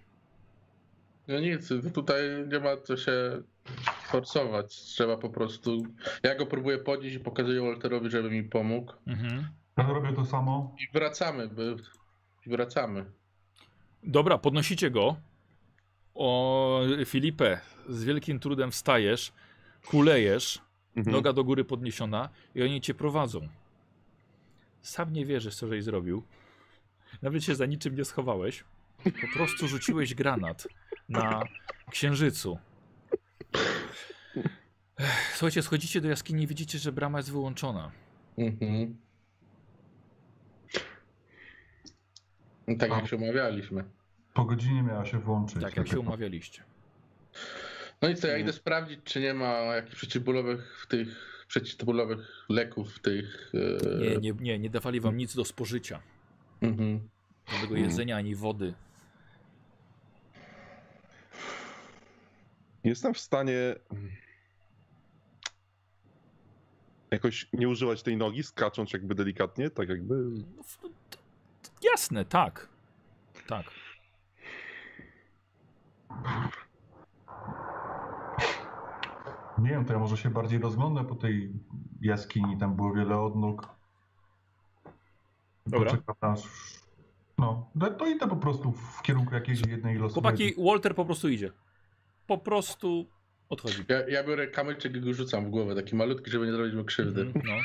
No nic, tutaj nie ma co się forsować. Trzeba po prostu. Ja go próbuję podnieść i pokazuję Walterowi, żeby mi pomógł. Mhm. Ja robię to samo. I wracamy, by... i wracamy. Dobra, podnosicie go. O, Filipę, z wielkim trudem wstajesz, kulejesz, Mhm. noga do góry podniesiona i oni cię prowadzą. Sam nie wierzysz, co żeś zrobił. Nawet się za niczym nie schowałeś. Po prostu rzuciłeś granat na księżycu. Słuchajcie, schodzicie do jaskini i widzicie, że brama jest wyłączona. Mhm. No Tak jak się umawialiśmy. Po godzinie miała się włączyć. Tak jak się umawialiście. No i co, ja idę sprawdzić, czy nie ma jakichś przeciwbólowych w tych przeciwbólowych leków w tych. e, Nie, nie, nie, nie dawali wam nic do spożycia. Mhm. Żadnego jedzenia ani wody. Jestem w stanie jakoś nie używać tej nogi, skacząc jakby delikatnie, tak jakby. Jasne, tak. Tak. Nie wiem, to ja może się bardziej rozglądam po tej jaskini. Tam było wiele odnóg. Dobra. Aż... No, to- to idę po prostu w kierunku jakiejś jednej losowej. Chłopaki, Walter po prostu idzie. Po prostu odchodzi. Ja, ja biorę kamyczek i go rzucam w głowę, taki malutki, żeby nie zrobić mu krzywdy. Mhm, No.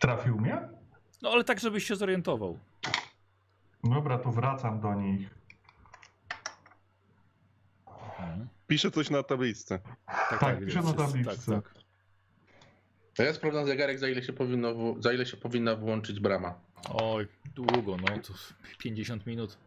Trafił mnie? no ale tak, żebyś się zorientował. Dobra, to wracam do nich. Mhm. Piszę coś na tabliczce. Tak, Tak, widzę, piszę na tabliczce. Tak, tak. To ja sprawdzam zegarek, za ile się powinno, za ile się powinna włączyć brama. Oj, długo, no to 50 minut.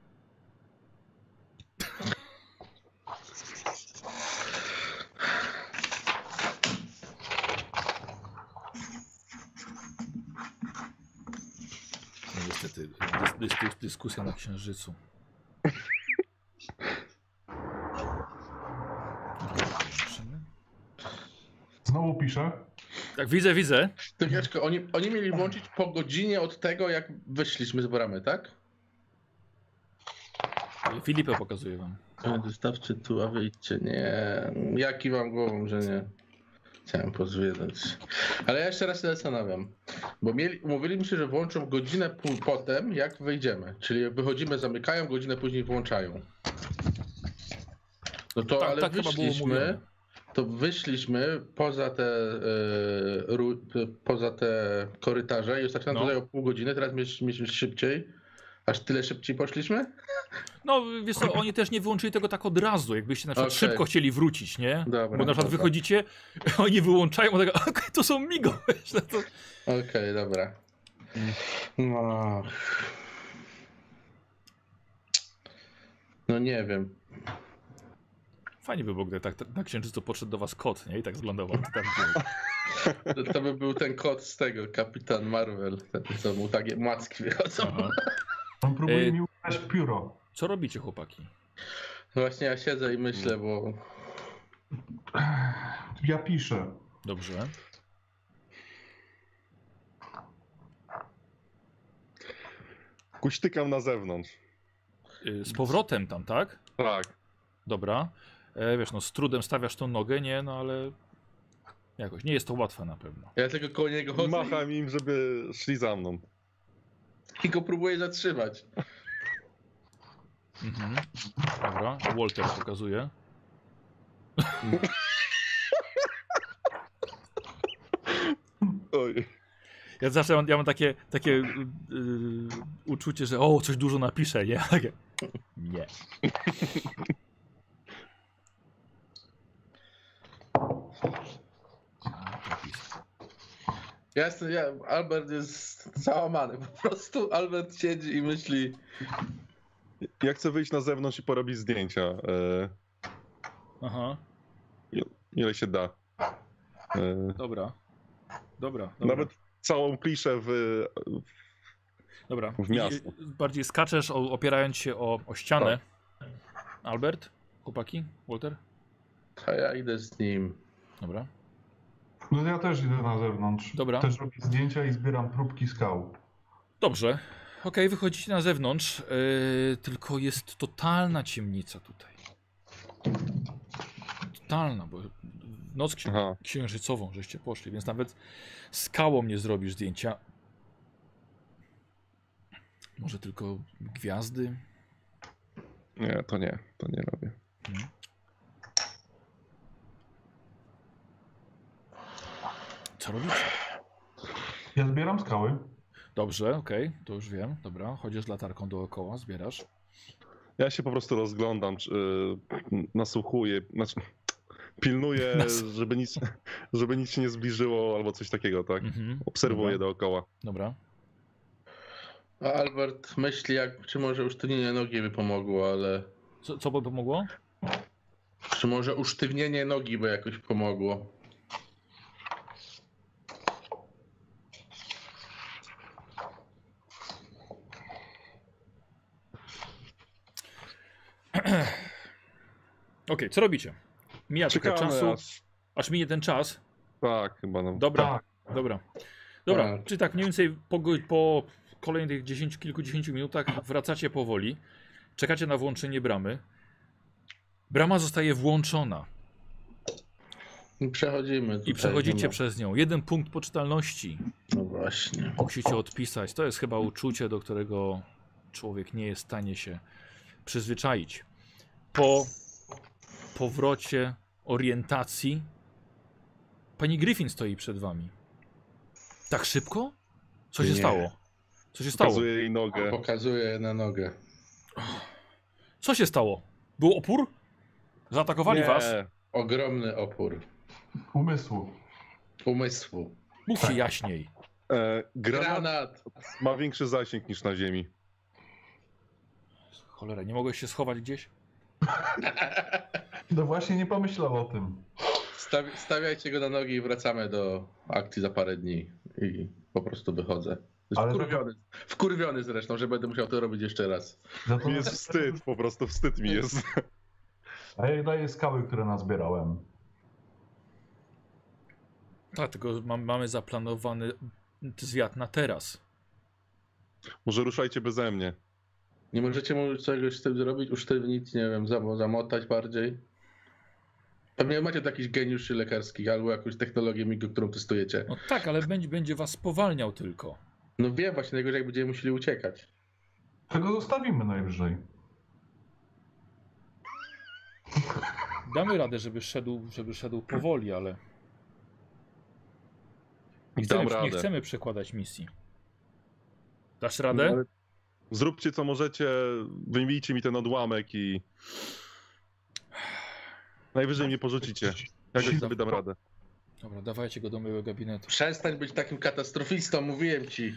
No niestety, dys, dys, dys, dyskusja na księżycu. Znowu piszę. Tak, widzę, widzę. Chwileczkę, oni, oni mieli włączyć po godzinie od tego, jak wyszliśmy z bramy, tak? Filipę pokazuję wam. Wystawcie tu, a wyjdźcie. Nie, ja kiwam głową, że nie. Chciałem pozwiedzać. Ale ja jeszcze raz się zastanawiam. Bo mieli, umówiliśmy się, że włączą godzinę pół potem, jak wyjdziemy. Czyli jak wychodzimy, zamykają, godzinę później włączają. No to Tak, ale tak wyszliśmy, to wyszliśmy poza te, ru, poza te korytarze i ostatnio No. to zajęło pół godziny, teraz mieliśmy szybciej. Aż tyle szybciej poszliśmy? No, wiesz co, oni też nie wyłączyli tego tak od razu, jakbyście na przykład Okej. szybko chcieli wrócić, nie? Dobra, Bo na przykład dobra. wychodzicie, oni wyłączają, a tak, okej, to są migo. No to... Okej, dobra. No. No nie wiem. Fajnie by było, gdy tak na księżycu podszedł do was kot, nie? I tak tam gdzie. To, to by był ten kot z tego, Kapitan Marvel, ten, co mu takie macki wychodzą. Aha. On próbuje Ej. mi ukraść pióro. Co robicie, chłopaki? Właśnie ja siedzę i myślę, bo Ja piszę. Dobrze. Kuśtykam na zewnątrz. Y, Z powrotem tam, tak? Tak. Dobra. E, wiesz, no z trudem stawiasz tą nogę, nie? No ale jakoś nie jest to łatwe na pewno. ja tylko koło niego chodzę Macham im, żeby szli za mną. I go próbuję zatrzymać. Mhm. Dobra, Walter pokazuje. Oj. Ja zawsze mam, ja mam takie, takie yy, uczucie, że o, coś dużo napiszę, nie? Takie, nie. Ja jestem, ja, Albert jest załamany po prostu. Albert siedzi i myśli, Ja chcę wyjść na zewnątrz i porobić zdjęcia. E, Aha, ile się da. E, dobra. Dobra, dobra. nawet całą kliszę w. dobra. w miasto. I- Bardziej skaczesz, o, opierając się o, o ścianę. Albert? Chłopaki? Walter? a ja idę z nim. Dobra. No ja też idę na zewnątrz. Dobra. Też robię zdjęcia i zbieram próbki skał. Dobrze. Okej, wychodzicie na zewnątrz, yy, tylko jest totalna ciemnica tutaj. Totalna, bo noc księ Aha. księżycową żeście poszli, więc nawet skałą nie zrobisz zdjęcia. Może tylko gwiazdy? Nie, to nie, to nie robię. Co robicie? Ja zbieram skały. Dobrze, okej, to już wiem. Dobra, chodzisz z latarką dookoła, zbierasz. Ja się po prostu rozglądam, czy, y, nasłuchuję, znaczy pilnuję, Nas- żeby nic, żeby nic się nie zbliżyło albo coś takiego, tak? Mhm. Obserwuję Dobra. dookoła. Dobra. A Albert myśli, jak, czy może usztywnienie nogi by pomogło, ale. Co, co by pomogło? Czy może usztywnienie nogi by jakoś pomogło? Okej, co robicie? Mija trochę czasu, aż... aż minie ten czas. Tak, chyba no. Dobra, Tak. dobra. Dobra, Tak. czy tak mniej więcej po, po kolejnych 10, kilkudziesięciu minutach wracacie powoli. Czekacie na włączenie bramy. Brama zostaje włączona I Przechodzimy. i przechodzicie no. przez nią. Jeden punkt poczytalności. No właśnie. Musicie odpisać. To jest chyba uczucie, do którego człowiek nie jest w stanie się przyzwyczaić. Po powrocie orientacji pani Griffin stoi przed wami. Tak szybko? Co się Nie. stało? Co się stało? Pokazuję jej nogę. Pokazuję na nogę. Co się stało? Był opór? Zaatakowali Nie, was? Ogromny opór Umysłu. umysłu. Mówcie jaśniej. E, granat Granat! ma większy zasięg niż na ziemi. Cholera, nie mogłeś się schować gdzieś? No właśnie nie pomyślał o tym. Stawi, stawiajcie go na nogi i wracamy do akcji za parę dni. I po prostu wychodzę. Ale Wkurwiony, wkurwiony zresztą, że będę musiał to robić jeszcze raz. Za to Mi jest wstyd, po prostu wstyd mi jest. A ja daję skały, które nazbierałem. Tak, tylko mam, mamy zaplanowany zwiat na teraz. Może ruszajcie beze mnie. Nie możecie mu czegoś z tym zrobić? Usztywnić, nie wiem, zam- zamotać bardziej? Pewnie macie jakiś geniuszy lekarskich albo jakąś technologię którą testujecie. No tak, ale będzie, będzie was spowalniał tylko. No wiem właśnie, najgorzej jak będziemy musieli uciekać. Tego zostawimy najwyżej. Damy radę, żeby szedł, żeby szedł powoli, ale nie chcemy, nie chcemy przekładać misji. Dasz radę? Ale Zróbcie co możecie, wyjmijcie mi ten odłamek i... Najwyżej mnie porzucicie. Jakoś sobie dam radę. Dobra, dawajcie go do mojego gabinetu. Przestań być takim katastrofistą, mówiłem ci.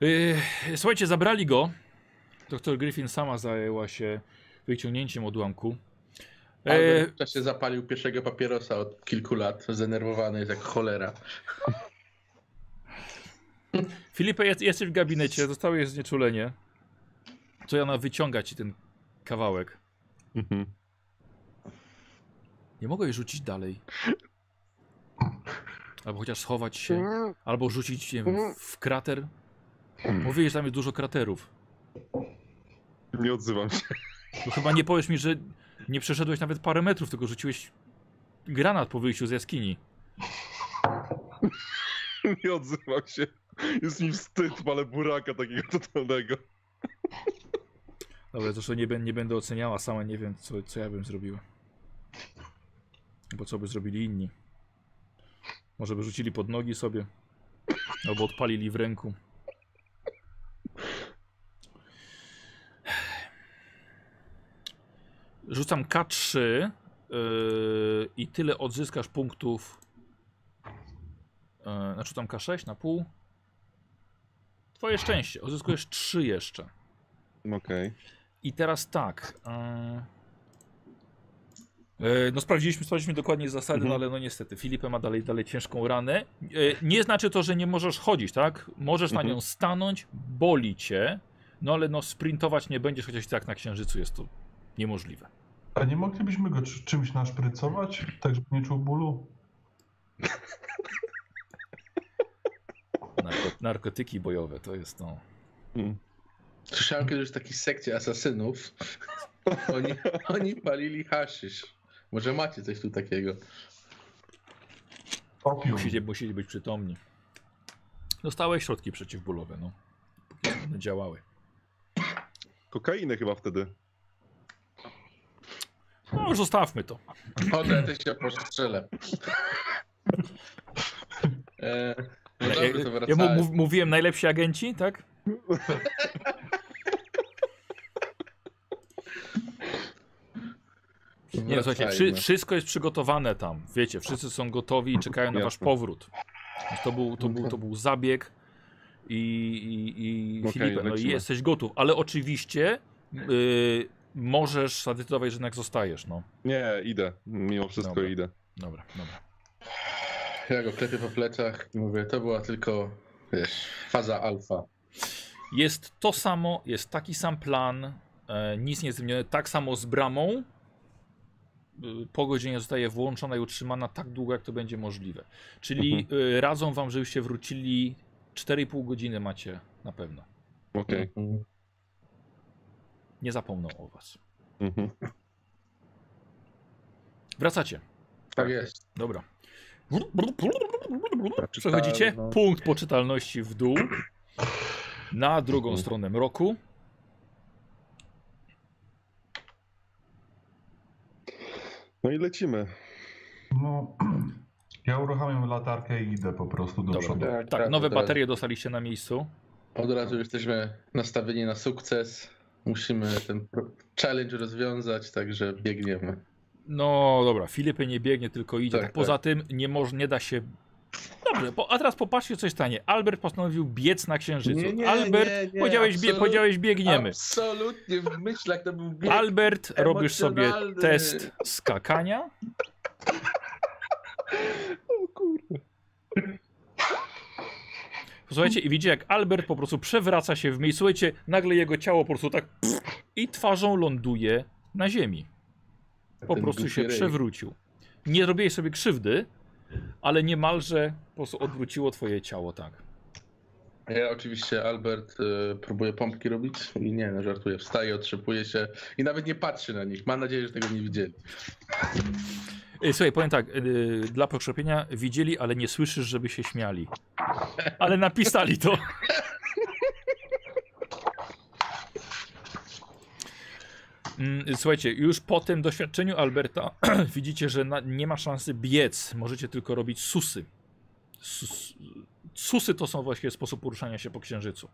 Yy, słuchajcie, zabrali go. Doktor Griffin sama zajęła się wyciągnięciem odłamku. Yy, w czasie zapalił pierwszego papierosa od kilku lat. Zdenerwowany jest jak cholera. Filipie, jest, jesteś w gabinecie, zostało jest znieczulenie. Co Jana wyciąga ci ten kawałek. Mhm. Nie mogę jej rzucić dalej. Albo chociaż schować się, albo rzucić nie wiem, w krater. Mówię, że tam jest dużo kraterów. Nie odzywam się. No chyba nie powiesz mi, że nie przeszedłeś nawet parę metrów, tylko rzuciłeś granat po wyjściu z jaskini. Nie odzywam się. Jest mi wstyd, ale buraka takiego totalnego. Dobra, zresztą nie, nie będę oceniała, sama nie wiem, co, co ja bym zrobiła. Bo co by zrobili inni. Może by rzucili pod nogi sobie. Albo odpalili w ręku. Rzucam K3 yy, i tyle odzyskasz punktów. Yy, znaczy tam K6 na pół. Twoje szczęście. Odzyskujesz 3 jeszcze. Okej. I teraz tak. e, No sprawdziliśmy, sprawdziliśmy dokładnie zasady, Mhm. no ale no niestety Filipę ma dalej, dalej ciężką ranę. E, Nie znaczy to, że nie możesz chodzić, tak? Możesz na Mhm. nią stanąć, boli cię, no ale no sprintować nie będziesz, chociaż tak na księżycu jest to niemożliwe. A nie moglibyśmy go czy- czymś naszprycować, tak żeby nie czuł bólu? Narko, narkotyki bojowe to jest to. Mm. Słyszałem kiedyś w takiej sekcie asasynów. Oni, oni palili haszysz. Może macie coś tu takiego. Opium. Musicie, musicie być przytomni. Dostałeś środki przeciwbólowe, no. Póki one działały. Kokainę chyba wtedy. No już zostawmy to. Chodzę, też się postrzelę. E, no Ja, dobrze, to ja, ja mówiłem najlepsi agenci, tak? Nie, słuchajcie, wszy, wszystko jest przygotowane tam. Wiecie, wszyscy są gotowi i czekają na wasz powrót. To był, to był, to był zabieg i, i, i Filipę, no i jesteś gotów, ale oczywiście y, możesz zadecydować, że jednak zostajesz, no. Nie, idę. Mimo wszystko Dobra. idę. Dobra, dobra. Ja go klepię po plecach i mówię, to była tylko, wiesz, faza alfa. Jest to samo, jest taki sam plan, e, nic nie zmienione, tak samo z bramą. Y, Po godzinie zostaje włączona i utrzymana tak długo, jak to będzie możliwe. Czyli y, radzą wam, żebyście wrócili 4,5 godziny macie na pewno. Okej. Mhm. Nie zapomną o was. Mhm. Wracacie. Tak jest. Dobra. Przechodzicie no. punkt poczytalności w dół na drugą Mhm. stronę mroku. No i lecimy. No, ja uruchamiam latarkę i idę po prostu do Dobra. przodu. Tak, Tak, nowe razu- baterie dostaliście na miejscu. Od razu jesteśmy nastawieni na sukces. Musimy ten challenge rozwiązać, także biegniemy. No dobra, Filipy nie biegnie, tylko idzie. Tak, Tak, Poza tym nie, moż, nie da się. Dobrze, po, a teraz popatrzcie, coś stanie. Albert postanowił biec na księżycu. Nie, nie, Albert, nie, nie, powiedziałeś, bie, absolut- powiedziałeś biegniemy. Absolutnie w myślach to był bieg. Albert, robisz sobie test skakania. O kurde. Słuchajcie, i widzicie, jak Albert po prostu przewraca się w miejscu. Słuchajcie, nagle jego ciało po prostu tak i twarzą ląduje na ziemi. Po prostu się przewrócił. Nie robiłeś sobie krzywdy, ale niemalże po prostu odwróciło twoje ciało, tak. Ja oczywiście, Albert y, próbuje pompki robić i nie, no żartuję, wstaje, otrzepuje się i nawet nie patrzy na nich. Mam nadzieję, że tego nie widzieli. Ej, Słuchaj, powiem tak, yy, dla pokrzepienia widzieli, ale nie słyszysz, żeby się śmiali. Ale napisali to. Słuchajcie, już po tym doświadczeniu Alberta widzicie, że na, nie ma szansy biec. Możecie tylko robić susy. Sus, susy to są właśnie sposób poruszania się po księżycu.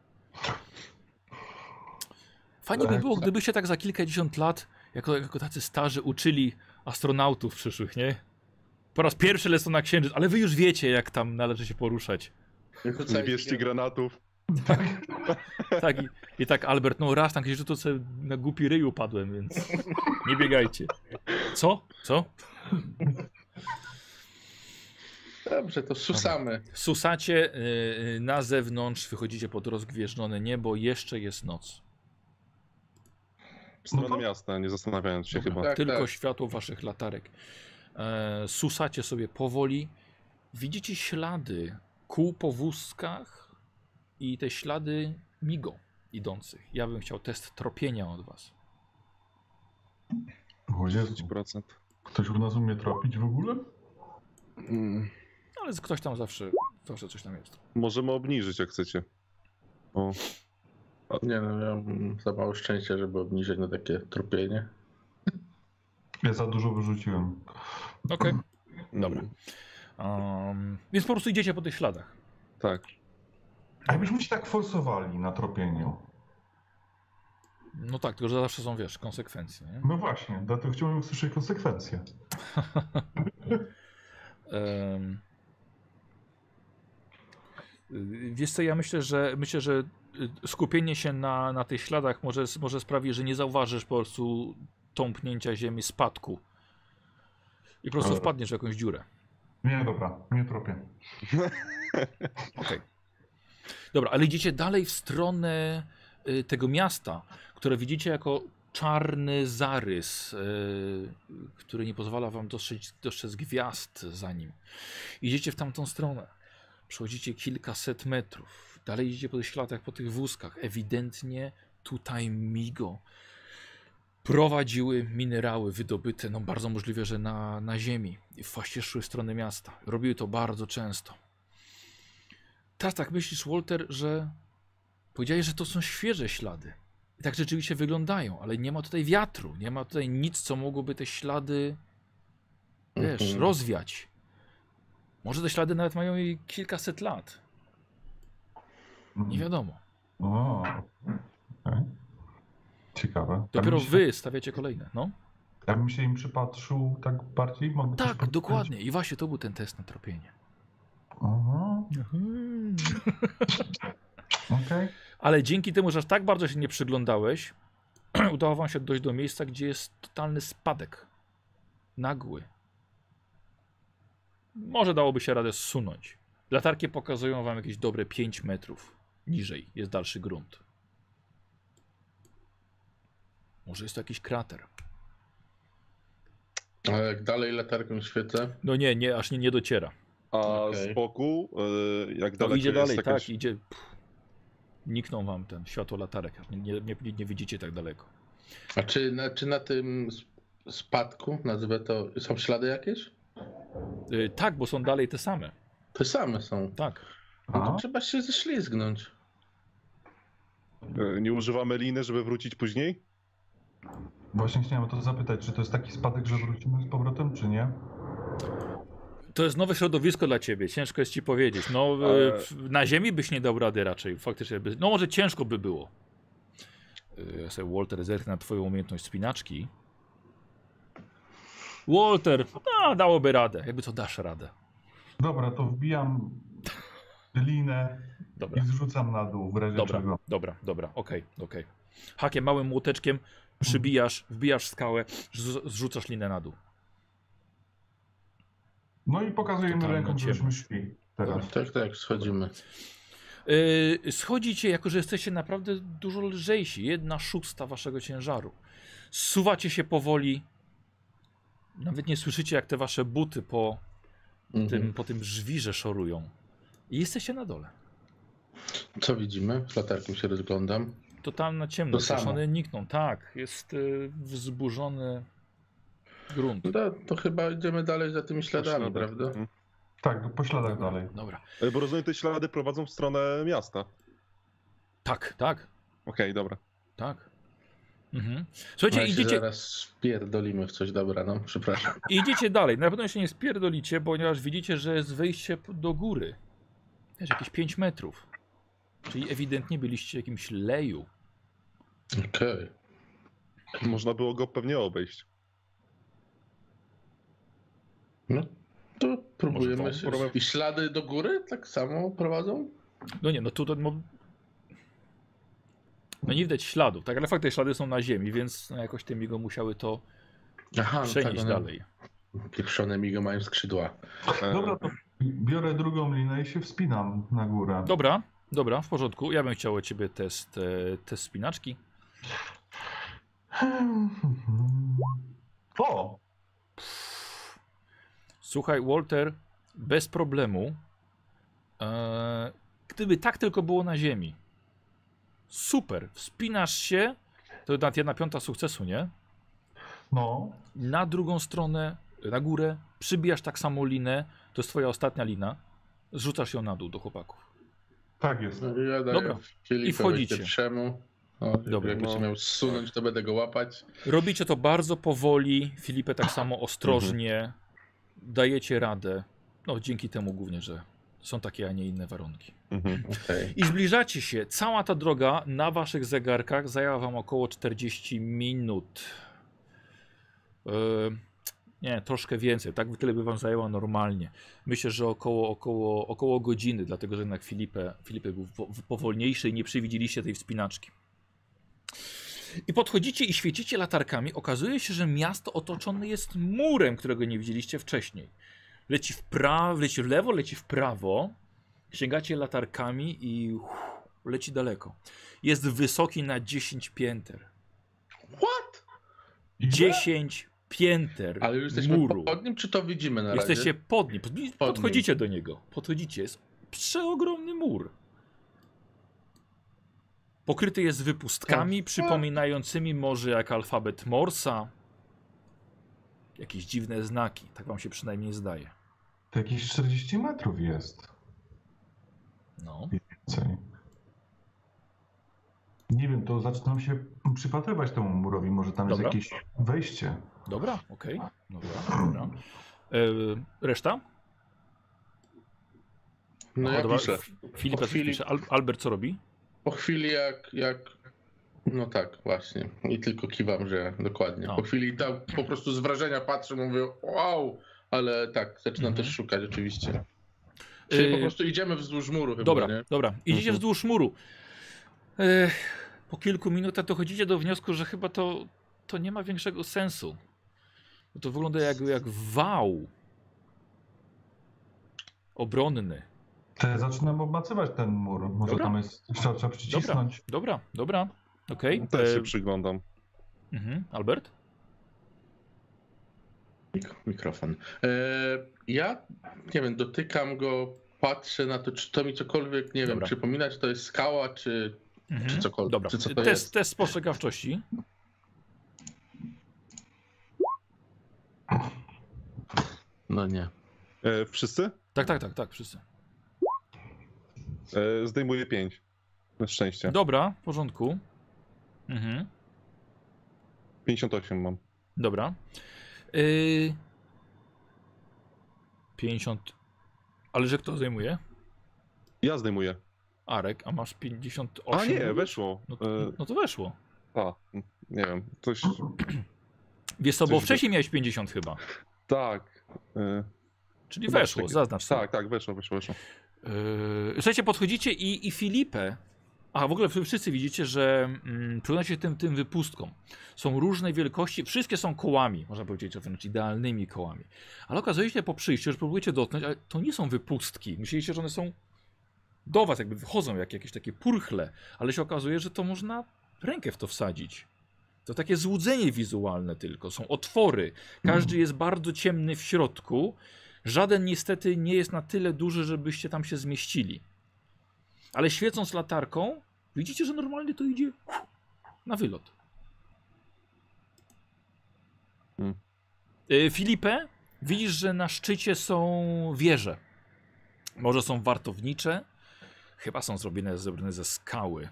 Fajnie by było, gdybyście tak za kilkadziesiąt lat, jako, jako tacy starzy, uczyli astronautów przyszłych, nie? Po raz pierwszy lecą na księżyc, ale wy już wiecie, jak tam należy się poruszać. Nie bierzcie granatów. Tak, i, i tak Albert, no raz na księżycu to sobie na głupi ryj upadłem, więc nie biegajcie. Co? Co? Dobrze, to susamy. Susacie yy, na zewnątrz, wychodzicie pod rozgwieżdżone niebo, jeszcze jest noc. W stronę No miasta, nie zastanawiając się Dobra. chyba. Tak, Tylko tak. światło waszych latarek. E, susacie sobie powoli. Widzicie ślady kół po wózkach i te ślady migo idących. Ja bym chciał test tropienia od was. O Jezu, 10%. ktoś u nas umie tropić w ogóle? Mm. Ale ktoś tam zawsze, zawsze coś tam jest. Możemy obniżyć jak chcecie. O, Nie no, ja mam za mało szczęścia, żeby obniżyć na takie trupienie. Ja za dużo wyrzuciłem. Okej. dobra. Um, więc po prostu idziecie po tych śladach. Tak. A jakbyśmy się tak forsowali na tropieniu? No tak, tylko że zawsze są, wiesz, konsekwencje. Nie? No właśnie, dlatego chciałbym usłyszeć konsekwencje. Y, Wiesz co, ja myślę, że myślę, że y, skupienie się na, na tych śladach może, może sprawi, że nie zauważysz po prostu tąpnięcia ziemi, spadku. I po prostu wpadniesz w jakąś dziurę. Nie, dobra, nie tropię. Okej. Dobra, ale idziecie dalej w stronę y, tego miasta, które widzicie jako czarny zarys, y, który nie pozwala wam dostrzec, dostrzec gwiazd za nim. Idziecie w tamtą stronę. Przechodzicie kilkaset metrów. Dalej idziecie po tych śladach, po tych wózkach. Ewidentnie tutaj Migo prowadziły minerały wydobyte, no bardzo możliwe, że na, na ziemi. Właśnie szły w stronę miasta. Robiły to bardzo często. Teraz tak myślisz, Walter, że powiedziałeś, że to są świeże ślady. I tak rzeczywiście wyglądają, ale nie ma tutaj wiatru, nie ma tutaj nic, co mogłoby te ślady, wiesz, Mhm. rozwiać. Może te ślady nawet mają i kilkaset lat. Nie wiadomo. O, okej. Ciekawe. Dopiero się- wy stawiacie kolejne, no? Ja bym się im przypatrzył tak bardziej. Mogę Tak, dokładnie. I właśnie to był ten test na tropienie. Aha, okej. Ale dzięki temu, że aż tak bardzo się nie przyglądałeś, udało wam się dojść do miejsca, gdzie jest totalny spadek. Nagły. Może dałoby się radę zsunąć. Latarki pokazują wam jakieś dobre 5 metrów. Niżej jest dalszy grunt. Może jest to jakiś krater. A jak dalej latarką świecę, No nie, nie, aż nie, nie dociera. A Okej. z boku, y, jak No, daleko idzie jest dalej, jakaś... tak, idzie. Pff, nikną wam ten światło latarek. Nie, nie, nie, nie widzicie tak daleko. a czy na, czy na tym sp- spadku, nazwę to, są ślady jakieś? Y, tak, bo są dalej te same. Te same są. Tak. No to trzeba się ześlizgnąć. y, Nie używamy liny, żeby wrócić później? Właśnie chciałem o to zapytać, czy to jest taki spadek, że wrócimy z powrotem, czy nie? To jest nowe środowisko dla ciebie, ciężko jest ci powiedzieć. No, y, Ale- na ziemi byś nie dał rady raczej, faktycznie. By, no może ciężko by było. Y, Ja sobie Walter zerknę na twoją umiejętność spinaczki. Walter, no, dałoby radę. Jakby co dasz radę. Dobra, to wbijam linę Dobra, i zrzucam na dół w razie dobra, czego. dobra, dobra, okej, okej. Hakiem, małym młoteczkiem przybijasz, wbijasz skałę, zrzu- zrzucasz linę na dół. No i pokazujemy Totalna ręką, żeśmy ciemność. szli teraz. Tak, tak, schodzimy. Yy, schodzicie, jako że jesteście naprawdę dużo lżejsi. Jedna szósta waszego ciężaru. Suwacie się powoli. Nawet nie słyszycie, jak te wasze buty po Mhm. tym, po tym żwirze szorują. I jesteście na dole. Co widzimy? Z latarką się rozglądam. To tam na ciemno. To one nikną. Tak, jest yy, wzburzony grunt. No to, to chyba idziemy dalej za tymi śladami, prawda? Mhm. Tak, po śladach dalej. Dobra. Y, Bo rozumiem, te ślady prowadzą w stronę miasta. Tak, tak, Okej, dobra. tak. Mhm. Słuchajcie, No, idziecie, zaraz spierdolimy w coś, dobra, no, przepraszam. Idziecie dalej. Na pewno się nie spierdolicie, ponieważ widzicie, że jest wejście do góry. Wiesz, jakieś 5 metrów. Czyli ewidentnie byliście w jakimś leju. Okej. Można było go pewnie obejść. No to próbujemy I ślady do góry tak samo prowadzą? No nie, no tu to... No, no nie widać śladów, tak? Ale fakt, te ślady są na ziemi, więc no, jakoś te migo musiały to Aha, no przenieść tak, one dalej. Pieprzone migo mają skrzydła. E, Dobra, to biorę drugą linę i się wspinam na górę. Dobra, dobra, w porządku. Ja bym chciał od ciebie test, e, test spinaczki. O! Słuchaj, Walter, bez problemu. E, gdyby tak tylko było na ziemi. Super, wspinasz się. To nawet jedna piąta sukcesu, nie? No, Na drugą stronę, na górę, przybijasz tak samo linę. To jest twoja ostatnia lina. Zrzucasz ją na dół do chłopaków. tak jest. No, ja Dobra. I wchodzicie. pierwszemu. No, Dobra, jak no. się miał zsunąć, to będę go łapać. Robicie to bardzo powoli. Filipę tak samo ostrożnie. Dajecie radę. No dzięki temu głównie, że są takie, a nie inne warunki. mhm. Okej. I zbliżacie się. Cała ta droga na waszych zegarkach zajęła wam około 40 minut. E, nie, troszkę więcej. Tak tyle by wam zajęła normalnie. Myślę, że około, około, około godziny, dlatego że jednak Filipę, Filipę był wo- powolniejszy i nie przewidzieliście tej wspinaczki. I podchodzicie i świecicie latarkami. Okazuje się, że miasto otoczone jest murem, którego nie widzieliście wcześniej. Leci w prawo, leci w lewo, leci w prawo. Sięgacie latarkami i uff, leci daleko. Jest wysoki na 10 pięter. What? Ile? 10 pięter Ale już jesteśmy muru. pod nim, czy to widzimy na razie? Jesteście pod nim. Podchodzicie do niego. Podchodzicie. Jest przeogromny mur. Pokryty jest wypustkami przypominającymi może jak alfabet Morsa. Jakieś dziwne znaki, tak wam się przynajmniej zdaje. To jakieś 40 metrów jest. No. Więcej. Nie wiem, to zaczynam się przypatrywać temu murowi. Może tam Dobra. jest jakieś wejście. Dobra, okej. Dobra, dobra. E, reszta? No ja. Filip. Al Albert co robi? Po chwili jak, jak... No tak, właśnie. I tylko kiwam, że dokładnie. No. Po chwili tam po prostu z wrażenia patrzę, mówię wow, ale tak, zaczynam Mhm. też szukać oczywiście. Czyli Yy, po prostu idziemy wzdłuż muru chyba, Dobra, nie? dobra. Idziecie Mhm. wzdłuż muru. E, po kilku minutach dochodzicie do wniosku, że chyba to, to nie ma większego sensu. Bo to wygląda jak, jak wał obronny. To ja zaczynam obmacywać ten mur. Może Dobra. tam jest. Trzeba, trzeba przycisnąć. Dobra, dobra. Okej. Też się E, przyglądam. mhm. Albert? Mik- Mikrofon. E, ja, nie wiem, dotykam go, patrzę na to, czy to mi cokolwiek, nie wiem, Dobra. przypomina, czy to jest skała, czy, Mhm. czy cokolwiek. Dobra. Czy co to Test, jest? test spostrzegawczości. No nie. E, wszyscy? Tak, tak, tak, tak, wszyscy. E, zdejmuję 5. Na szczęście. Dobra, w porządku. Mhm. 58 mam. Dobra. Yy... 50. Ale że kto zajmuje? Ja zdejmuję. Arek, a masz 58. A nie, weszło. No to, E, no to weszło. a, nie wiem, coś. Wiesz co, bo Coś wcześniej miałeś 50 chyba. Tak. E, Czyli Chyba weszło, takie- zaznacz sobie. tak, tak, weszło, weszło, weszło. Yy, słuchajcie, podchodzicie i, i Filipę. A w ogóle wszyscy widzicie, że mm, przyglądacie się tym, tym wypustkom. Są różnej wielkości, wszystkie są kołami, można powiedzieć, wręcz idealnymi kołami. Ale okazuje się po przyjściu, że próbujecie dotknąć, ale to nie są wypustki. Myśleliście, że one są do was, jakby wychodzą jak jakieś takie purchle, ale się okazuje, że to można rękę w to wsadzić. To takie złudzenie wizualne tylko, są otwory. Każdy jest bardzo ciemny w środku. Żaden niestety nie jest na tyle duży, żebyście tam się zmieścili. Ale świecąc latarką, widzicie, że normalnie to idzie na wylot. Hmm. Y, Filipę, widzisz, że na szczycie są wieże. Może są wartownicze, chyba są zrobione, zrobione ze skały.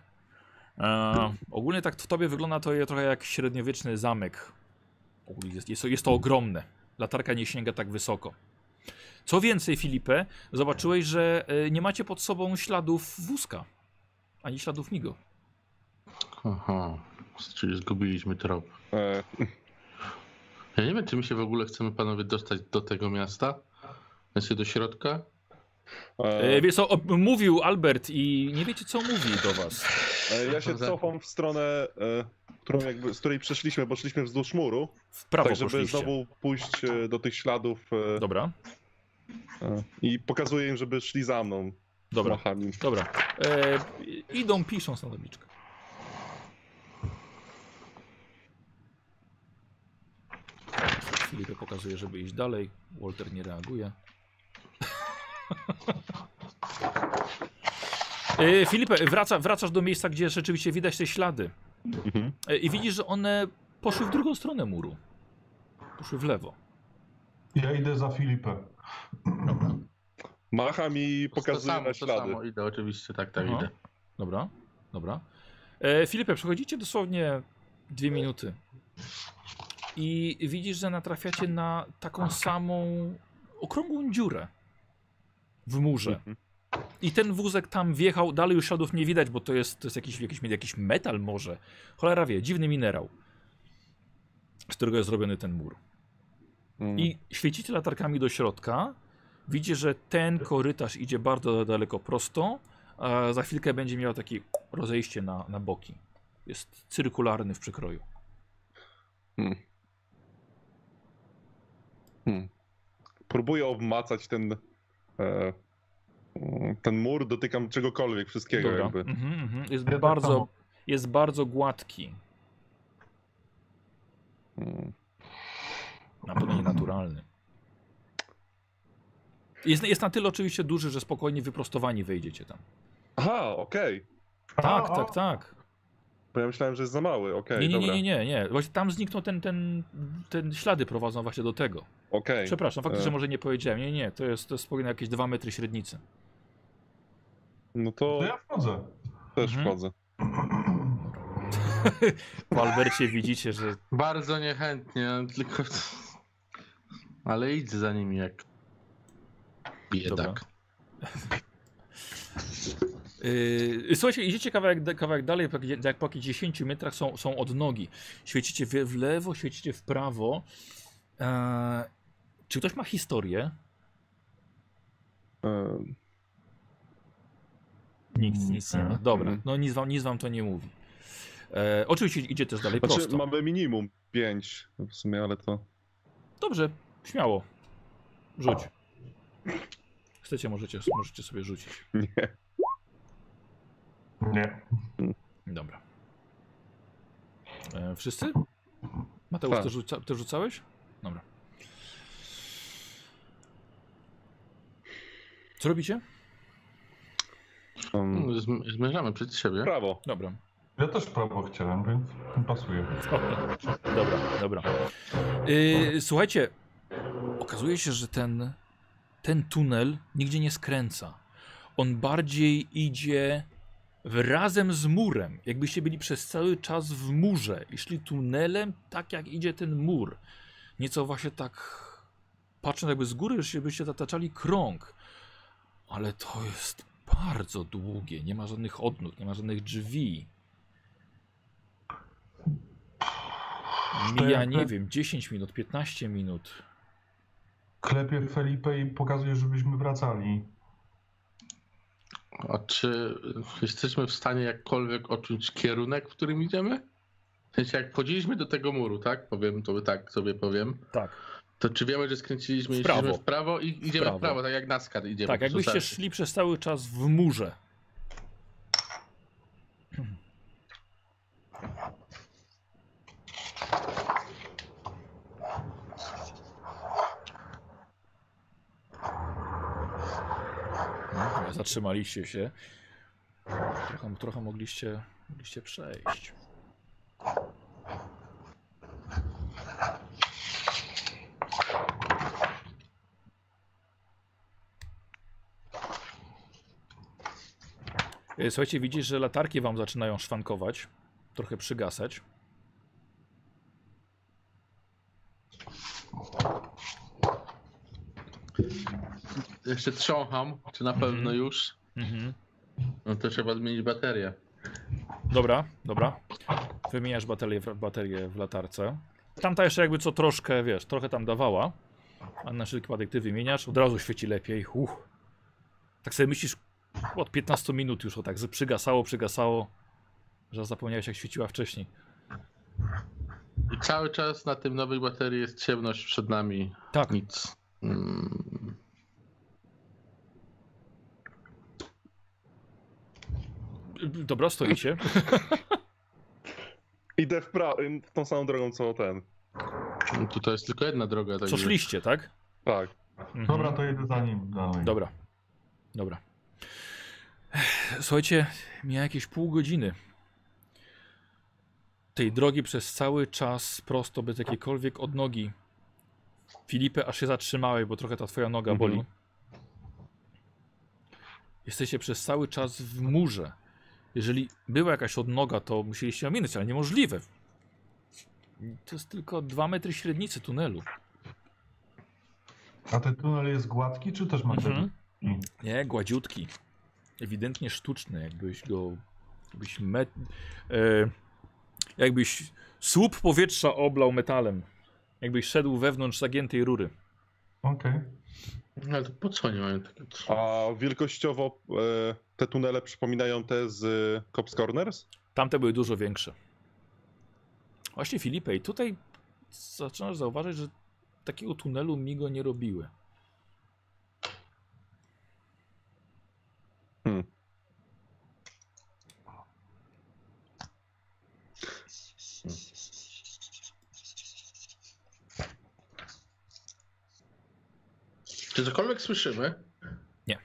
E, ogólnie tak w tobie wygląda to trochę jak średniowieczny zamek. Jest, jest, to, jest to ogromne. Latarka nie sięga tak wysoko. Co więcej, Filipę, zobaczyłeś, że e, nie macie pod sobą śladów wózka, ani śladów Migo. Aha, czyli zgubiliśmy trop. E, Ja nie wiem, czy my się w ogóle chcemy, panowie, dostać do tego miasta? Znaczy do środka? E, e, wiesz co, o, mówił Albert i nie wiecie, co mówi do was. ja się cofam w stronę, e, którą jakby, z której przeszliśmy, bo szliśmy wzdłuż muru. W prawo tak, żeby poszliście. znowu pójść e, do tych śladów e, Dobra, i pokazuję im, żeby szli za mną. dobra, Machami. dobra. E, idą, piszą na tabliczkę. Filipę pokazuje, żeby iść dalej. Walter nie reaguje. E, Filipę, wraca, wracasz do miejsca, gdzie rzeczywiście widać te ślady. Mhm. E, I widzisz, że one poszły w drugą stronę muru. Poszły w lewo. Ja idę za Filipę. Macham i to pokazuję samo, na to ślady. samo idę, oczywiście, tak, tak, Aha. idę. Dobra, dobra. E, Filipie, przechodzicie dosłownie dwie minuty. I widzisz, że natrafiacie na taką samą okrągłą dziurę w murze. Mhm. I ten wózek tam wjechał, dalej już śladów nie widać, bo to jest, to jest jakiś, jakiś, jakiś metal może. Cholera wie, dziwny minerał, z którego jest zrobiony ten mur. Mm. I świecicie latarkami do środka. Widzicie, że ten korytarz idzie bardzo daleko prosto, a za chwilkę będzie miał takie rozejście na, na boki. Jest cyrkularny w przekroju. Hmm. Hmm. Próbuję obmacać ten e, mm, ten mur, dotykam czegokolwiek, wszystkiego Dobra. jakby. Mhm, mhm. Jest, bardzo, jest bardzo gładki. Mm. Na pewno nienaturalny. Jest, jest na tyle oczywiście duży, że spokojnie wyprostowani wejdziecie tam. Aha, okej. Tak, A, tak, a, tak. Bo ja myślałem, że jest za mały, okej, Nie, nie, nie, dobra. nie, nie, nie. Właśnie tam zniknął ten, ten, ten ślady prowadzą właśnie do tego. Okej. Przepraszam, faktycznie E. może nie powiedziałem. Nie, nie, to jest, to jest spokojnie jakieś 2 metry średnicy. No To to ja wchodzę. też Mhm. wchodzę. Po Albercie widzicie, że Bardzo niechętnie, tylko... Ale idź za nimi jak... Biedak. Yy, słuchajcie, idziecie kawałek, kawałek dalej, jak- po jakichś 10 metrach są, są odnogi. Świecicie w, w lewo, świecicie w prawo. Eee, czy ktoś ma historię? Nikt, nic nie ma. Mhm. Dobra, no nic wam, nic wam to nie mówi. E, oczywiście idzie też dalej Znaczy, prosto. mamy minimum 5 w sumie, ale to... Dobrze, śmiało. Rzuć. Chcecie, możecie, możecie sobie rzucić. Nie. Nie. Dobra. E, wszyscy? Mateusz, Tak. ty, rzuca, ty rzucałeś? Dobra. Co robicie? Um, Zm- Zmierzamy przed siebie. prawo. Dobra. Ja też prawo chciałem, więc pasuje. Dobra, dobra. Yy, słuchajcie, okazuje się, że ten, ten tunel nigdzie nie skręca. On bardziej idzie razem z murem. Jakbyście byli przez cały czas w murze i szli tunelem, tak jak idzie ten mur. Nieco właśnie tak, patrząc jakby z góry, już się byście zataczali krąg. Ale to jest bardzo długie. Nie ma żadnych odnóg, nie ma żadnych drzwi. Mija, nie wiem, 10 minut, 15 minut. Klepie Felipe i pokazuje, żebyśmy wracali. A czy jesteśmy w stanie jakkolwiek odczuć kierunek, w którym idziemy? W sensie jak wchodziliśmy do tego muru, tak? Powiem to tak sobie powiem. Tak. To czy wiemy, że skręciliśmy W i prawo. w prawo i idziemy w prawo, prawo. tak jak NASCAR idziemy. Tak, jakbyście szli przez cały czas w murze. Zatrzymaliście się. Trochę, trochę mogliście, mogliście przejść. E, Słuchajcie, widzisz, że latarki wam zaczynają szwankować, trochę przygasać. Jeszcze trzącham, czy na pewno Mhm. już? Mhm. No to trzeba zmienić baterię. Dobra, dobra. Wymieniasz baterię, w- baterię w latarce. Tamta jeszcze jakby co troszkę, wiesz, trochę tam dawała. A na wszelki wypadek ty wymieniasz, od razu świeci lepiej. Uch. Tak sobie myślisz, od 15 minut już o tak, że przygasało, przygasało, że zapomniałeś jak świeciła wcześniej. I cały czas na tym nowej baterii jest ciemność przed nami. Tak, Nic. Mm. Dobra, stoicie. Idę w, pra... w tą samą drogą co ten. No Tutaj jest tylko jedna droga. Co także- szliście, tak? Tak. Mhm. Dobra, to jedę za nim dalej. Dobra. Dobra. Słuchajcie, miała jakieś pół godziny. Tej drogi przez cały czas prosto, bez jakiejkolwiek odnogi. Filipie, aż się zatrzymałeś, bo trochę ta twoja noga Mhm. boli. Jesteście przez cały czas w murze. Jeżeli była jakaś odnoga, to musieliście ją minąć, ale niemożliwe. To jest tylko 2 metry średnicy tunelu. A ten tunel jest gładki, czy też ma Mhm. Nie, gładziutki. Ewidentnie sztuczny, jakbyś go. Jakbyś, met, e, jakbyś słup powietrza oblał metalem. Jakbyś szedł wewnątrz zagiętej rury. Okej. No ale to po co nie mają takie A wielkościowo e, te tunele przypominają te z e, Cops Corners? Tamte były dużo większe. Właśnie Filipie, i tutaj zaczynasz zauważyć, że takiego tunelu migo nie robiły. Czy cokolwiek słyszymy? Nie.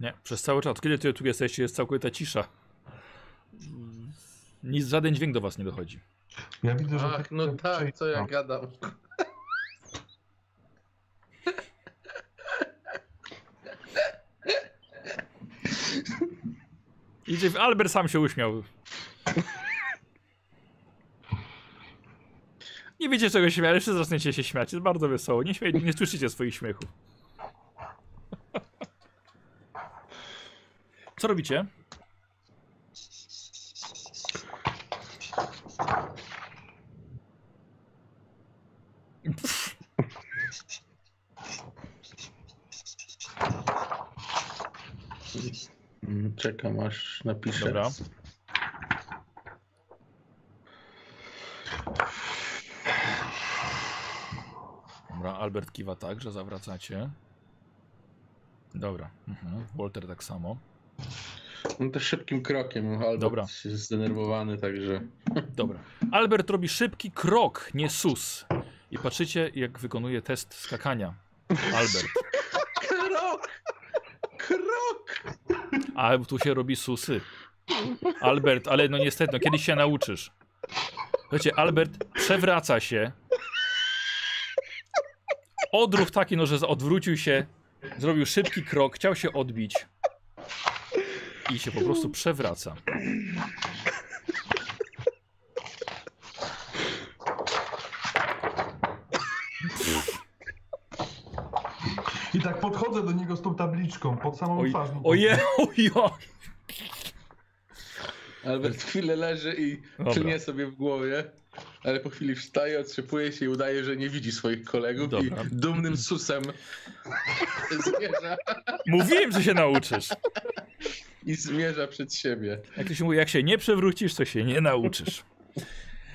Nie, przez cały czas. Kiedy ty tu jesteście, jest całkowita cisza. Nic, żaden dźwięk do was nie dochodzi. Ja widzę, że... Ach, tak no tak, co ja no. gadam. Idzie, Albert sam się uśmiał. Nie wiecie czego się śmiać, jeszcze zaczniecie się śmiać. Jest bardzo wesoło. Nie, śmie- nie słyszycie swoich śmiechów. Co robicie? Czekam aż napiszę. Dobra. Albert kiwa tak, że zawracacie. Dobra. Mhm. Walter tak samo. No to szybkim krokiem, Albert Dobra. jest zdenerwowany, także... Dobra. Albert robi szybki krok, nie sus. I patrzycie, jak wykonuje test skakania. Albert. Krok! Krok! A tu się robi susy. Albert, ale no niestety, no kiedyś się nauczysz. Słuchajcie, Albert przewraca się. Odruch taki, no, że odwrócił się, zrobił szybki krok, chciał się odbić. I się po prostu przewraca. I tak podchodzę do niego z tą tabliczką pod samą Oj, twarz. oje, ojo. Albert chwilę leży i klnie sobie w głowie, ale po chwili wstaje, otrzepuje się i udaje, że nie widzi swoich kolegów Dobra. i dumnym susem zmierza Mówiłem, że się nauczysz. i zmierza przed siebie. Jak to się mówi, jak się nie przewrócisz, to się nie nauczysz.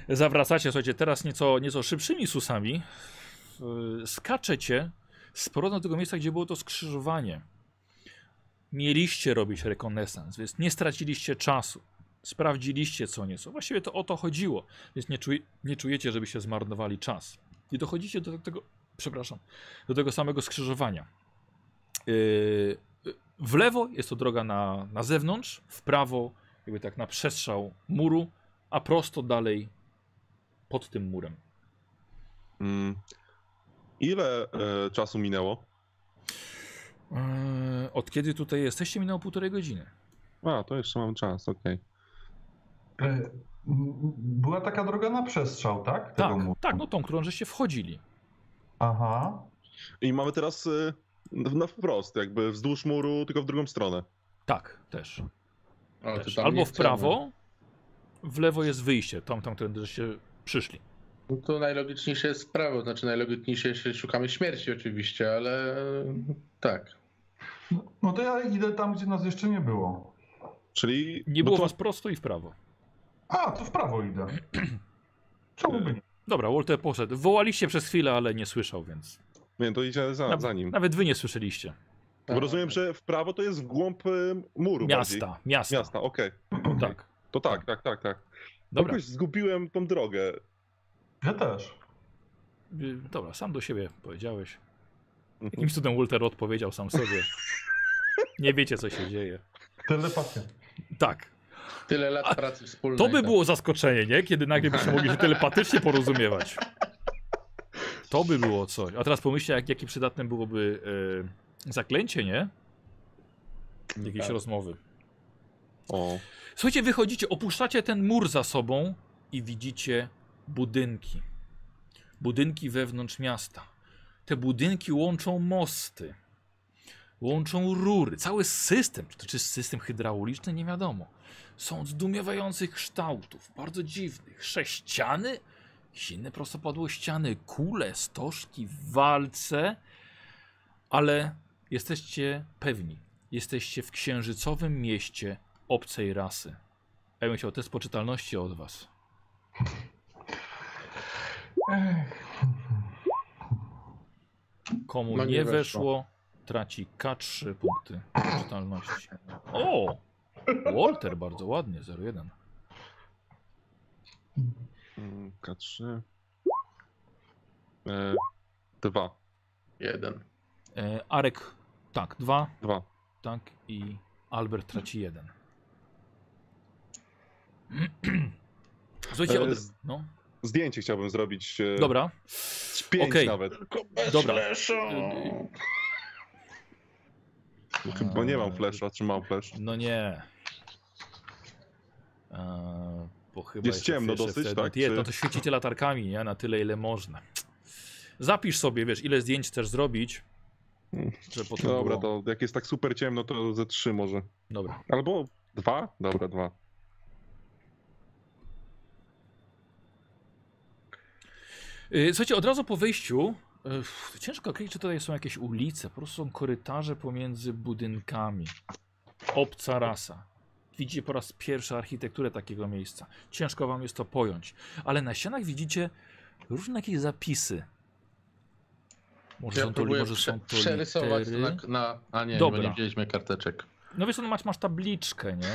Zawracacie, słuchajcie, teraz nieco, nieco szybszymi susami. Skaczecie z powrotem do tego miejsca, gdzie było to skrzyżowanie. Mieliście robić rekonesans, więc nie straciliście czasu. Sprawdziliście co nieco. Właściwie to o to chodziło, więc nie, czuj, nie czujecie, żebyście zmarnowali czas. I dochodzicie do tego, przepraszam, do tego samego skrzyżowania. Yy, w lewo jest to droga na, na zewnątrz, w prawo jakby tak na przestrzał muru, a prosto dalej pod tym murem. Mm. Ile e, czasu minęło? Eee, od kiedy tutaj jesteście minęło półtorej godziny. A, to jeszcze mam czas, okej. M, Była taka droga na przestrzał, tak? Tak, tak, no tą, którą żeście wchodzili. Aha. I mamy teraz e, na wprost, jakby wzdłuż muru, tylko w drugą stronę. Tak, też. Też. Albo w prawo, w lewo jest wyjście, tam, tam, którędy żeście przyszli. No to najlogiczniejsze jest prawo, znaczy najlogiczniejsze jest, że szukamy śmierci oczywiście, ale tak. No, no to ja idę tam, gdzie nas jeszcze nie było. Czyli. Nie no było to, was prosto i w prawo. A, to w prawo idę. Czemu by nie? Dobra, Walter poszedł. Wołaliście przez chwilę, ale nie słyszał, więc. Nie, to idzie za, Naw- za nim. Nawet wy nie słyszeliście. Bo rozumiem, że w prawo to jest w głąb e, muru. bardziej. Miasta, miasta. Miasta, okej. Tak. To tak, tak, tak, tak. Dobra. Jakoś zgubiłem tą drogę. Ja też. Y, Dobra, sam do siebie powiedziałeś. Mhm. Jakimś cudem Walter odpowiedział sam sobie. Nie wiecie, co się dzieje. Telepatia. Tak. Tyle lat pracy wspólnej. To by tak. było zaskoczenie, nie? Kiedy nagle byśmy mogli się telepatycznie porozumiewać. To by było coś. A teraz pomyślcie, jak, jakie przydatne byłoby e, zaklęcie, nie? Jakieś Tak. rozmowy. O. Słuchajcie, wychodzicie, opuszczacie ten mur za sobą i widzicie budynki. Budynki wewnątrz miasta. Te budynki łączą mosty. Łączą rury. Cały system, czy to czy system hydrauliczny, nie wiadomo. Są zdumiewających kształtów, bardzo dziwnych. Sześciany, inne prostopadłościany, kule, stożki, walce. Ale jesteście pewni, jesteście w księżycowym mieście obcej rasy. Ja bym chciał test poczytalności od was. Komu No nie, nie weszło, weszło. Traci K3 punkty poczytalności. O! Walter bardzo ładnie, 01. Mm, K3. E, dwa. Jeden. E, Arek, tak, 2. Dwa. tak i Albert traci jeden. Słuchajcie, E, od... no, Zdjęcie chciałbym zrobić. e, dobra. z Pięć okej. nawet. Tylko bez Dobra. flesza. Bo nie mam flesza, czy mam flesz? No nie. Bo chyba Jest ciemno dosyć, wtedy- tak, Nie, czy- no to świecicie latarkami, nie? Na tyle, ile można. Zapisz sobie, wiesz, ile zdjęć chcesz zrobić, że potem Dobra, było... to jak jest tak super ciemno, to ze trzy może. Dobra. Albo dwa? Dobra, dwa. Yy, Słuchajcie, od razu po wyjściu, ciężko określić, czy tutaj są jakieś ulice, po prostu są korytarze pomiędzy budynkami. Obca rasa. Widzicie po raz pierwszy architekturę takiego miejsca. Ciężko wam jest to pojąć. Ale na ścianach widzicie różne jakieś zapisy. Może Ja są to, może są prze- to przerysować na, na... A nie, Dobra. bo nie wzięliśmy karteczek. No wiesz, no masz, masz tabliczkę, nie?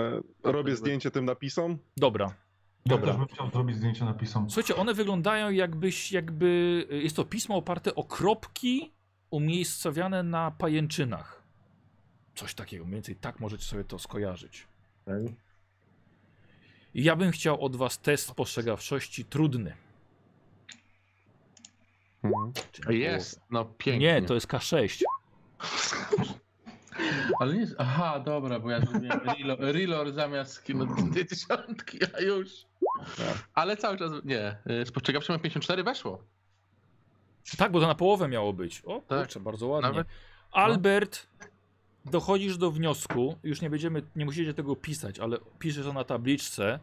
E, robię zdjęcie tym napisom. Dobra. Ja Dobra. też bym chciał zrobić zdjęcie napisom. Słuchajcie, one wyglądają jakbyś, jakby jest to pismo oparte o kropki umiejscowione na pajęczynach. Coś takiego, mniej więcej tak możecie sobie to skojarzyć. I ja bym chciał od was test spostrzegawczości trudny. Mhm. Na Jest, no pięknie. Nie, to jest K6. Ale nie jest... Aha, dobra, bo ja zrobiłem relo- relor zamiast no, tej dziesiątki, a już. Ale cały czas... Nie, y, spostrzegawczy ma 54, weszło. Tak, bo to na połowę miało być. O, Tak. kurczę, bardzo ładnie. Nawet- Albert, dochodzisz do wniosku, już nie będziemy, nie musicie tego pisać, ale piszesz to na tabliczce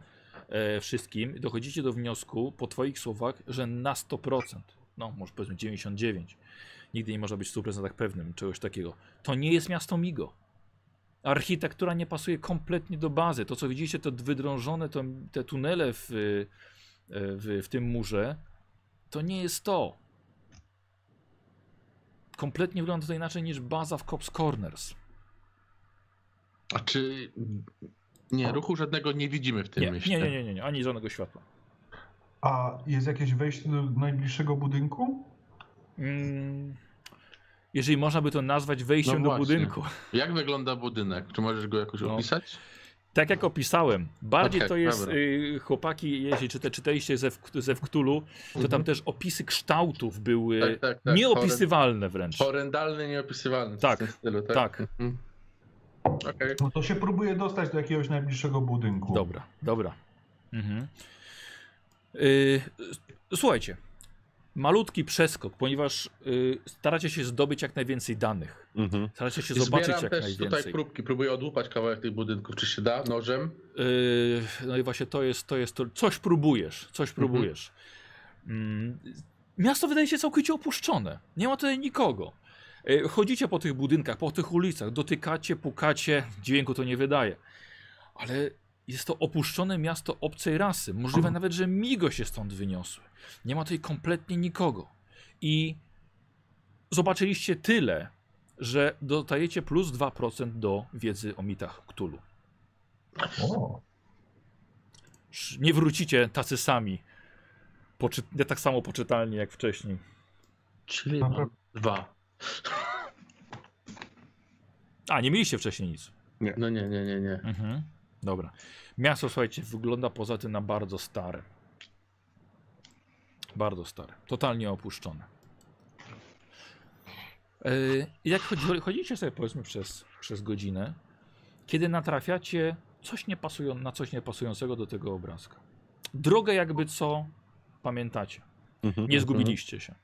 e, wszystkim, dochodzicie do wniosku po twoich słowach, że na 100%, no może powiedzmy 99, nigdy nie można być w 100% pewnym czegoś takiego, to nie jest miasto Migo. Architektura nie pasuje kompletnie do bazy. To, co widzicie, to wydrążone to, te tunele w, e, w, w tym murze, to nie jest to. Kompletnie wygląda to inaczej niż baza w Cops Corners. A czy... Nie, ruchu żadnego nie widzimy w tym Nie, mieście. nie, nie, nie, nie, nie, ani żadnego światła. A jest jakieś wejście do najbliższego budynku? Mm, jeżeli można by to nazwać wejściem No do budynku. Jak wygląda budynek? Czy możesz go jakoś No. opisać? Tak jak opisałem, bardziej Okej, to jest, dobra. y, chłopaki, jeśli czyta, czytaliście ze, ze Wktulu, to tam Mhm. też opisy kształtów były Tak, tak, tak. nieopisywalne wręcz. Horrendalny, nieopisywalny. coś Tak, stylu, tak. tak. Mhm. Okej. No to się próbuję dostać do jakiegoś najbliższego budynku. Dobra, dobra. Mhm. Y, słuchajcie, malutki przeskok, ponieważ y, staracie się zdobyć jak najwięcej danych. Mhm. Staracie się I zobaczyć jak też najwięcej. tutaj próbki, próbuję odłupać kawałek tych budynków, czy się da, nożem. Yy, no i właśnie to jest, to jest to. Coś próbujesz, coś Mhm. próbujesz. Mm, miasto wydaje się całkowicie opuszczone. Nie ma tutaj nikogo. Yy, chodzicie po tych budynkach, po tych ulicach, dotykacie, pukacie, dźwięku to nie wydaje. Ale jest to opuszczone miasto obcej rasy. Możliwe nawet, że migo się stąd wyniosły. Nie ma tutaj kompletnie nikogo. I zobaczyliście tyle, że dostajecie plus 2% do wiedzy o mitach Sz- nie wrócicie tacy sami. Poczy nie tak samo poczytalni jak wcześniej. Czyli mam dwa. A, nie mieliście wcześniej nic. No nie, nie, nie, nie. Mhm. Dobra. Miasto, słuchajcie, wygląda poza tym na bardzo stare. Bardzo stare. Totalnie opuszczone. Yy, jak chodzi, chodzicie sobie powiedzmy przez, przez godzinę, kiedy natrafiacie coś niepasują, na coś niepasującego do tego obrazka. Drogę jakby co pamiętacie. Mhm. Nie zgubiliście się.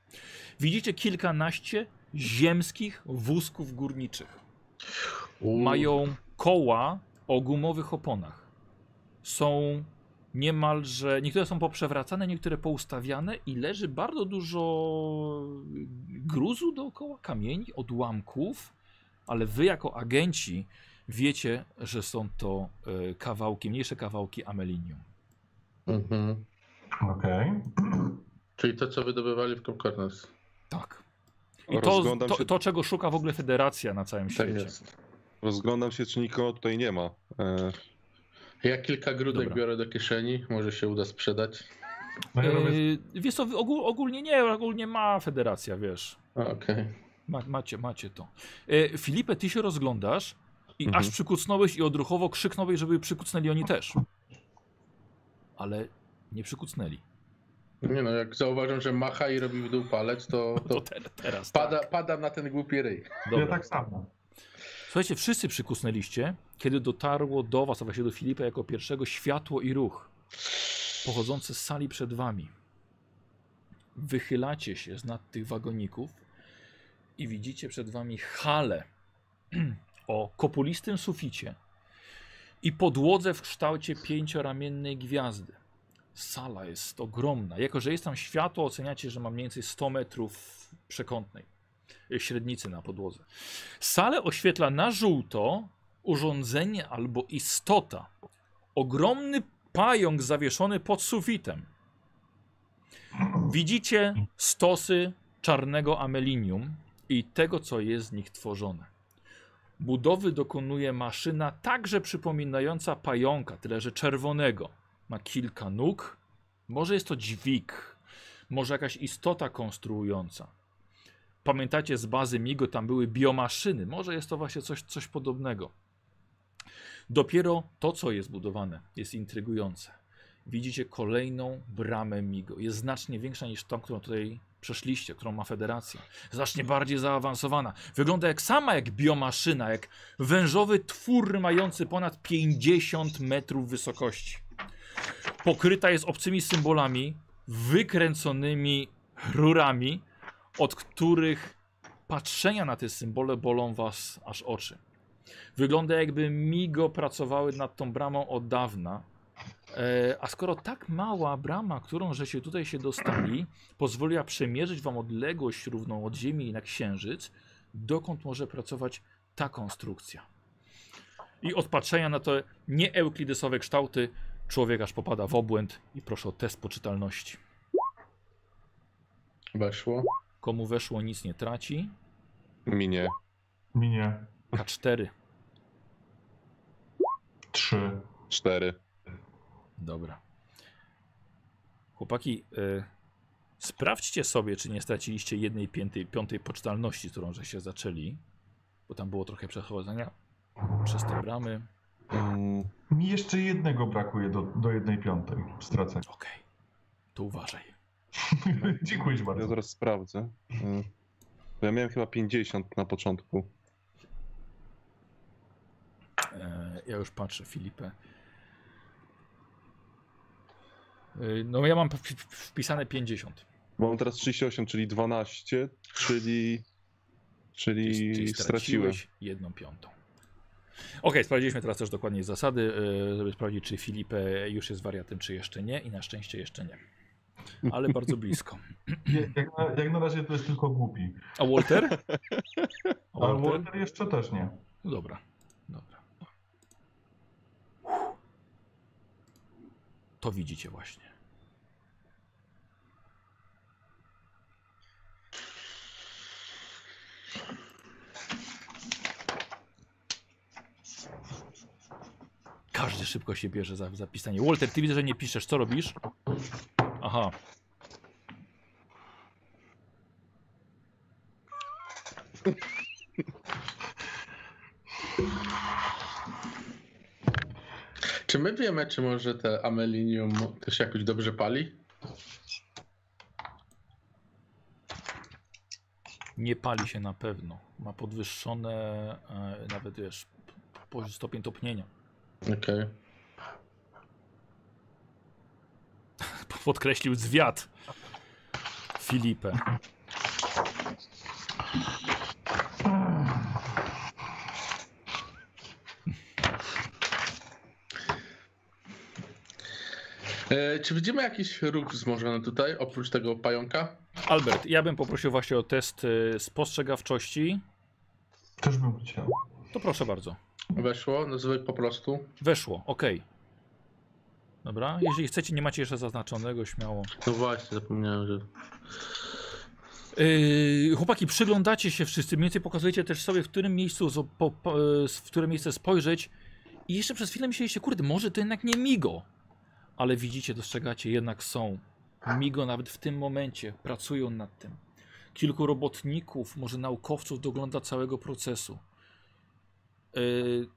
Widzicie kilkanaście ziemskich wózków górniczych. Mają koła o gumowych oponach. Są niemalże, niektóre są poprzewracane, niektóre poustawiane i leży bardzo dużo gruzu dookoła, kamieni, odłamków, ale wy jako agenci wiecie, że są to e, kawałki, mniejsze kawałki amelinium. Mhm. okej. Czyli to, co wydobywali w Copcorners. Tak. I to, to, to, czego szuka w ogóle Federacja na całym Tak świecie. jest. Rozglądam się, czy nikogo tutaj nie ma. E, Ja kilka grudek Dobra. biorę do kieszeni, może się uda sprzedać. No ja robię Yy, wiesz co, ogól, ogólnie nie, ogólnie ma federacja, wiesz. Okej. ma, macie, macie to. E, Filipę, ty się rozglądasz i Mhm. aż przykucnąłeś i odruchowo krzyknąłeś, żeby przykucnęli oni też. Ale nie przykucnęli. Nie no, jak zauważam, że macha i robi w dół palec, to, To to te, teraz. pada, padam na ten głupi ryj. Dobra. Ja tak samo. Słuchajcie, wszyscy przykusnęliście, kiedy dotarło do was, a właściwie do Filipa jako pierwszego, światło i ruch pochodzące z sali przed wami. Wychylacie się z nad tych wagoników i widzicie przed wami halę o kopulistym suficie i podłodze w kształcie pięcioramiennej gwiazdy. Sala jest ogromna. Jako, że jest tam światło, oceniacie, że ma mniej więcej 100 metrów przekątnej średnicy na podłodze. Salę oświetla na żółto urządzenie albo istota. Ogromny pająk zawieszony pod sufitem. Widzicie stosy czarnego amelinium i tego, co jest z nich tworzone. Budowy dokonuje maszyna także przypominająca pająka, tyle że czerwonego. Ma kilka nóg. Może jest to dźwig, może jakaś istota konstruująca. Pamiętacie z bazy Migo, tam były biomaszyny. Może jest to właśnie coś, coś podobnego. Dopiero to, co jest budowane, jest intrygujące. Widzicie kolejną bramę Migo. Jest znacznie większa niż tą, którą tutaj przeszliście, którą ma Federacja. Znacznie bardziej zaawansowana. Wygląda jak sama jak biomaszyna, jak wężowy twór mający ponad 50 metrów wysokości. Pokryta jest obcymi symbolami, wykręconymi rurami, od których patrzenia na te symbole bolą was aż oczy. Wygląda jakby Migo pracowały nad tą bramą od dawna. E, a skoro tak mała brama, którą żeście tutaj się dostali, pozwoliła przemierzyć wam odległość równą od Ziemi na Księżyc, dokąd może pracować ta konstrukcja. I od patrzenia na te nieeuklidesowe kształty człowiek aż popada w obłęd i proszę o test poczytalności. Weszło. Komu weszło, nic nie traci. Minie. Minie. K4. Trzy. Cztery. Dobra. Chłopaki, y, sprawdźcie sobie, czy nie straciliście jednej piętej, piątej poczytalności, którą żeście zaczęli. Bo tam było trochę przechodzenia przez te bramy. Mi jeszcze jednego brakuje do, do jednej piątej stracenia. Okej. To uważaj. Dziękuję ci ja bardzo. zaraz sprawdzę. Bo Ja miałem chyba 50 na początku. E, ja już patrzę, Filipę. Y, No ja mam wpisane 50. Bo mam teraz 38, czyli 12, czyli. Czyli, Czyli straciłem. straciłeś jedną piątą. Okej, sprawdziliśmy teraz też dokładnie zasady, żeby sprawdzić, czy Filipę już jest wariatem, czy jeszcze nie. I na szczęście jeszcze nie. Ale bardzo blisko. Jak na, jak na razie to jest tylko głupi. A Walter? A A Walter? Walter jeszcze też nie. No dobra, dobra. To widzicie właśnie. Każdy szybko się bierze za zapisanie. Walter, ty widzę, że nie piszesz. Co robisz? Aha. Czy my wiemy, czy może te amelinium się jakoś dobrze pali? Nie pali się na pewno. Ma podwyższone e, nawet wiesz, stopień topnienia. Okej. Podkreślił zwiat. Filipę. E, Czy widzimy jakiś ruch wzmożony tutaj, oprócz tego pająka? Albert, ja bym poprosił właśnie o test e, spostrzegawczości. Też bym chciał. To proszę bardzo. Weszło, nazywaj po prostu. Weszło, ok. Dobra, jeżeli chcecie, nie macie jeszcze zaznaczonego, śmiało. No właśnie, zapomniałem, że... Yy, chłopaki, przyglądacie się wszyscy, mniej więcej pokazujecie też sobie, w którym miejscu, zo- po, po, e, w które miejsce spojrzeć. I jeszcze przez chwilę myśleliście, kurde, może to jednak nie Migo. Ale widzicie, dostrzegacie, jednak są. Migo nawet w tym momencie pracują nad tym. kilku robotników, może naukowców dogląda całego procesu. Yy,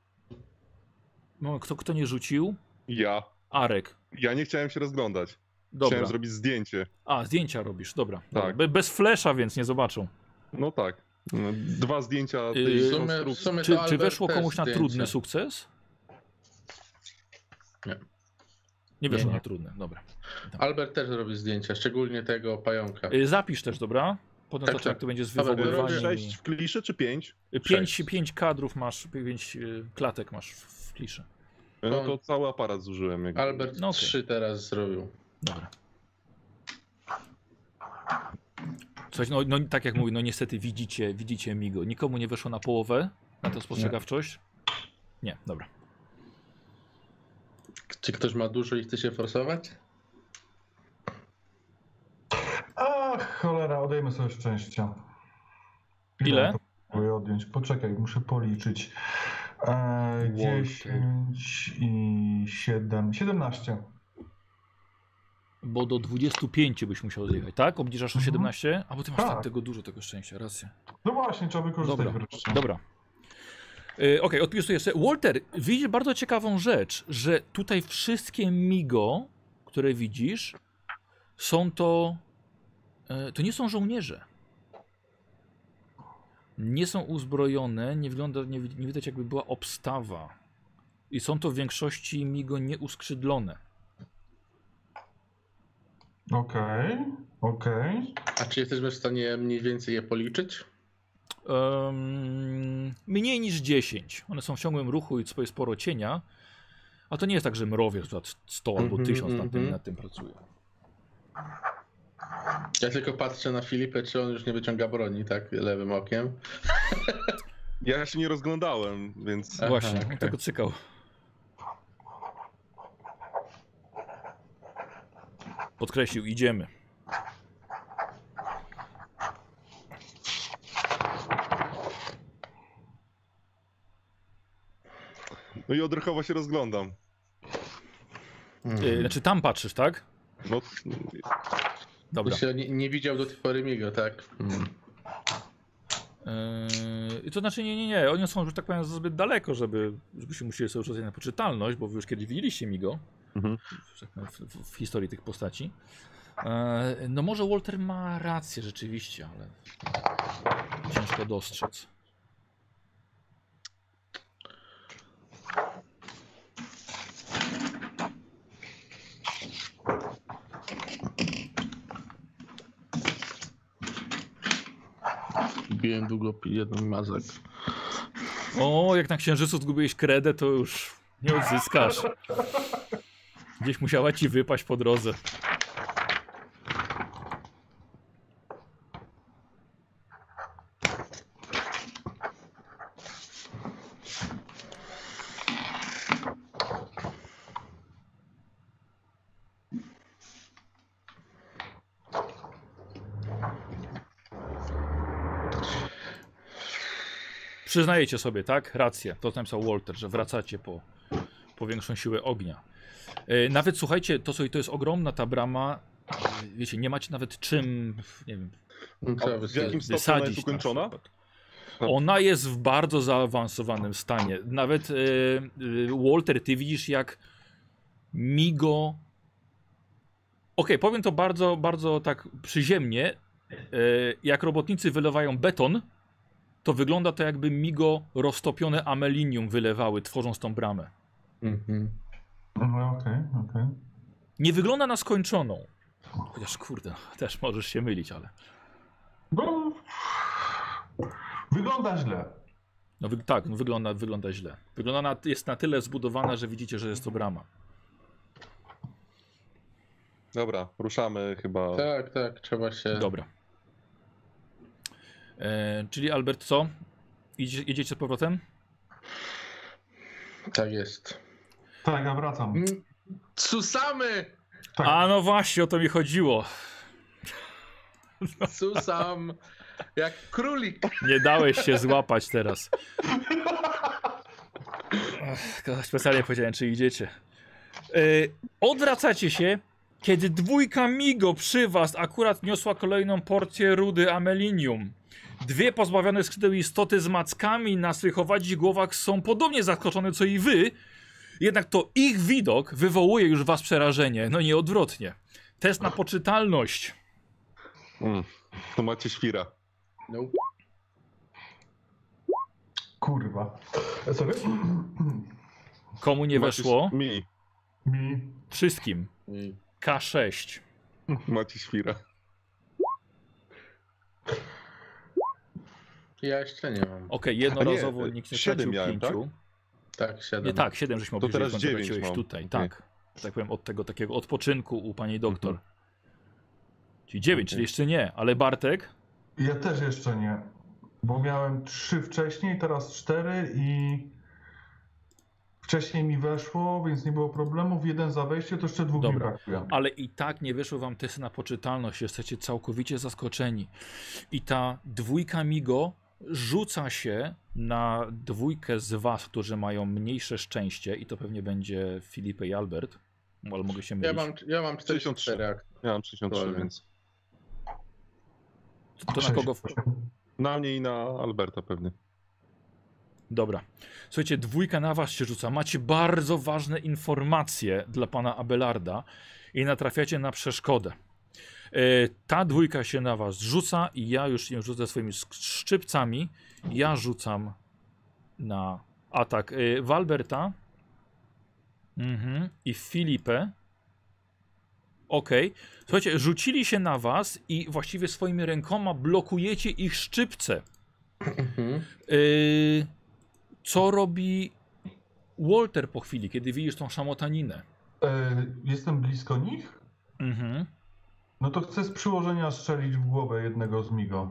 moment, kto, kto nie rzucił? Ja. Arek. Ja nie chciałem się rozglądać. Dobra. Chciałem zrobić zdjęcie. A, zdjęcia robisz, dobra. Tak. Be, bez flesza, więc nie zobaczą. No tak. No, Dwa zdjęcia Yy, tej w sumie, Czy, to czy weszło komuś na zdjęcie. trudny sukces? Nie. Nie weszło Nie, nie. na trudny, dobra. Albert też robi zdjęcia, szczególnie tego pająka. Yy, zapisz też, dobra? Potem Tak, zobaczymy, tak. jak to będzie z wywoływaniem. sześć w kliszy czy pięć? i- Pięć, sześć. pięć kadrów masz, pięć yy, klatek masz w, w klisze. No to cały aparat zużyłem. jakby. Albert No okej. trzy teraz zrobił. Dobra. Słuchajcie, no, no tak jak mówię, no niestety widzicie, widzicie Migo. Nikomu nie weszło na połowę na tę spostrzegawczość? Nie, dobra. Czy ktoś ma dużo i chce się forsować? Ach, cholera, odejmę sobie szczęścia. Ile? Próbuję odjąć. Poczekaj, muszę policzyć. E, Walter. 10 i 7. 17. Bo do 25 byś musiał odjechać, tak? Obniżasz o Mhm. 17? A bo ty masz Tak. tak. tego dużo tego szczęścia, racja. No właśnie, trzeba wykorzystać Dobra, wreszcie. dobra. Yy, Okej, odpisuję sobie. Walter, widzisz bardzo ciekawą rzecz, że tutaj wszystkie Migo, które widzisz, są to. e, To nie są żołnierze. Nie są uzbrojone, nie wygląda, nie, nie widać jakby była obstawa. I są to w większości Migo nieuskrzydlone. Okej, okej. A czy jesteśmy w stanie mniej więcej je policzyć? Em, mniej niż 10. One są w ciągłym ruchu i swoje sporo cienia. A to nie jest tak, że mrowiec na 100 albo Mhm, 1000 nad tym, mhm. nad tym pracuje. Ja tylko patrzę na Filipę, czy on już nie wyciąga broni, tak? Lewym okiem. Ja się nie rozglądałem, więc Aha, Właśnie, okej. tego cykał. Podkreślił, idziemy. no i odruchowo się rozglądam. Yy, znaczy tam patrzysz, tak? No, Dobra. Nie, nie widział do tej pory Migo, tak? Mm. Yy, to znaczy nie, nie, nie. Oni są, że tak powiem, zbyt daleko, żeby, żebyśmy musieli sobie rzucać na poczytalność, bo wy już kiedyś widzieliście Migo Mhm. tak w, w, w historii tych postaci. Yy, no może Walter ma rację rzeczywiście, ale ciężko dostrzec. Biłem długo jeden mazak. O, jak na księżycu zgubiłeś kredę, to już nie odzyskasz. Gdzieś musiała ci wypaść po drodze. Przyznajecie sobie, tak? Rację. To napisał Walter, że wracacie po, po większą siłę ognia. E, nawet słuchajcie, to co to jest ogromna ta brama. e, Wiecie, nie macie nawet czym, nie wiem, No, trzeba w wysadzić. jakim stopniu ona jest ukończona? Ona jest w bardzo zaawansowanym stanie. Nawet e, Walter, ty widzisz jak Migo. Okej, powiem to bardzo, bardzo tak przyziemnie. Jak robotnicy wylewają beton, to wygląda to jakby Migo roztopione amelinium wylewały, tworząc tą bramę. Mhm. No, Okej, okej. Nie wygląda na skończoną. Chociaż kurde, też możesz się mylić, ale. No, wygląda źle. No wy, tak, no wygląda, wygląda źle. Wygląda na, jest na tyle zbudowana, że widzicie, że jest to brama. Dobra, ruszamy chyba. Tak, tak, trzeba się. Dobra. E, czyli Albert, co? Idzie, jedziecie z powrotem? Tak jest. Tak, ja wracam. Mm, Susamy! Tak. A no właśnie, o to mi chodziło. Susam! Jak królik! Nie dałeś się złapać teraz. Ach, Specjalnie powiedziałem, czy idziecie. E, odwracacie się Kiedy dwójka Migo przy was akurat niosła kolejną porcję rudy amelinium, dwie pozbawione skrzydeł istoty z mackami na swych owadzi głowach są podobnie zaskoczone co i wy, jednak to ich widok wywołuje już was przerażenie, no nie odwrotnie. Test na poczytalność. Mm. To macie świra. No. Kurwa. E, Sorry? Komu nie Macie- weszło? Mi. Mi. Wszystkim. I K6. Macie świra. Ja jeszcze nie mam. Okej, jednorazowo A nie, nikt nie siedem stracił miałem, pięciu. Tak, siedem. Nie, tak, 7 żeśmy To obejrzeli, teraz dziewięć mam. tutaj, tak. Tak powiem, od tego takiego odpoczynku u pani doktor. Mhm. Czyli 9, Okej. czyli jeszcze nie, ale Bartek? Ja też jeszcze nie. Bo miałem trzy wcześniej, teraz cztery i wcześniej mi weszło, więc nie było problemów. Jeden za wejście, to jeszcze dwóch Dobra. mi brakuje. Ale i tak nie wyszło wam testy na poczytalność, jesteście całkowicie zaskoczeni. I ta dwójka Migo rzuca się na dwójkę z was, którzy mają mniejsze szczęście i to pewnie będzie Filipy i Albert. Ale mogę się mylić. Ja mam, ja mam 44 ak- Ja mam 63, Dokładnie. więc. To na kogo... W... Na mnie i na Alberta pewnie. Dobra. Słuchajcie, dwójka na was się rzuca. Macie bardzo ważne informacje dla pana Abelarda i natrafiacie na przeszkodę. E, ta dwójka się na was rzuca i ja już nie rzucę swoimi szczypcami. Ja rzucam na atak e, Walberta mhm. i Filipę. Okej. Słuchajcie, rzucili się na was i właściwie swoimi rękoma blokujecie ich szczypce. Mhm. Yy, co robi Walter po chwili, kiedy widzisz tą szamotaninę? E, jestem blisko nich? Mhm. No to chcę z przyłożenia strzelić w głowę jednego z Migo.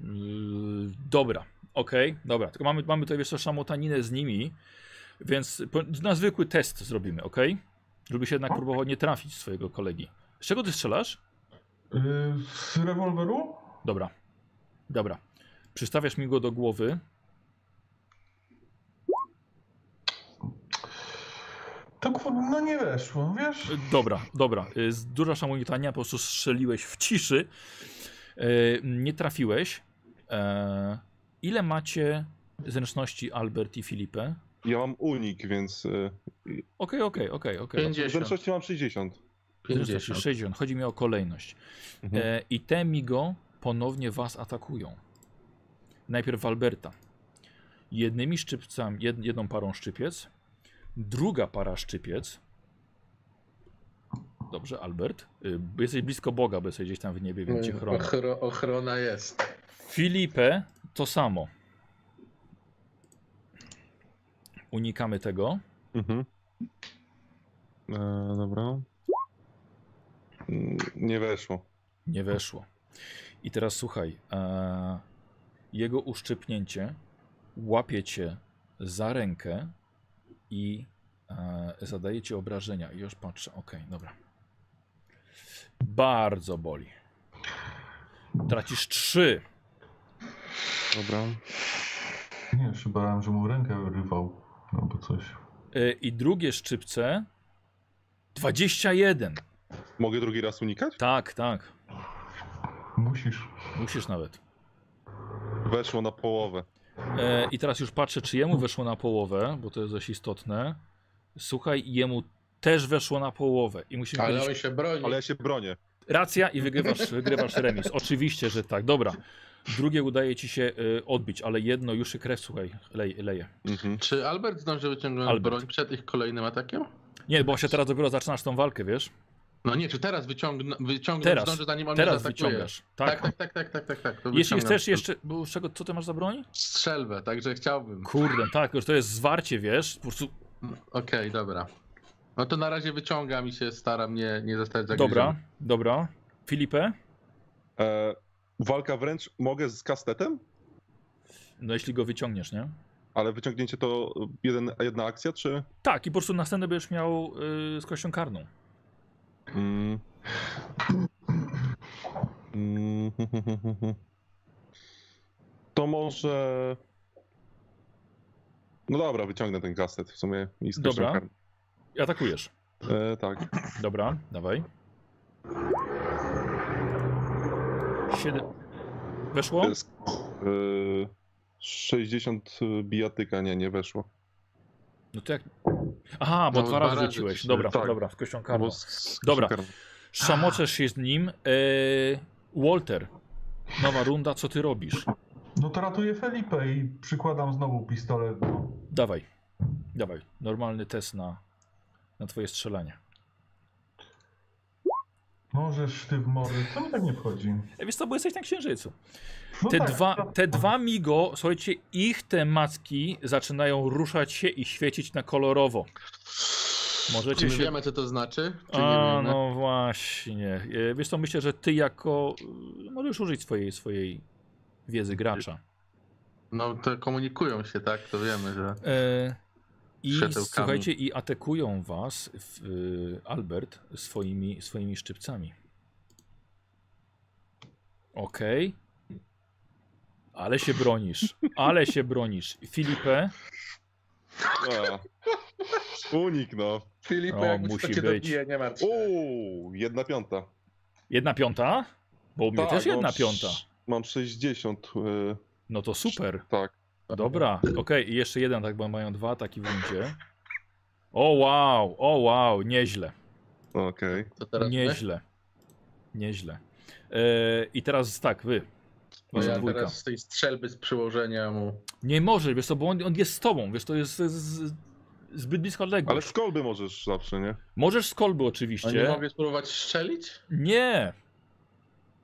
Yy, dobra, okej, dobra. Tylko mamy, mamy tutaj jeszcze szamotaninę z nimi, więc po- na zwykły test zrobimy, ok? Żeby się jednak próbował nie trafić swojego kolegi. Z czego ty strzelasz? E, z rewolweru? Dobra, dobra. Przystawiasz mi go do głowy. To kurwa, no nie weszło, wiesz? Yy, Dobra, dobra. Yy, z- Duża szamotanina, po prostu strzeliłeś w ciszy. Yy, nie trafiłeś. Ile macie zręczności Albert i Filipę? Ja mam unik, więc. Okej, okej, okej, okej. 50. Zręczności mam 60. Zręczności 50. 60. Chodzi mi o kolejność. Mhm. E, I te Migo ponownie was atakują. Najpierw Alberta. Jednymi szczypcami, jed, jedną parą szczypiec. Druga para szczypiec. Dobrze, Albert. Y, Jesteś blisko Boga, bo jesteś gdzieś tam w niebie, więc cię chroni. Ochro, ochrona jest. Filipę to samo. Unikamy tego. Mhm. E, dobra. Mm, Nie weszło. Nie weszło. I teraz słuchaj. E, jego uszczypnięcie łapie cię za rękę i e, zadaje ci obrażenia. I już patrzę. Okej, dobra. Bardzo boli. Tracisz trzy. Dobra. Nie, już się bałem, że mu rękę rywał albo coś. E, I drugie szczypce 21. Mogę drugi raz unikać? Tak, tak. Musisz. Musisz nawet. Weszło na połowę. E, I teraz już patrzę, czy jemu weszło na połowę, bo to jest dość istotne. Słuchaj, jemu też weszło na połowę. I musimy Ale powiedzieć, on się broni. Ale ja się bronię. racja i wygrywasz, wygrywasz remis. Oczywiście, że tak. Dobra. Drugie udaje ci się y, odbić, ale jedno już się krew, słuchaj, leje. leje. Mhm. Czy Albert zdąży wyciągnąć Albert. broń przed ich kolejnym atakiem? Nie, bo się teraz dopiero zaczynasz tą walkę, wiesz? No nie, czy teraz wyciągnę, wyciągnąć Teraz. zdąży zanim on Teraz wyciągasz. Tak, Tak. tak, tak, tak, tak, tak, tak. Jeśli chcesz jeszcze. Bo z czego, co ty masz za broń? Strzelbę, także chciałbym. Kurde, tak, już to jest zwarcie, wiesz? Po prostu. Okej, dobra. No to na razie wyciągam i się staram nie, nie zostać zagryziony. Dobra, dobra. Filipę? E, walka wręcz mogę z kastetem? No jeśli go wyciągniesz, nie? Ale wyciągnięcie to jeden, jedna akcja, czy? Tak, i po prostu następny będziesz miał y, z kością karną. Mm. Mm, To może. No dobra, wyciągnę ten kastet w sumie i Dobra. I atakujesz. E, tak. Dobra, dawaj. 7. Weszło? Jest, e, 60 bijatyka, nie, nie weszło. No to jak. Aha, bo No, dwa razy rzuciłeś. Dobra, Tak. dobra, z kością karną. z- Dobra. karną. Szamoczesz się z nim. E, Walter, nowa runda, co ty robisz? No to ratuję Felipe i przykładam znowu pistolet. Dawaj, dawaj. Normalny test na, na twoje strzelanie. Możesz ty w mory. Co mi tak nie wchodzi? E, Wiesz co, bo jesteś na księżycu. No Te, tak, dwa, to- te dwa migo, słuchajcie, ich te macki zaczynają ruszać się i świecić na kolorowo. Możecie Czy się... wiemy, co to znaczy? Czy A, no właśnie. E, Wiesz co, myślę, że ty jako... y, Możesz użyć swojej, swojej wiedzy gracza. No to komunikują się, tak? To wiemy, że... E, I słuchajcie, i atakują was, w, y, Albert, swoimi, swoimi szczypcami. Okej. Ale się bronisz. Ale się bronisz. Filipę, A. Unik, no. Filip, O, jak musi to cię być. dobije, nie martw się. Uuu, jedna piąta. jedna piąta? Bo u mnie Tak, też jedna mam piąta. Mam 60. e, No to super. tak. Dobra, okej, i jeszcze jeden, tak, bo mają dwa ataki w rundzie. O wow, o wow, nieźle, Okej. To teraz my? nieźle, nieźle. E, I teraz tak, wy, No wasza ja dwójka. teraz z tej strzelby z przyłożenia mu... Nie możesz, wiesz co, bo on, on jest z tobą, wiesz, to jest z, z, zbyt blisko Ale odległość. z kolby możesz zawsze, nie? Możesz z kolby A nie oczywiście. mogę spróbować strzelić? Nie,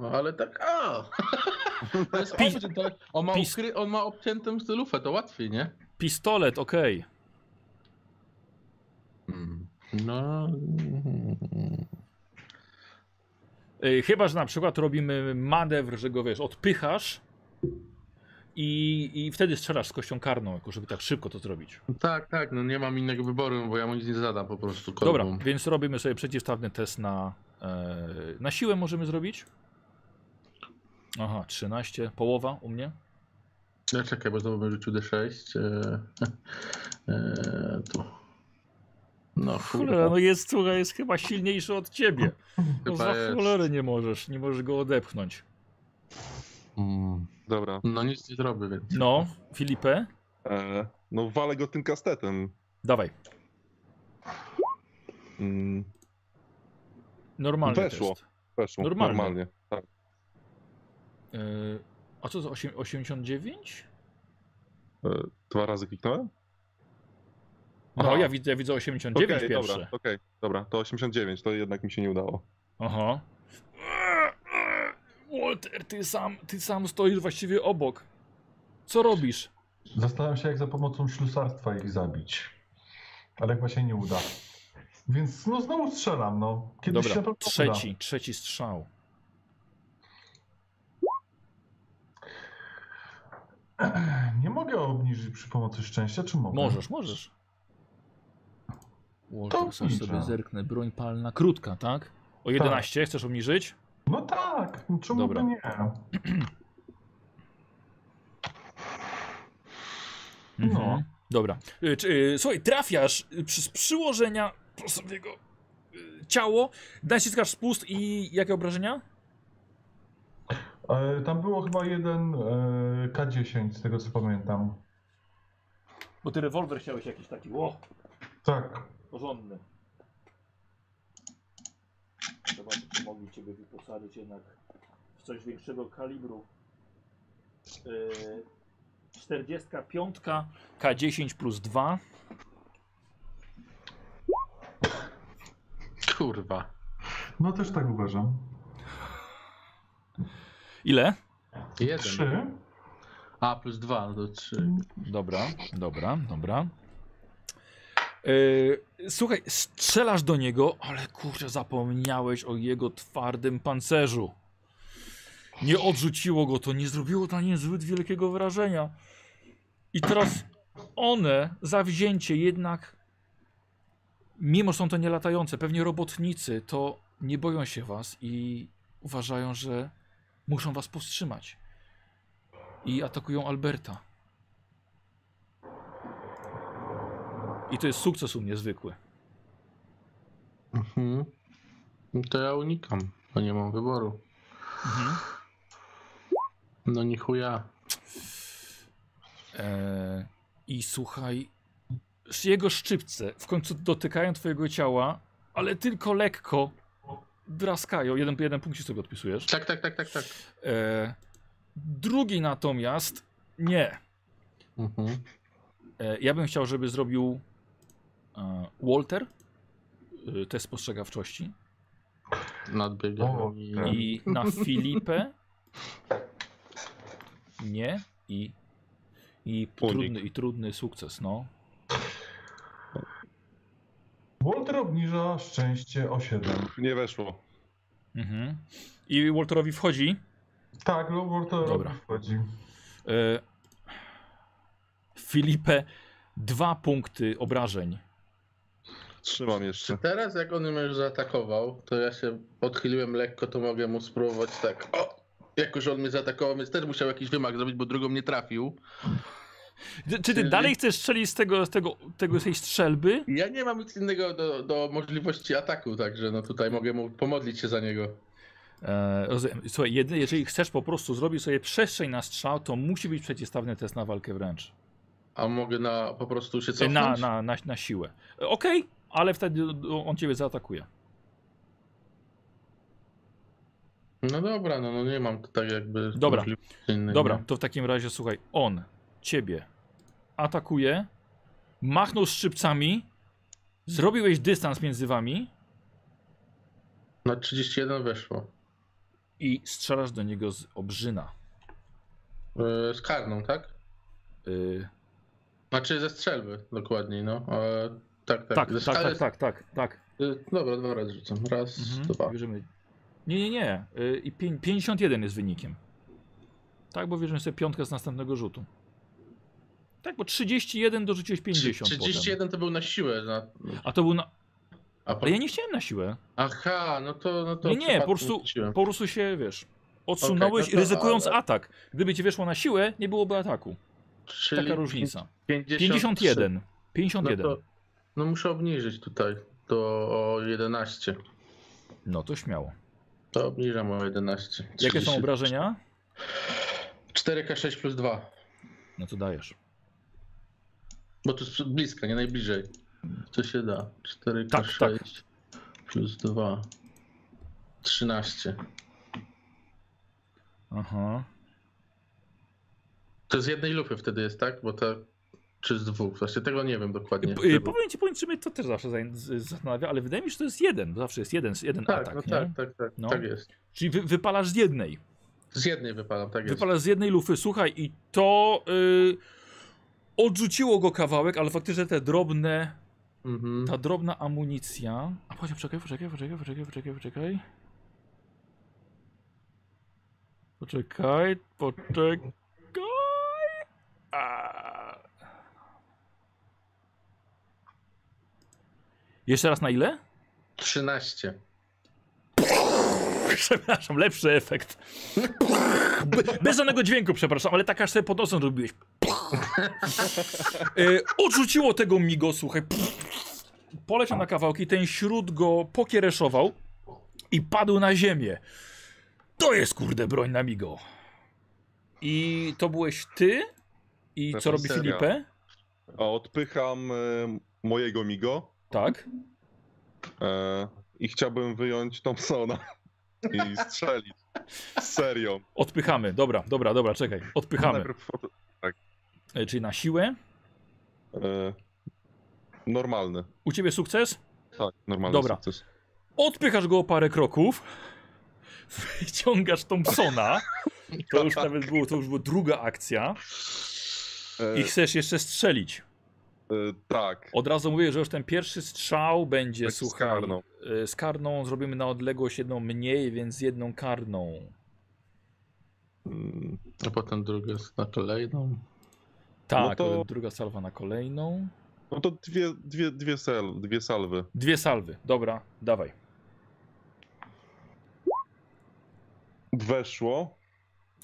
No ale tak, a! To jest Pi- obcięte, to on, ma ukry... on ma obciętą lufę, to łatwiej, nie? pistolet, okej. Hmm. No... Y, Chyba, że na przykład robimy manewr, że go wiesz, odpychasz i, i wtedy strzelasz z kością karną, jako żeby tak szybko to zrobić. Tak, tak, no nie mam innego wyboru, bo ja mu nic nie zadam po prostu Dobra, kolbą. więc robimy sobie przeciwstawny test na, e, na siłę możemy zrobić. Aha, 13, połowa u mnie. No czekaj, bo znowu bym rzucił D6. E, e, tu. No Cholera, no jest, słuchaj, jest chyba silniejszy od ciebie. No za jest. cholerę nie możesz, nie możesz go odepchnąć. Mm. Dobra. No nic nie zrobię, więc. No, Filipę, E, no walę go tym kastetem. dawaj. Mm, Normalny Weszło. test. weszło. Normalnie. Normalnie. E, a co to, osiem- 89? E, dwa razy kliknąłem? No, Aha. ja widzę, ja widzę 89 Okej, pierwsze. dobra, okej, dobra, to 89, to jednak mi się nie udało. Aha. Walter, ty sam, ty sam stoisz właściwie obok. Co robisz? Zastanawiam się, jak za pomocą ślusarstwa ich zabić. Ale chyba się nie uda. Więc no znowu strzelam, no. Kiedyś się Dobra, to uda. trzeci, trzeci strzał. Nie mogę obniżyć przy pomocy szczęścia, czy mogę? Możesz, możesz. To sobie, sobie zerknę. Broń palna, krótka, tak? O 11 chcesz obniżyć? No tak, no czemu Dobra. by nie? No. Mhm. Dobra. Y, y, słuchaj, trafiasz y, przy, z przyłożenia y, ciało, naciskasz spust i jakie obrażenia? E, tam było chyba jeden e, K10, z tego co pamiętam. Bo ty rewolwer chciałeś jakiś taki, ło, Tak. porządny. Zobaczcie, czy mogli ciebie wyposażyć jednak w coś większego kalibru. Yy, 45 K10 plus 2. Kurwa. No też tak uważam. Ile? Jeden. Trzy. A, plus dwa, no to trzy. Dobra, dobra, dobra. Yy, słuchaj, strzelasz do niego, ale kurczę, zapomniałeś o jego twardym pancerzu. Nie odrzuciło go to, nie zrobiło na nim zbyt wielkiego wrażenia. I teraz one, zawzięcie jednak, mimo że są to nie latające, pewnie robotnicy, to nie boją się was i uważają, że muszą was powstrzymać. I atakują Alberta. I to jest sukces u mnie zwykły. Mhm. No to ja unikam, bo nie mam wyboru. Mhm. No ni chuja. E, I słuchaj, jego szczypce w końcu dotykają twojego ciała, ale tylko lekko draskają. Jeden, jeden punkt sobie odpisujesz. Tak, tak, tak, tak, tak. E, drugi natomiast nie. Mhm. E, ja bym chciał, żeby zrobił e, Walter e, test spostrzegawczości Nadbiegiem. O, i... i na Filipę nie i, i, trudny, i trudny sukces, no. Walter obniża szczęście o 7. Nie weszło. Mhm. I Walterowi wchodzi. Tak, no Walter Dobra. wchodzi. E, Filipę dwa punkty obrażeń. Trzymam jeszcze. Teraz jak on mnie już zaatakował, to ja się odchyliłem lekko, to mogę mu spróbować tak. O! Jako, że on mnie zaatakował, więc też musiał jakiś wymach zrobić, bo drugą nie trafił. Czy ty Czyli- dalej chcesz strzelić z tego, z tego, tego tej strzelby? Ja nie mam nic innego do, do możliwości ataku, także no tutaj mogę mu pomodlić się za niego. E, rozumiem. Słuchaj, jedy, jeżeli chcesz po prostu zrobić sobie przestrzeń na strzał, to musi być przeciwstawny test na walkę wręcz. A mogę na po prostu się E, cofnąć? Na, na, na, na siłę. E, Okej, ale wtedy on ciebie zaatakuje. No dobra, no, no nie mam tutaj jakby Dobra. Dobra, to w takim razie słuchaj, on ciebie atakuje, machnął szczypcami, zrobiłeś dystans między wami Na 31 weszło. i strzelasz do niego z obrzyna. Yy, z karną, tak? Y, Znaczy ze strzelby dokładniej, no. Ale tak, tak. tak, tak, ale- tak, tak, tak, tak. Yy, Dobra, dwa razy rzucam. Raz, Mhm. dwa. Bierzemy. Nie, nie, nie. Y, I pię- 51 jest wynikiem. Tak, bo bierzemy sobie piątkę z następnego rzutu. Tak, bo 31 dorzuciłeś 50 31 to był na siłę. Na... potem. A to był na... A po... Ale ja nie chciałem na siłę. Aha, no to. No to Nie, nie, po prostu, po prostu się, wiesz, odsunąłeś, Okej, no to- ryzykując ale- atak. Gdyby ci weszło na siłę, nie byłoby ataku. Czyli Taka różnica. 53. 51. 51. No to no muszę obniżyć tutaj do o 11. No to śmiało. To obniżam o 11. Jakie są 30. obrażenia? 4K6 plus 2. No to dajesz. Bo tu jest blisko, nie najbliżej. Co się da? 4K6 Tak, tak. plus 2. 13. Aha. To z jednej lufy wtedy jest, tak? Bo to. Czy z dwóch? Właśnie tego nie wiem dokładnie. Y, y, powiem ci, powiem ci, mnie to też zawsze zastanawia, ale wydaje mi się, że to jest jeden. Zawsze jest jeden, jeden tak, atak, no tak, tak, tak, No. tak jest. Czyli wy, wypalasz z jednej. Z jednej wypalam, tak jest. Wypalasz z jednej lufy, słuchaj, i to y, odrzuciło go kawałek, ale faktycznie te drobne, Mhm. ta drobna amunicja. A poczekaj, poczekaj, poczekaj, poczekaj, poczekaj, poczekaj, poczekaj. Poczekaj, poczekaj. A. Jeszcze raz na ile? 13. Przepraszam, lepszy efekt. Be- Bez żadnego dźwięku, przepraszam, ale tak aż sobie pod nosem robiłeś. E, Odrzuciło tego migo, słuchaj. Poleciał na kawałki, ten śród go pokiereszował i padł na ziemię. To jest kurde broń na migo. I to byłeś ty? I co robi Reżyseria. Filipę? A odpycham e, mojego Migo Tak. e, i chciałbym wyjąć Thompsona i strzelić. Z serią. Odpychamy. Dobra, dobra, dobra, czekaj. Odpychamy. Najpierw od- Czyli na siłę. e, normalny. U ciebie sukces? Tak, normalny Dobra. sukces. Odpychasz go o parę kroków, wyciągasz Thompsona, to już nawet było, to już była druga akcja E, i chcesz jeszcze strzelić. e, tak. Od razu mówię, że już ten pierwszy strzał będzie, z słuchaj, karną. y, z karną zrobimy na odległość jedną mniej, więc jedną karną. Mm, A potem druga jest na kolejną. Tak, to- y, druga salwa na kolejną. No to dwie, dwie, dwie, sel, dwie salwy. Dwie salwy, dobra, dawaj. Weszło.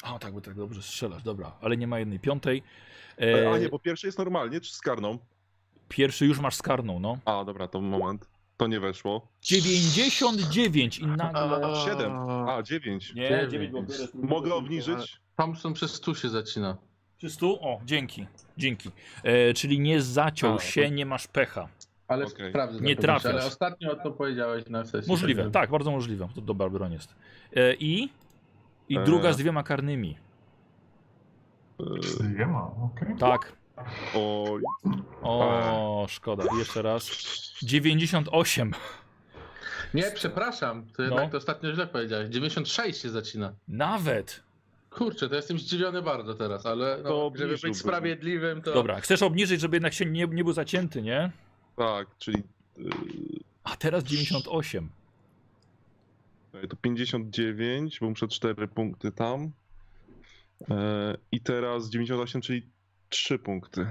A tak, bo tak dobrze strzelasz, dobra, ale nie ma jednej piątej. E, E, a nie, bo pierwszy jest normalnie, czy z karną? Pierwszy już masz z karną, no. A, dobra, to moment. To nie weszło. 99 i nagle... A, 7. A, 9. Nie, dziewięć. 9, bo Mogę obniżyć? Thompson przez 100 się zacina. Przy stu? O, dzięki, dzięki. E, czyli nie zaciął A, się, nie masz pecha. Ale Okej. sprawdzę. Nie to trafiasz. Ale ostatnio to powiedziałeś na sesji. Możliwe, także- tak, bardzo możliwe. To dobra broń jest. E, I? I E. druga z dwiema karnymi. E, Nie ma, okej. Tak. Oj, O, szkoda. Jeszcze raz. 98. Nie, przepraszam. To jednak No. to ostatnio źle powiedziałeś. 96 się zacina. Nawet. Kurczę, to jestem zdziwiony bardzo teraz, ale no, To żeby obniżyłbym. być sprawiedliwym, to... Dobra, chcesz obniżyć, żeby jednak się nie, nie był zacięty, nie? tak, czyli A teraz 98. e, to 59, bo muszę 4 punkty tam. E, I teraz 98, czyli 3 punkty.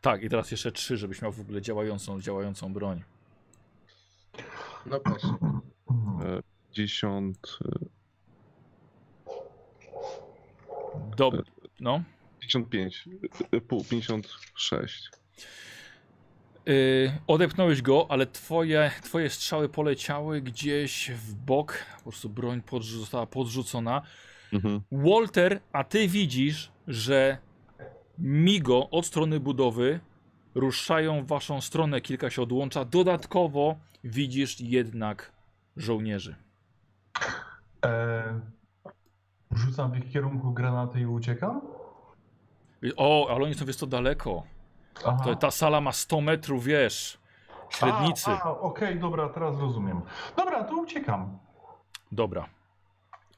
Tak, i teraz jeszcze 3, żebyś miał w ogóle działającą, działającą broń. No proszę. Mhm. E, 10, Dob no. 55, e, pół, 56. Yy, odepnąłeś go, ale twoje, twoje strzały poleciały gdzieś w bok. Po prostu broń podrzu została podrzucona. Mhm. Walter, a ty widzisz, że Migo od strony budowy ruszają w waszą stronę, kilka się odłącza. Dodatkowo widzisz jednak żołnierzy. E, rzucam w ich kierunku granaty i uciekam? O, ale oni są wiesz co daleko. Aha. To, ta sala ma 100 metrów, wiesz, średnicy. A, a okej, dobra, teraz rozumiem. Dobra, to uciekam. Dobra.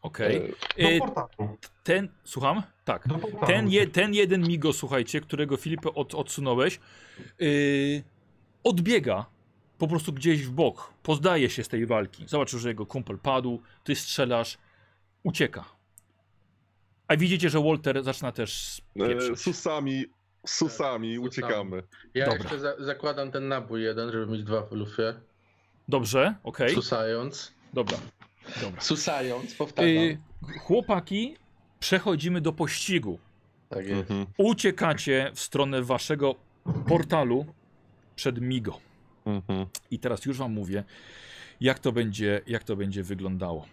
Okej. Do Y, portalu. Ten, słucham? Tak. Ten, je, ten jeden migo, słuchajcie, którego Filipę od, odsunąłeś, yy, odbiega po prostu gdzieś w bok. Pozdaje się z tej walki. Zobaczył, że jego kumpel padł, ty strzelasz, ucieka. A widzicie, że Walter zaczyna też E, pieprzeć. susami, susami susami. uciekamy. Ja Dobra. jeszcze za zakładam ten nabój jeden, żeby mieć dwa w lufie. Dobrze, okej, Susając. dobra. dobra. Susając, powtarzam. Yy, chłopaki, przechodzimy do pościgu. Tak jest. Mhm. Uciekacie w stronę waszego portalu przed Migo. Mhm. I teraz już wam mówię, jak to będzie, jak to będzie wyglądało.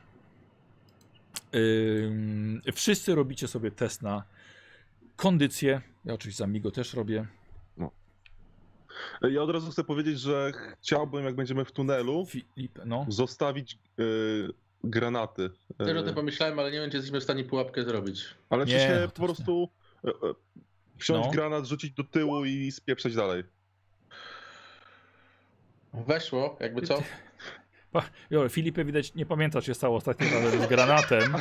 Ym, wszyscy robicie sobie test na kondycję. Ja oczywiście za Migo też robię. E, Ja od razu chcę powiedzieć, że chciałbym, jak będziemy w tunelu, Filip, no. zostawić e, granaty. Też o tym pomyślałem, ale nie wiem, czy jesteśmy w stanie pułapkę zrobić. ale Nie, sensie to po prostu e, e, wziąć No. granat, rzucić do tyłu i spieprzeć dalej. Weszło, jakby co? Jo, Filipie widać, nie pamiętasz, się stało ostatnio z granatem.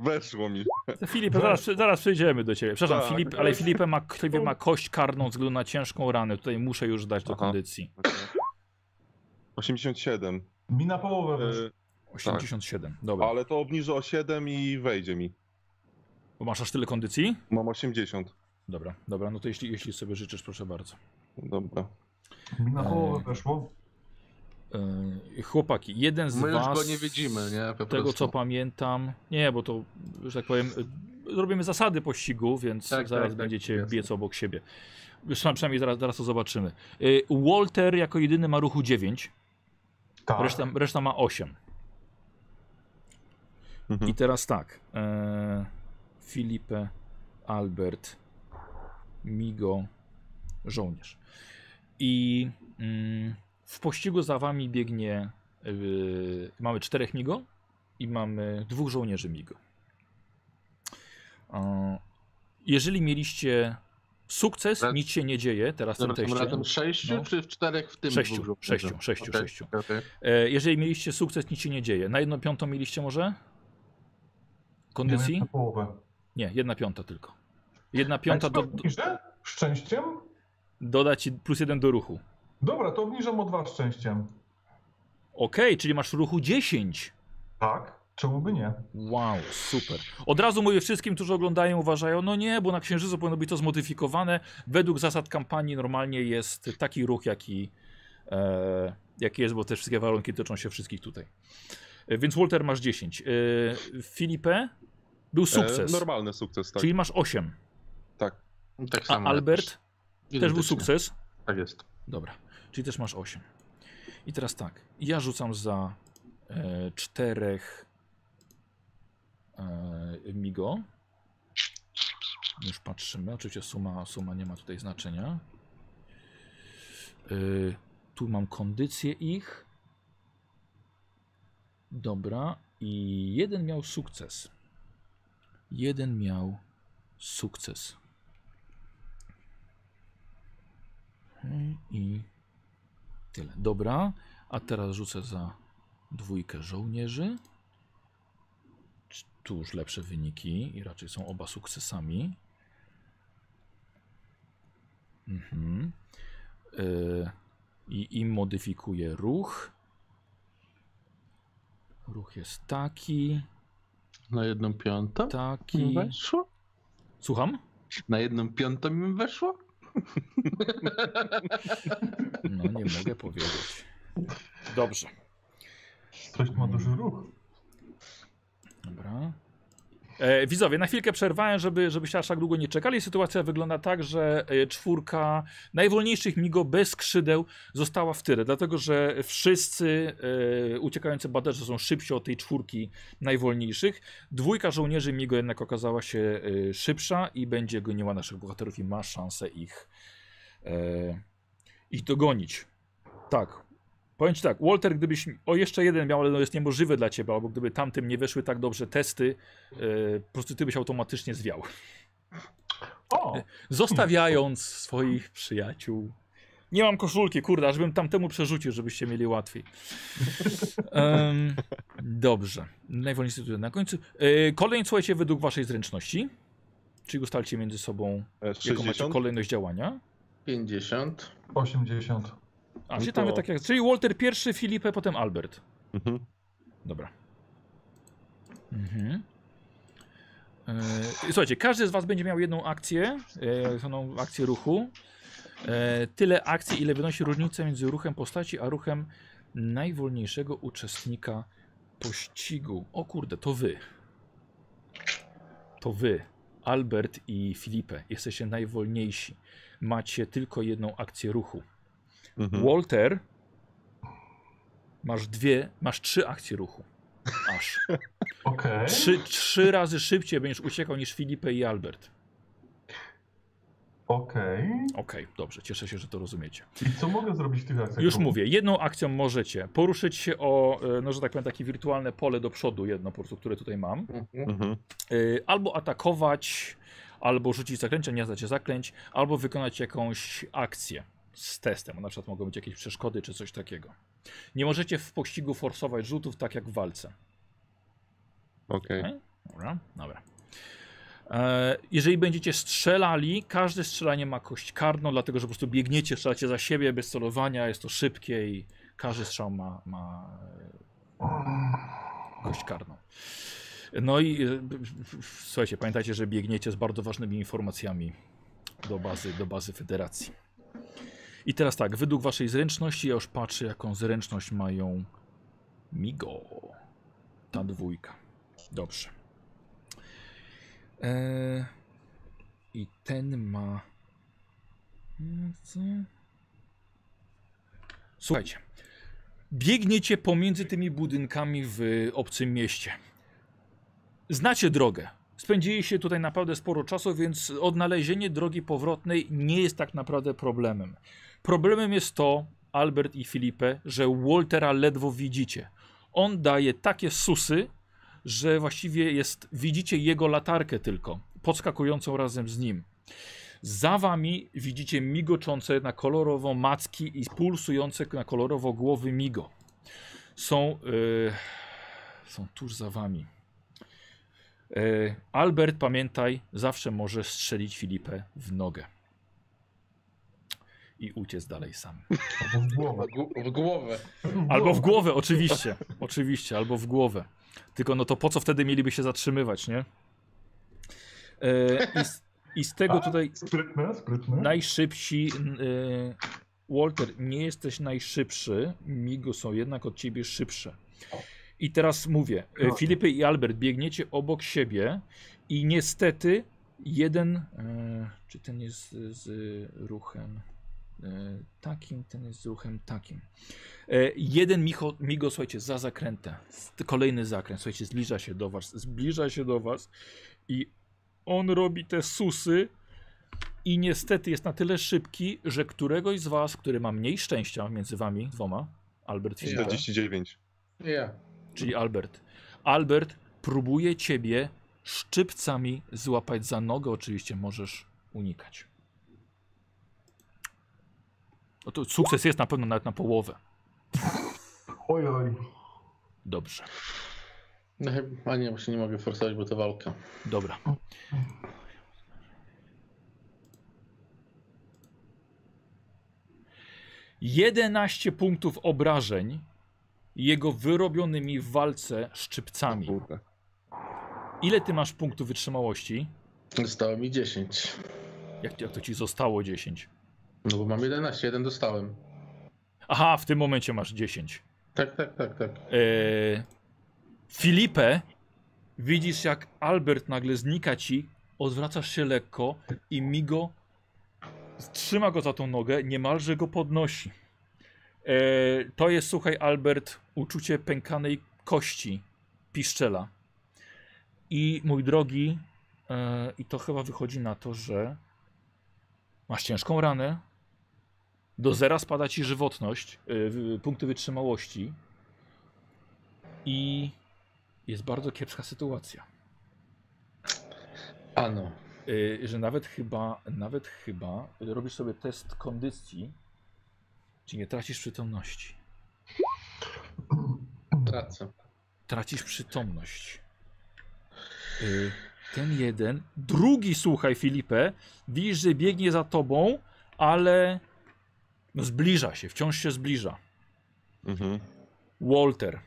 Weszło mi. Filipie, zaraz, zaraz przejdziemy do ciebie. Przepraszam, Tak, Filip, okej. ale Filipie ma, Filipie ma kość karną ze względu na ciężką ranę. Tutaj muszę już dać do Aha. kondycji. 87. Mi na połowę weszło. E, 87, dobra. ale to obniżę o 7 i wejdzie mi. Bo masz aż tyle kondycji? Mam 80. Dobra, dobra, no to jeśli, jeśli sobie życzysz, proszę bardzo. Dobra. Mi na połowę Eee, weszło. Yy, chłopaki, jeden z My już was, go nie widzimy, nie? Po tego prostu. co pamiętam, nie, bo to, że tak powiem, yy, robimy zasady pościgu, więc Tak, zaraz tak, tak, będziecie jasne. biec obok siebie. Przynajmniej przynajmniej zaraz, zaraz to zobaczymy. Yy, Walter jako jedyny ma ruchu 9, Tak. reszta, reszta ma 8. Mhm. I teraz tak, e, Filipe, Albert, Migo, żołnierz. I mm, w pościgu za wami biegnie, y, mamy czterech Migo i mamy dwóch żołnierzy Migo. E, jeżeli mieliście sukces, Ra- nic się nie dzieje teraz w tym teście. razem sześciu, No. czy w czterech w tym Sześciu, dwóch sześciu, sześciu, Okej, sześciu. okej. E, jeżeli mieliście sukces, nic się nie dzieje. Na jedną piątą mieliście może? Nie, Kondycji? na połowę. Nie, jedna piąta tylko. Jedna piąta do, do? Szczęściem? doda ci plus jeden do ruchu. Dobra, to obniżam o dwa szczęściem. Okej, czyli masz ruchu 10. Tak, czemu by nie? Wow, super. Od razu mówię wszystkim, którzy oglądają, uważają, no nie, bo na Księżycu powinno być to zmodyfikowane. Według zasad kampanii normalnie jest taki ruch, jaki, e, jaki jest, bo te wszystkie warunki tyczą się wszystkich tutaj. E, więc Walter masz 10. E, Filipe był sukces, E, normalny sukces, tak. czyli masz 8. tak. Tak A samo. Albert też był sukces. Tak jest. Dobra. Czyli też masz 8. I teraz tak. Ja rzucam za e, czterech e, Migo. Już patrzymy. Oczywiście suma, suma nie ma tutaj znaczenia. Y, tu mam kondycję ich. Dobra. I jeden miał sukces. Jeden miał sukces. I tyle. Dobra. A teraz rzucę za dwójkę żołnierzy. Tu już lepsze wyniki i raczej są oba sukcesami. Mhm. Y, I im modyfikuję ruch. Ruch jest taki, Na jedną piątą taki. weszło? Słucham? Na jedną piątą im weszło? No nie mogę powiedzieć. Dobrze. Coś ma duży ruch. Dobra. E, widzowie, na chwilkę przerwałem, żeby, żebyście aż tak długo nie czekali. Sytuacja wygląda tak, że e, czwórka najwolniejszych Migo bez skrzydeł została w tyle, dlatego że wszyscy e, uciekający baderze są szybsi od tej czwórki najwolniejszych. Dwójka żołnierzy Migo jednak okazała się e, szybsza i będzie goniła naszych bohaterów i ma szansę ich, e, ich dogonić. Tak. Powiem ci tak, Walter, gdybyś o jeszcze jeden miał, ale no jest niemożliwe dla ciebie, albo gdyby tamtym nie weszły tak dobrze testy, e, po prostu ty byś automatycznie zwiał. O! Zostawiając swoich przyjaciół. Nie mam koszulki, kurde, aż bym tamtemu przerzucił, żebyście mieli łatwiej. Em, dobrze. Najwolniejszy tutaj na końcu. Kolejny, słuchajcie, według waszej zręczności. Czyli ustalcie między sobą, E, jaką macie 60? kolejność działania. 50. 80. A, No czyli tam to- tak jak. Czyli Walter pierwszy, Filipę, potem Albert. Mhm. Dobra. Mhm. E, słuchajcie, każdy z Was będzie miał jedną akcję, e, jedną akcję ruchu. E, tyle akcji, ile wynosi różnica między ruchem postaci, a ruchem najwolniejszego uczestnika pościgu. O kurde, to Wy. To Wy, Albert i Filipe, jesteście najwolniejsi. Macie tylko jedną akcję ruchu. Mhm. Walter, masz dwie, masz trzy akcje ruchu. Aż. Okej. Trzy, trzy razy szybciej będziesz uciekał niż Filipe i Albert. Okej. Okej, dobrze, cieszę się, że to rozumiecie. I co mogę zrobić w tych akcjach? Już mówię, jedną akcją możecie poruszyć się o, e, no że tak powiem, takie wirtualne pole do przodu, jedno po prostu, które tutaj mam. Mhm. Mhm. Y, albo atakować, albo rzucić zaklęcia, nie znacie zaklęć, albo wykonać jakąś akcję z testem. Na przykład mogą być jakieś przeszkody czy coś takiego. Nie możecie w pościgu forsować rzutów tak jak w walce. Okej. Okej. Dobra, dobra. E, jeżeli będziecie strzelali, każde strzelanie ma kość karną, dlatego że po prostu biegniecie, strzelacie za siebie bez celowania, jest to szybkie i każdy strzał ma, ma e, kość karną. No i e, słuchajcie, pamiętajcie, że biegniecie z bardzo ważnymi informacjami do bazy, do bazy federacji. I teraz tak, według waszej zręczności, ja już patrzę, jaką zręczność mają Migo. Ta dwójka. Dobrze. Eee, I ten ma. Hmm, co? Słuchajcie. Biegniecie pomiędzy tymi budynkami w obcym mieście. Znacie drogę. Spędziliście tutaj naprawdę sporo czasu, więc odnalezienie drogi powrotnej nie jest tak naprawdę problemem. Problemem jest to, Albert i Filipe, że Waltera ledwo widzicie. On daje takie susy, że właściwie jest, widzicie jego latarkę tylko, podskakującą razem z nim. Za wami widzicie migoczące na kolorowo macki i pulsujące na kolorowo głowy migo. Są, yy, są tuż za wami. Yy, Albert, pamiętaj, zawsze może strzelić Filipę w nogę. I uciec dalej sam. Albo w głowę. W gł- W głowę. Albo w głowę, oczywiście. Oczywiście, albo w głowę. Tylko no to po co wtedy mieliby się zatrzymywać, nie? E, i, z, I z tego A, tutaj Sprytne, sprytne. najszybsi. E, Walter, nie jesteś najszybszy. Migo są jednak od ciebie szybsze. I teraz mówię, e, Filipy i Albert biegniecie obok siebie i niestety jeden. E, czy ten jest z, z ruchem? Takim, ten jest z ruchem takim. E, jeden micho, migo, słuchajcie, za zakrętę. Kolejny zakręt, słuchajcie, zbliża się do was, zbliża się do was i on robi te susy i niestety jest na tyle szybki, że któregoś z was, który ma mniej szczęścia między wami dwoma, Albert i Ja. Filipe, 49. Ja. czyli Albert. Albert próbuje ciebie szczypcami złapać za nogę, oczywiście możesz unikać. No to sukces jest na pewno nawet na połowę. Oj, oj. Dobrze, No chyba, a nie, właśnie nie mogę forsować, bo to walka. dobra. Jedenaście punktów obrażeń jego wyrobionymi w walce szczypcami. Ile ty masz punktów wytrzymałości? Zostało mi 10. Jak, jak to ci zostało 10? No bo mam 11, jeden dostałem. Aha, w tym momencie masz 10. Tak, tak, tak, tak. Eee, Filipe, widzisz jak Albert nagle znika ci, odwracasz się lekko i Migo trzyma go za tą nogę, niemalże go podnosi. Eee, to jest, słuchaj, Albert, uczucie pękanej kości piszczela. I mój drogi, e, i to chyba wychodzi na to, że masz ciężką ranę, do zera spada ci żywotność, y, punkty wytrzymałości. I jest bardzo kiepska sytuacja. Ano. Y, że nawet chyba, nawet chyba robisz sobie test kondycji, czy nie tracisz przytomności. Tracę. Tracisz przytomność. Y, ten jeden. Drugi, słuchaj, Filipę, widzisz, że biegnie za tobą, ale zbliża się, wciąż się zbliża. Mhm. Walter.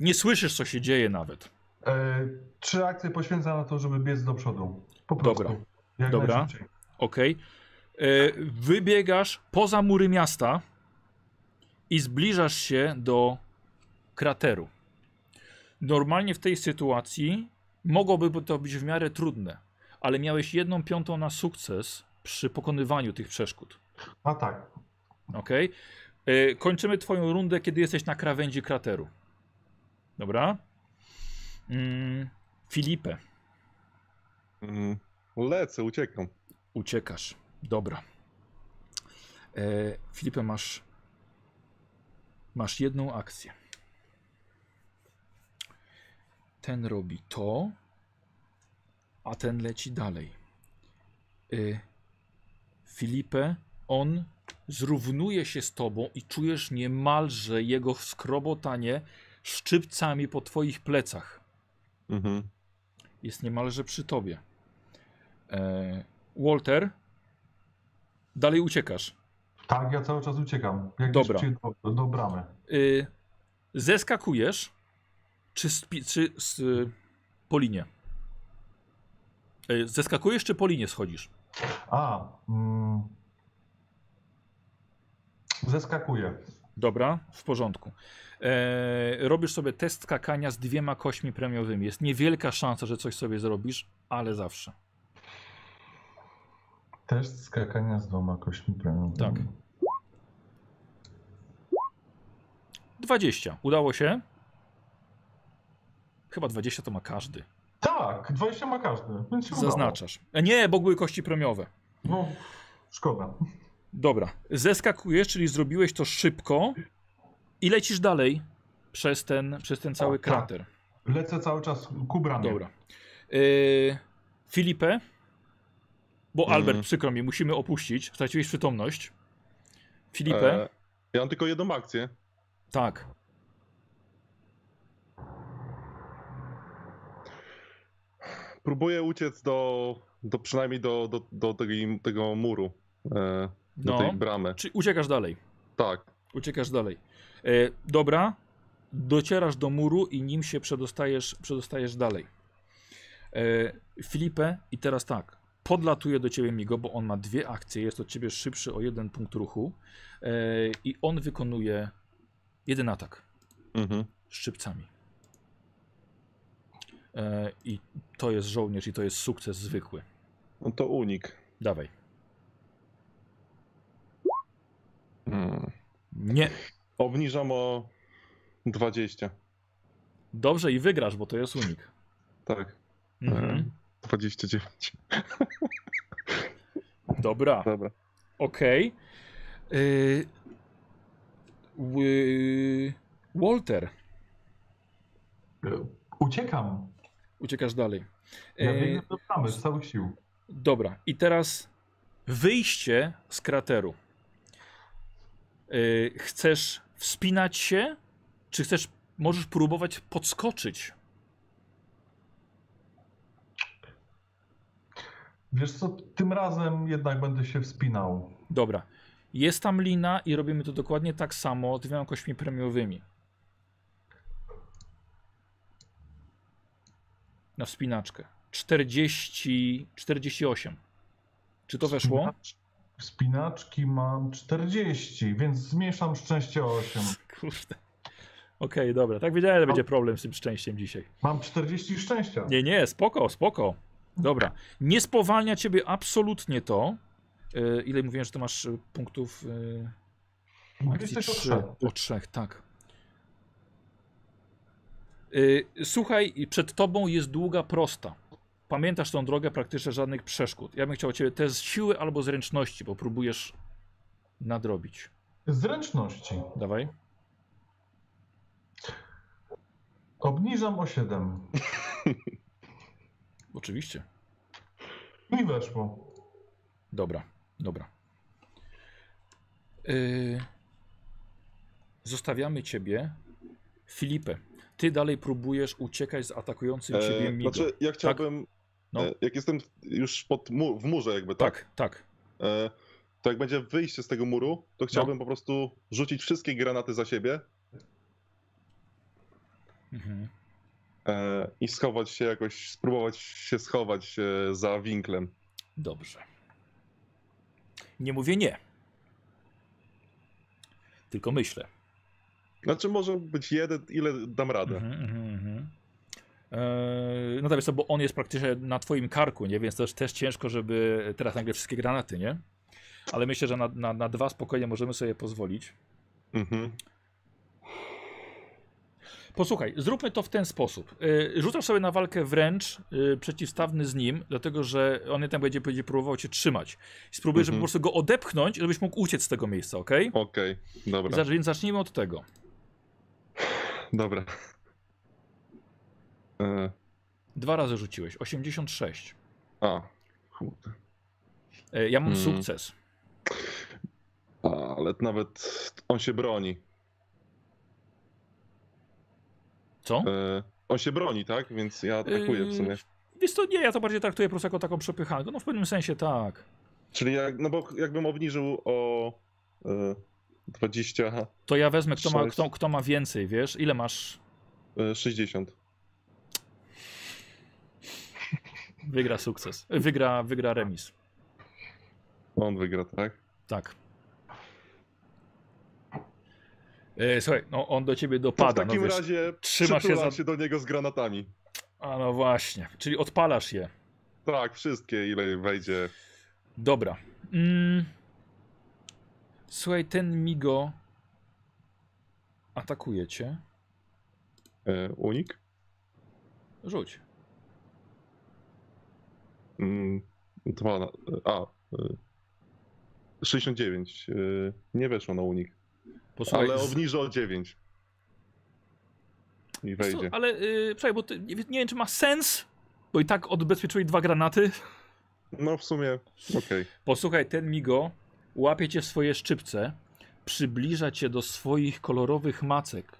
Nie słyszysz, co się dzieje nawet. E, trzy akcje poświęcam na to, żeby biec do przodu. Po prostu. Dobra. Jak Dobra. najszybciej. Ok. Wybiegasz poza mury miasta i zbliżasz się do krateru. Normalnie w tej sytuacji mogłoby to być w miarę trudne, ale miałeś jedną piątą na sukces przy pokonywaniu tych przeszkód. A tak. Ok. E, Kończymy Twoją rundę, kiedy jesteś na krawędzi krateru. Dobra. Mm, Filipe. Mhm. Lecę, uciekam. Uciekasz. Dobra. E, Filipie, masz. Masz jedną akcję. Ten robi to, a ten leci dalej. Filipe, on zrównuje się z tobą i czujesz niemalże jego skrobotanie szczypcami po twoich plecach. Mhm. Jest niemalże przy tobie. E, Walter, dalej uciekasz. Tak, ja cały czas uciekam. Jak Dobra. Do, do bramy. Y, zeskakujesz, czy, spi, czy z, y, po linie? Y, zeskakujesz, czy po linie schodzisz? A. Mm, zeskakuję. Dobra, w porządku. E, robisz sobie test skakania z dwiema kośćmi premiowymi. Jest niewielka szansa, że coś sobie zrobisz, ale zawsze. Test skakania z dwoma kośćmi premiowymi. Tak. 20. Udało się? Chyba 20 to ma każdy. Tak, 20 ma każdy, więc się. Zaznaczasz. E, nie, bo były kości premiowe. No, szkoda. Dobra, zeskakujesz, czyli zrobiłeś to szybko i lecisz dalej przez ten, przez ten cały O, tak. krater. Lecę cały czas ku bramie. Dobra. Yy, Filipę, bo Mhm. Albert, przykro mi, musimy opuścić. Straciłeś przytomność. Filipę, E, ja mam tylko jedną akcję. tak. Próbuję uciec do, do przynajmniej do, do, do tego, tego muru. E, do No, tej bramy. czy uciekasz dalej? Tak. Uciekasz dalej. E, dobra, docierasz do muru i nim się przedostajesz, przedostajesz dalej. E, Filipę, i teraz tak. Podlatuje do ciebie Migo, bo on ma dwie akcje. Jest od ciebie szybszy o jeden punkt ruchu. E, I on wykonuje jeden atak Mhm. szczypcami. E, I to jest żołnierz, i to jest sukces zwykły. No to unik. Dawaj. Nie. Obniżam o 20. Dobrze i wygrasz, bo to jest unik. Tak. Mhm. 29. Dobra, Dobra. okej. Y, ły- Walter, Uciekam. uciekasz dalej. Ja Y, biegnę do bramy z całych sił. Dobra, i teraz wyjście z krateru. Yy, chcesz wspinać się, czy chcesz, możesz próbować podskoczyć? Wiesz co, tym razem jednak będę się wspinał. Dobra. Jest tam lina i robimy to dokładnie tak samo dwiema kośćmi premiowymi. Na wspinaczkę. 40, 48. Czy to weszło? Wspinacz- Wspinaczki mam 40, więc zmniejszam szczęście o 8. Kurde. Okej, dobra. Tak wiedziałem, że będzie problem z tym szczęściem dzisiaj. Mam 40 szczęścia. Nie, nie, spoko, spoko. Dobra. Nie spowalnia ciebie absolutnie to. Yy, ile mówiłem, że to masz y, punktów yy, akcji? Jesteś o Trzy. trzech. O trzech, tak. Yy, słuchaj, przed tobą jest długa prosta. Pamiętasz tą drogę, praktycznie żadnych przeszkód. Ja bym chciał ciebie test siły albo zręczności, bo próbujesz nadrobić. Zręczności. Dawaj. Obniżam o 7. Oczywiście. Mi weszło. Dobra, dobra. Yy, zostawiamy ciebie. Filipę, ty dalej próbujesz uciekać z atakującym ciebie E, Migo. znaczy, ja chciałbym, No. e, jak jestem już pod mu w murze jakby, tak? tak, tak. E, to jak będzie wyjście z tego muru, No. to chciałbym po prostu rzucić wszystkie granaty za siebie Mhm. e, i schować się jakoś, spróbować się schować za winklem. Dobrze. Nie mówię nie. Tylko myślę. Znaczy może być jeden, ile dam radę. Mhm, mhm, mhm. No tak, wiesz co, bo on jest praktycznie na twoim karku, nie? Więc też, też ciężko, żeby teraz nagle wszystkie granaty, nie? Ale myślę, że na, na, na dwa spokojnie możemy sobie pozwolić. Mhm. Posłuchaj, zróbmy to w ten sposób. Yy, rzucasz sobie na walkę wręcz yy, przeciwstawny z nim, dlatego że on tam będzie, będzie próbował cię trzymać. Spróbuję, żeby Mhm. po prostu go odepchnąć, żebyś mógł uciec z tego miejsca, ok? Okej, dobra, Zacz, więc zacznijmy od tego. dobra. E, Dwa razy rzuciłeś, 86. a, kurde. Yy, ja mam Mm. sukces. A, ale nawet on się broni. Co? E, on się broni, tak? Więc ja atakuję w sumie. Yy, Wiesz co, nie, ja to bardziej traktuję po prostu jako taką przepychankę. No w pewnym sensie tak. Czyli jak, no bo jakbym obniżył o e, 20, To ja wezmę, kto ma, kto, kto ma więcej, wiesz? Ile masz? e, 60. Wygra sukces. Wygra, wygra remis. On wygra, tak? Tak. E, słuchaj, no on do ciebie To w dopada. takim no, wiesz. razie trzymasz się za- się do niego z granatami. A no właśnie, czyli odpalasz je. Tak, wszystkie, ile wejdzie. Dobra. Mm. Słuchaj, ten Migo atakuje cię. E, unik? Rzuć. Mm, dwa na, a, e, 69. E, nie weszło na unik. Posłuchaj, Ale obniżę o 9. I wejdzie. ale yy, bo ty, nie, nie wiem, czy ma sens, bo i tak odbezpieczyłeś dwa granaty. No w sumie, okej. Posłuchaj, ten Migo łapie cię w swoje szczypce, przybliża cię do swoich kolorowych macek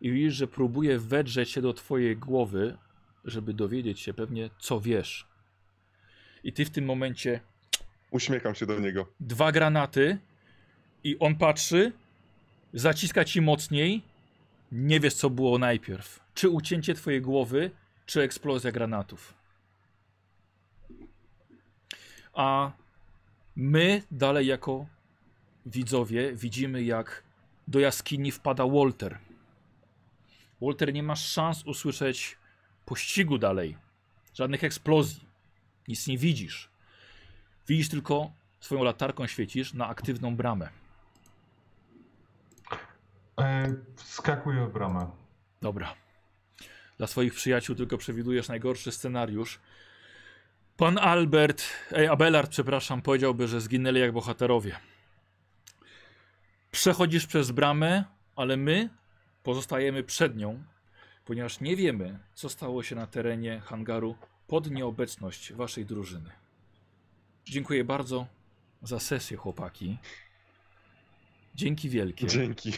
i widzisz, że próbuje wedrzeć się do twojej głowy, żeby dowiedzieć się pewnie, co wiesz. I ty w tym momencie Uśmiecham się do niego. dwa granaty i on patrzy, zaciska ci mocniej, nie wiesz, co było najpierw. Czy ucięcie twojej głowy, czy eksplozja granatów. A my dalej jako widzowie widzimy, jak do jaskini wpada Walter. Walter, nie masz szans usłyszeć pościgu dalej. Żadnych eksplozji. Nic nie widzisz. Widzisz tylko swoją latarką świecisz na aktywną bramę. E, wskakuję w bramę. Dobra. Dla swoich przyjaciół tylko przewidujesz najgorszy scenariusz. Pan Albert, ej, Abelard, przepraszam, powiedziałby, że zginęli jak bohaterowie. Przechodzisz przez bramę, ale my pozostajemy przed nią, ponieważ nie wiemy, co stało się na terenie hangaru pod nieobecność waszej drużyny. Dziękuję bardzo za sesję, chłopaki. Dzięki wielkie. Dzięki.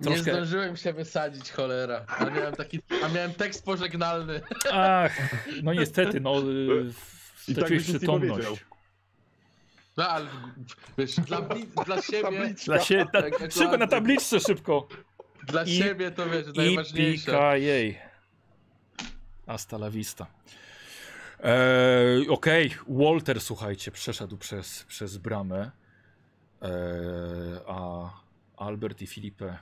Nie Troszkę- zdążyłem się wysadzić, cholera. A miałem taki, a miałem tekst pożegnalny. Ach, no niestety, no. y, I tak Straciłeś nie przytomność. No ale wiesz, dla, dla siebie. Dla się, ta, Tak, szybko na tabliczce, szybko. dla I- siebie to wiesz, I najważniejsze. pika jej. Hasta la vista. Eee, Okej, Walter, słuchajcie, przeszedł przez, przez bramę, eee, a Albert i Filipe,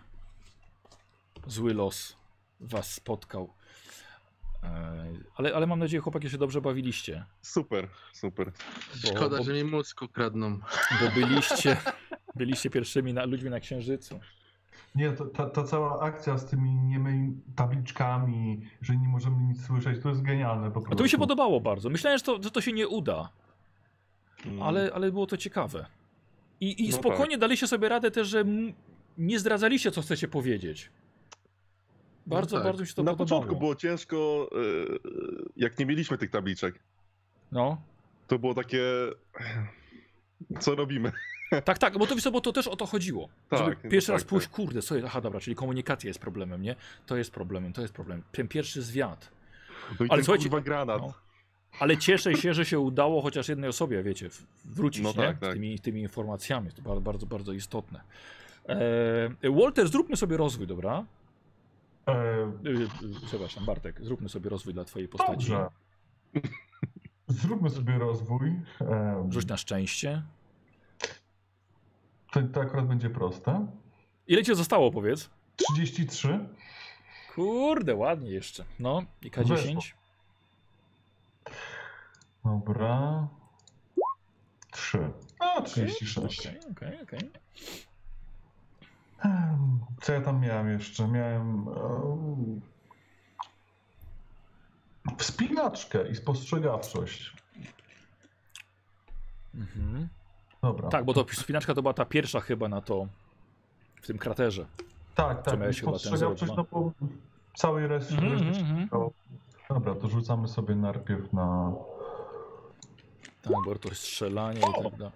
zły los was spotkał. Eee, ale, ale mam nadzieję, chłopaki, że się dobrze bawiliście. Super, super. Bo, Szkoda, bo, że mi mózg ukradną. bo byliście, byliście pierwszymi na, ludźmi na Księżycu. Nie, to, ta, ta cała akcja z tymi niemymi tabliczkami, że nie możemy nic słyszeć, to jest genialne po A prostu. to mi się podobało bardzo. Myślałem, że to, że to się nie uda. Mm. ale, ale było to ciekawe. I, i No spokojnie daliście sobie radę też, że nie zdradzaliście, co chcecie powiedzieć. Bardzo, tak. bardzo mi się to Na podobało. początku było ciężko, e, jak nie mieliśmy tych tabliczek. No. To było takie. Co robimy? Tak, tak, bo to, wiesz bo to też o to chodziło. Tak, żeby no pierwszy raz tak, pójść, tak. kurde, co jest, aha, dobra, czyli komunikacja jest problemem, nie? To jest problemem, to jest problem. Ten pierwszy zwiat. No i Ale ten słuchajcie- kurwa granat. No. Ale cieszę się, że się udało chociaż jednej osobie, wiecie, wrócić No nie? tak, tak. Tymi, tymi informacjami. To bardzo, bardzo, bardzo istotne. E, Walter, zróbmy sobie rozwój, dobra? E, E, e, przepraszam, Bartek, zróbmy sobie rozwój dla twojej postaci. dobrze. Zróbmy sobie rozwój. E, Rzuć na szczęście. To, to akurat będzie proste. Ile ci zostało, powiedz? 33. Kurde, ładnie jeszcze. No, i K10. Weszło. Dobra. 3. A, 36. Okej, okej, okej. Em, Co ja tam miałem jeszcze? Miałem em, wspinaczkę i spostrzegawczość. Mhm. Dobra. Tak, bo to spinaczka to była ta pierwsza chyba na to, w tym kraterze. tak, tak. miałeś chyba ten Spostrzegawczość, no bo całej reszty. Mhm, reszty mhm, to- Dobra, to rzucamy sobie najpierw na. Tak, bo to strzelanie i tak dalej.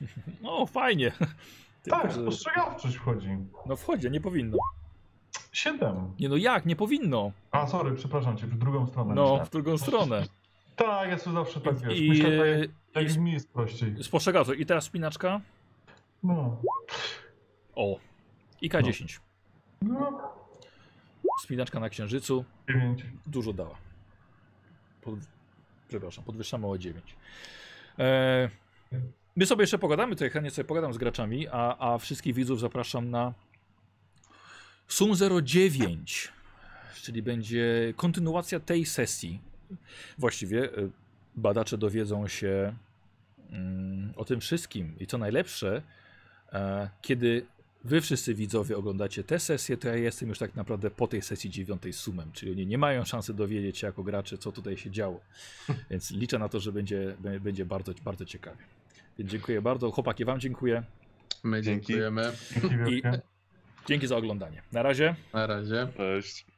No, fajnie. Tylko, Tak, że- spostrzegawczość wchodzi. No wchodzi, nie powinno. 7. Nie no jak, nie powinno. A, sorry, przepraszam cię, w drugą stronę. No, myślałem. w drugą stronę. Tak, ja sobie zawsze tak wiesz. I, Myślę, tak, jak mi jest prościej. I teraz spinaczka. No. O. I K10. No, Spinaczka na księżycu. 9. Dużo dała. Pod... Przepraszam, podwyższamy o 9. E... My sobie jeszcze pogadamy, tutaj chętnie sobie pogadam z graczami, a, a wszystkich widzów zapraszam na Sum 09, czyli będzie kontynuacja tej sesji. Właściwie e, badacze dowiedzą się o tym wszystkim i co najlepsze, e, kiedy wy wszyscy widzowie oglądacie tę sesję, to ja jestem już tak naprawdę po tej sesji dziewiątej sumem, czyli oni nie mają szansy dowiedzieć się jako gracze, co tutaj się działo. Więc liczę na to, że będzie, będzie bardzo, bardzo ciekawie. Więc dziękuję bardzo. Chłopaki, wam dziękuję. My dziękujemy. Dzięki I dzięki za oglądanie. Na razie. Na razie. Cześć.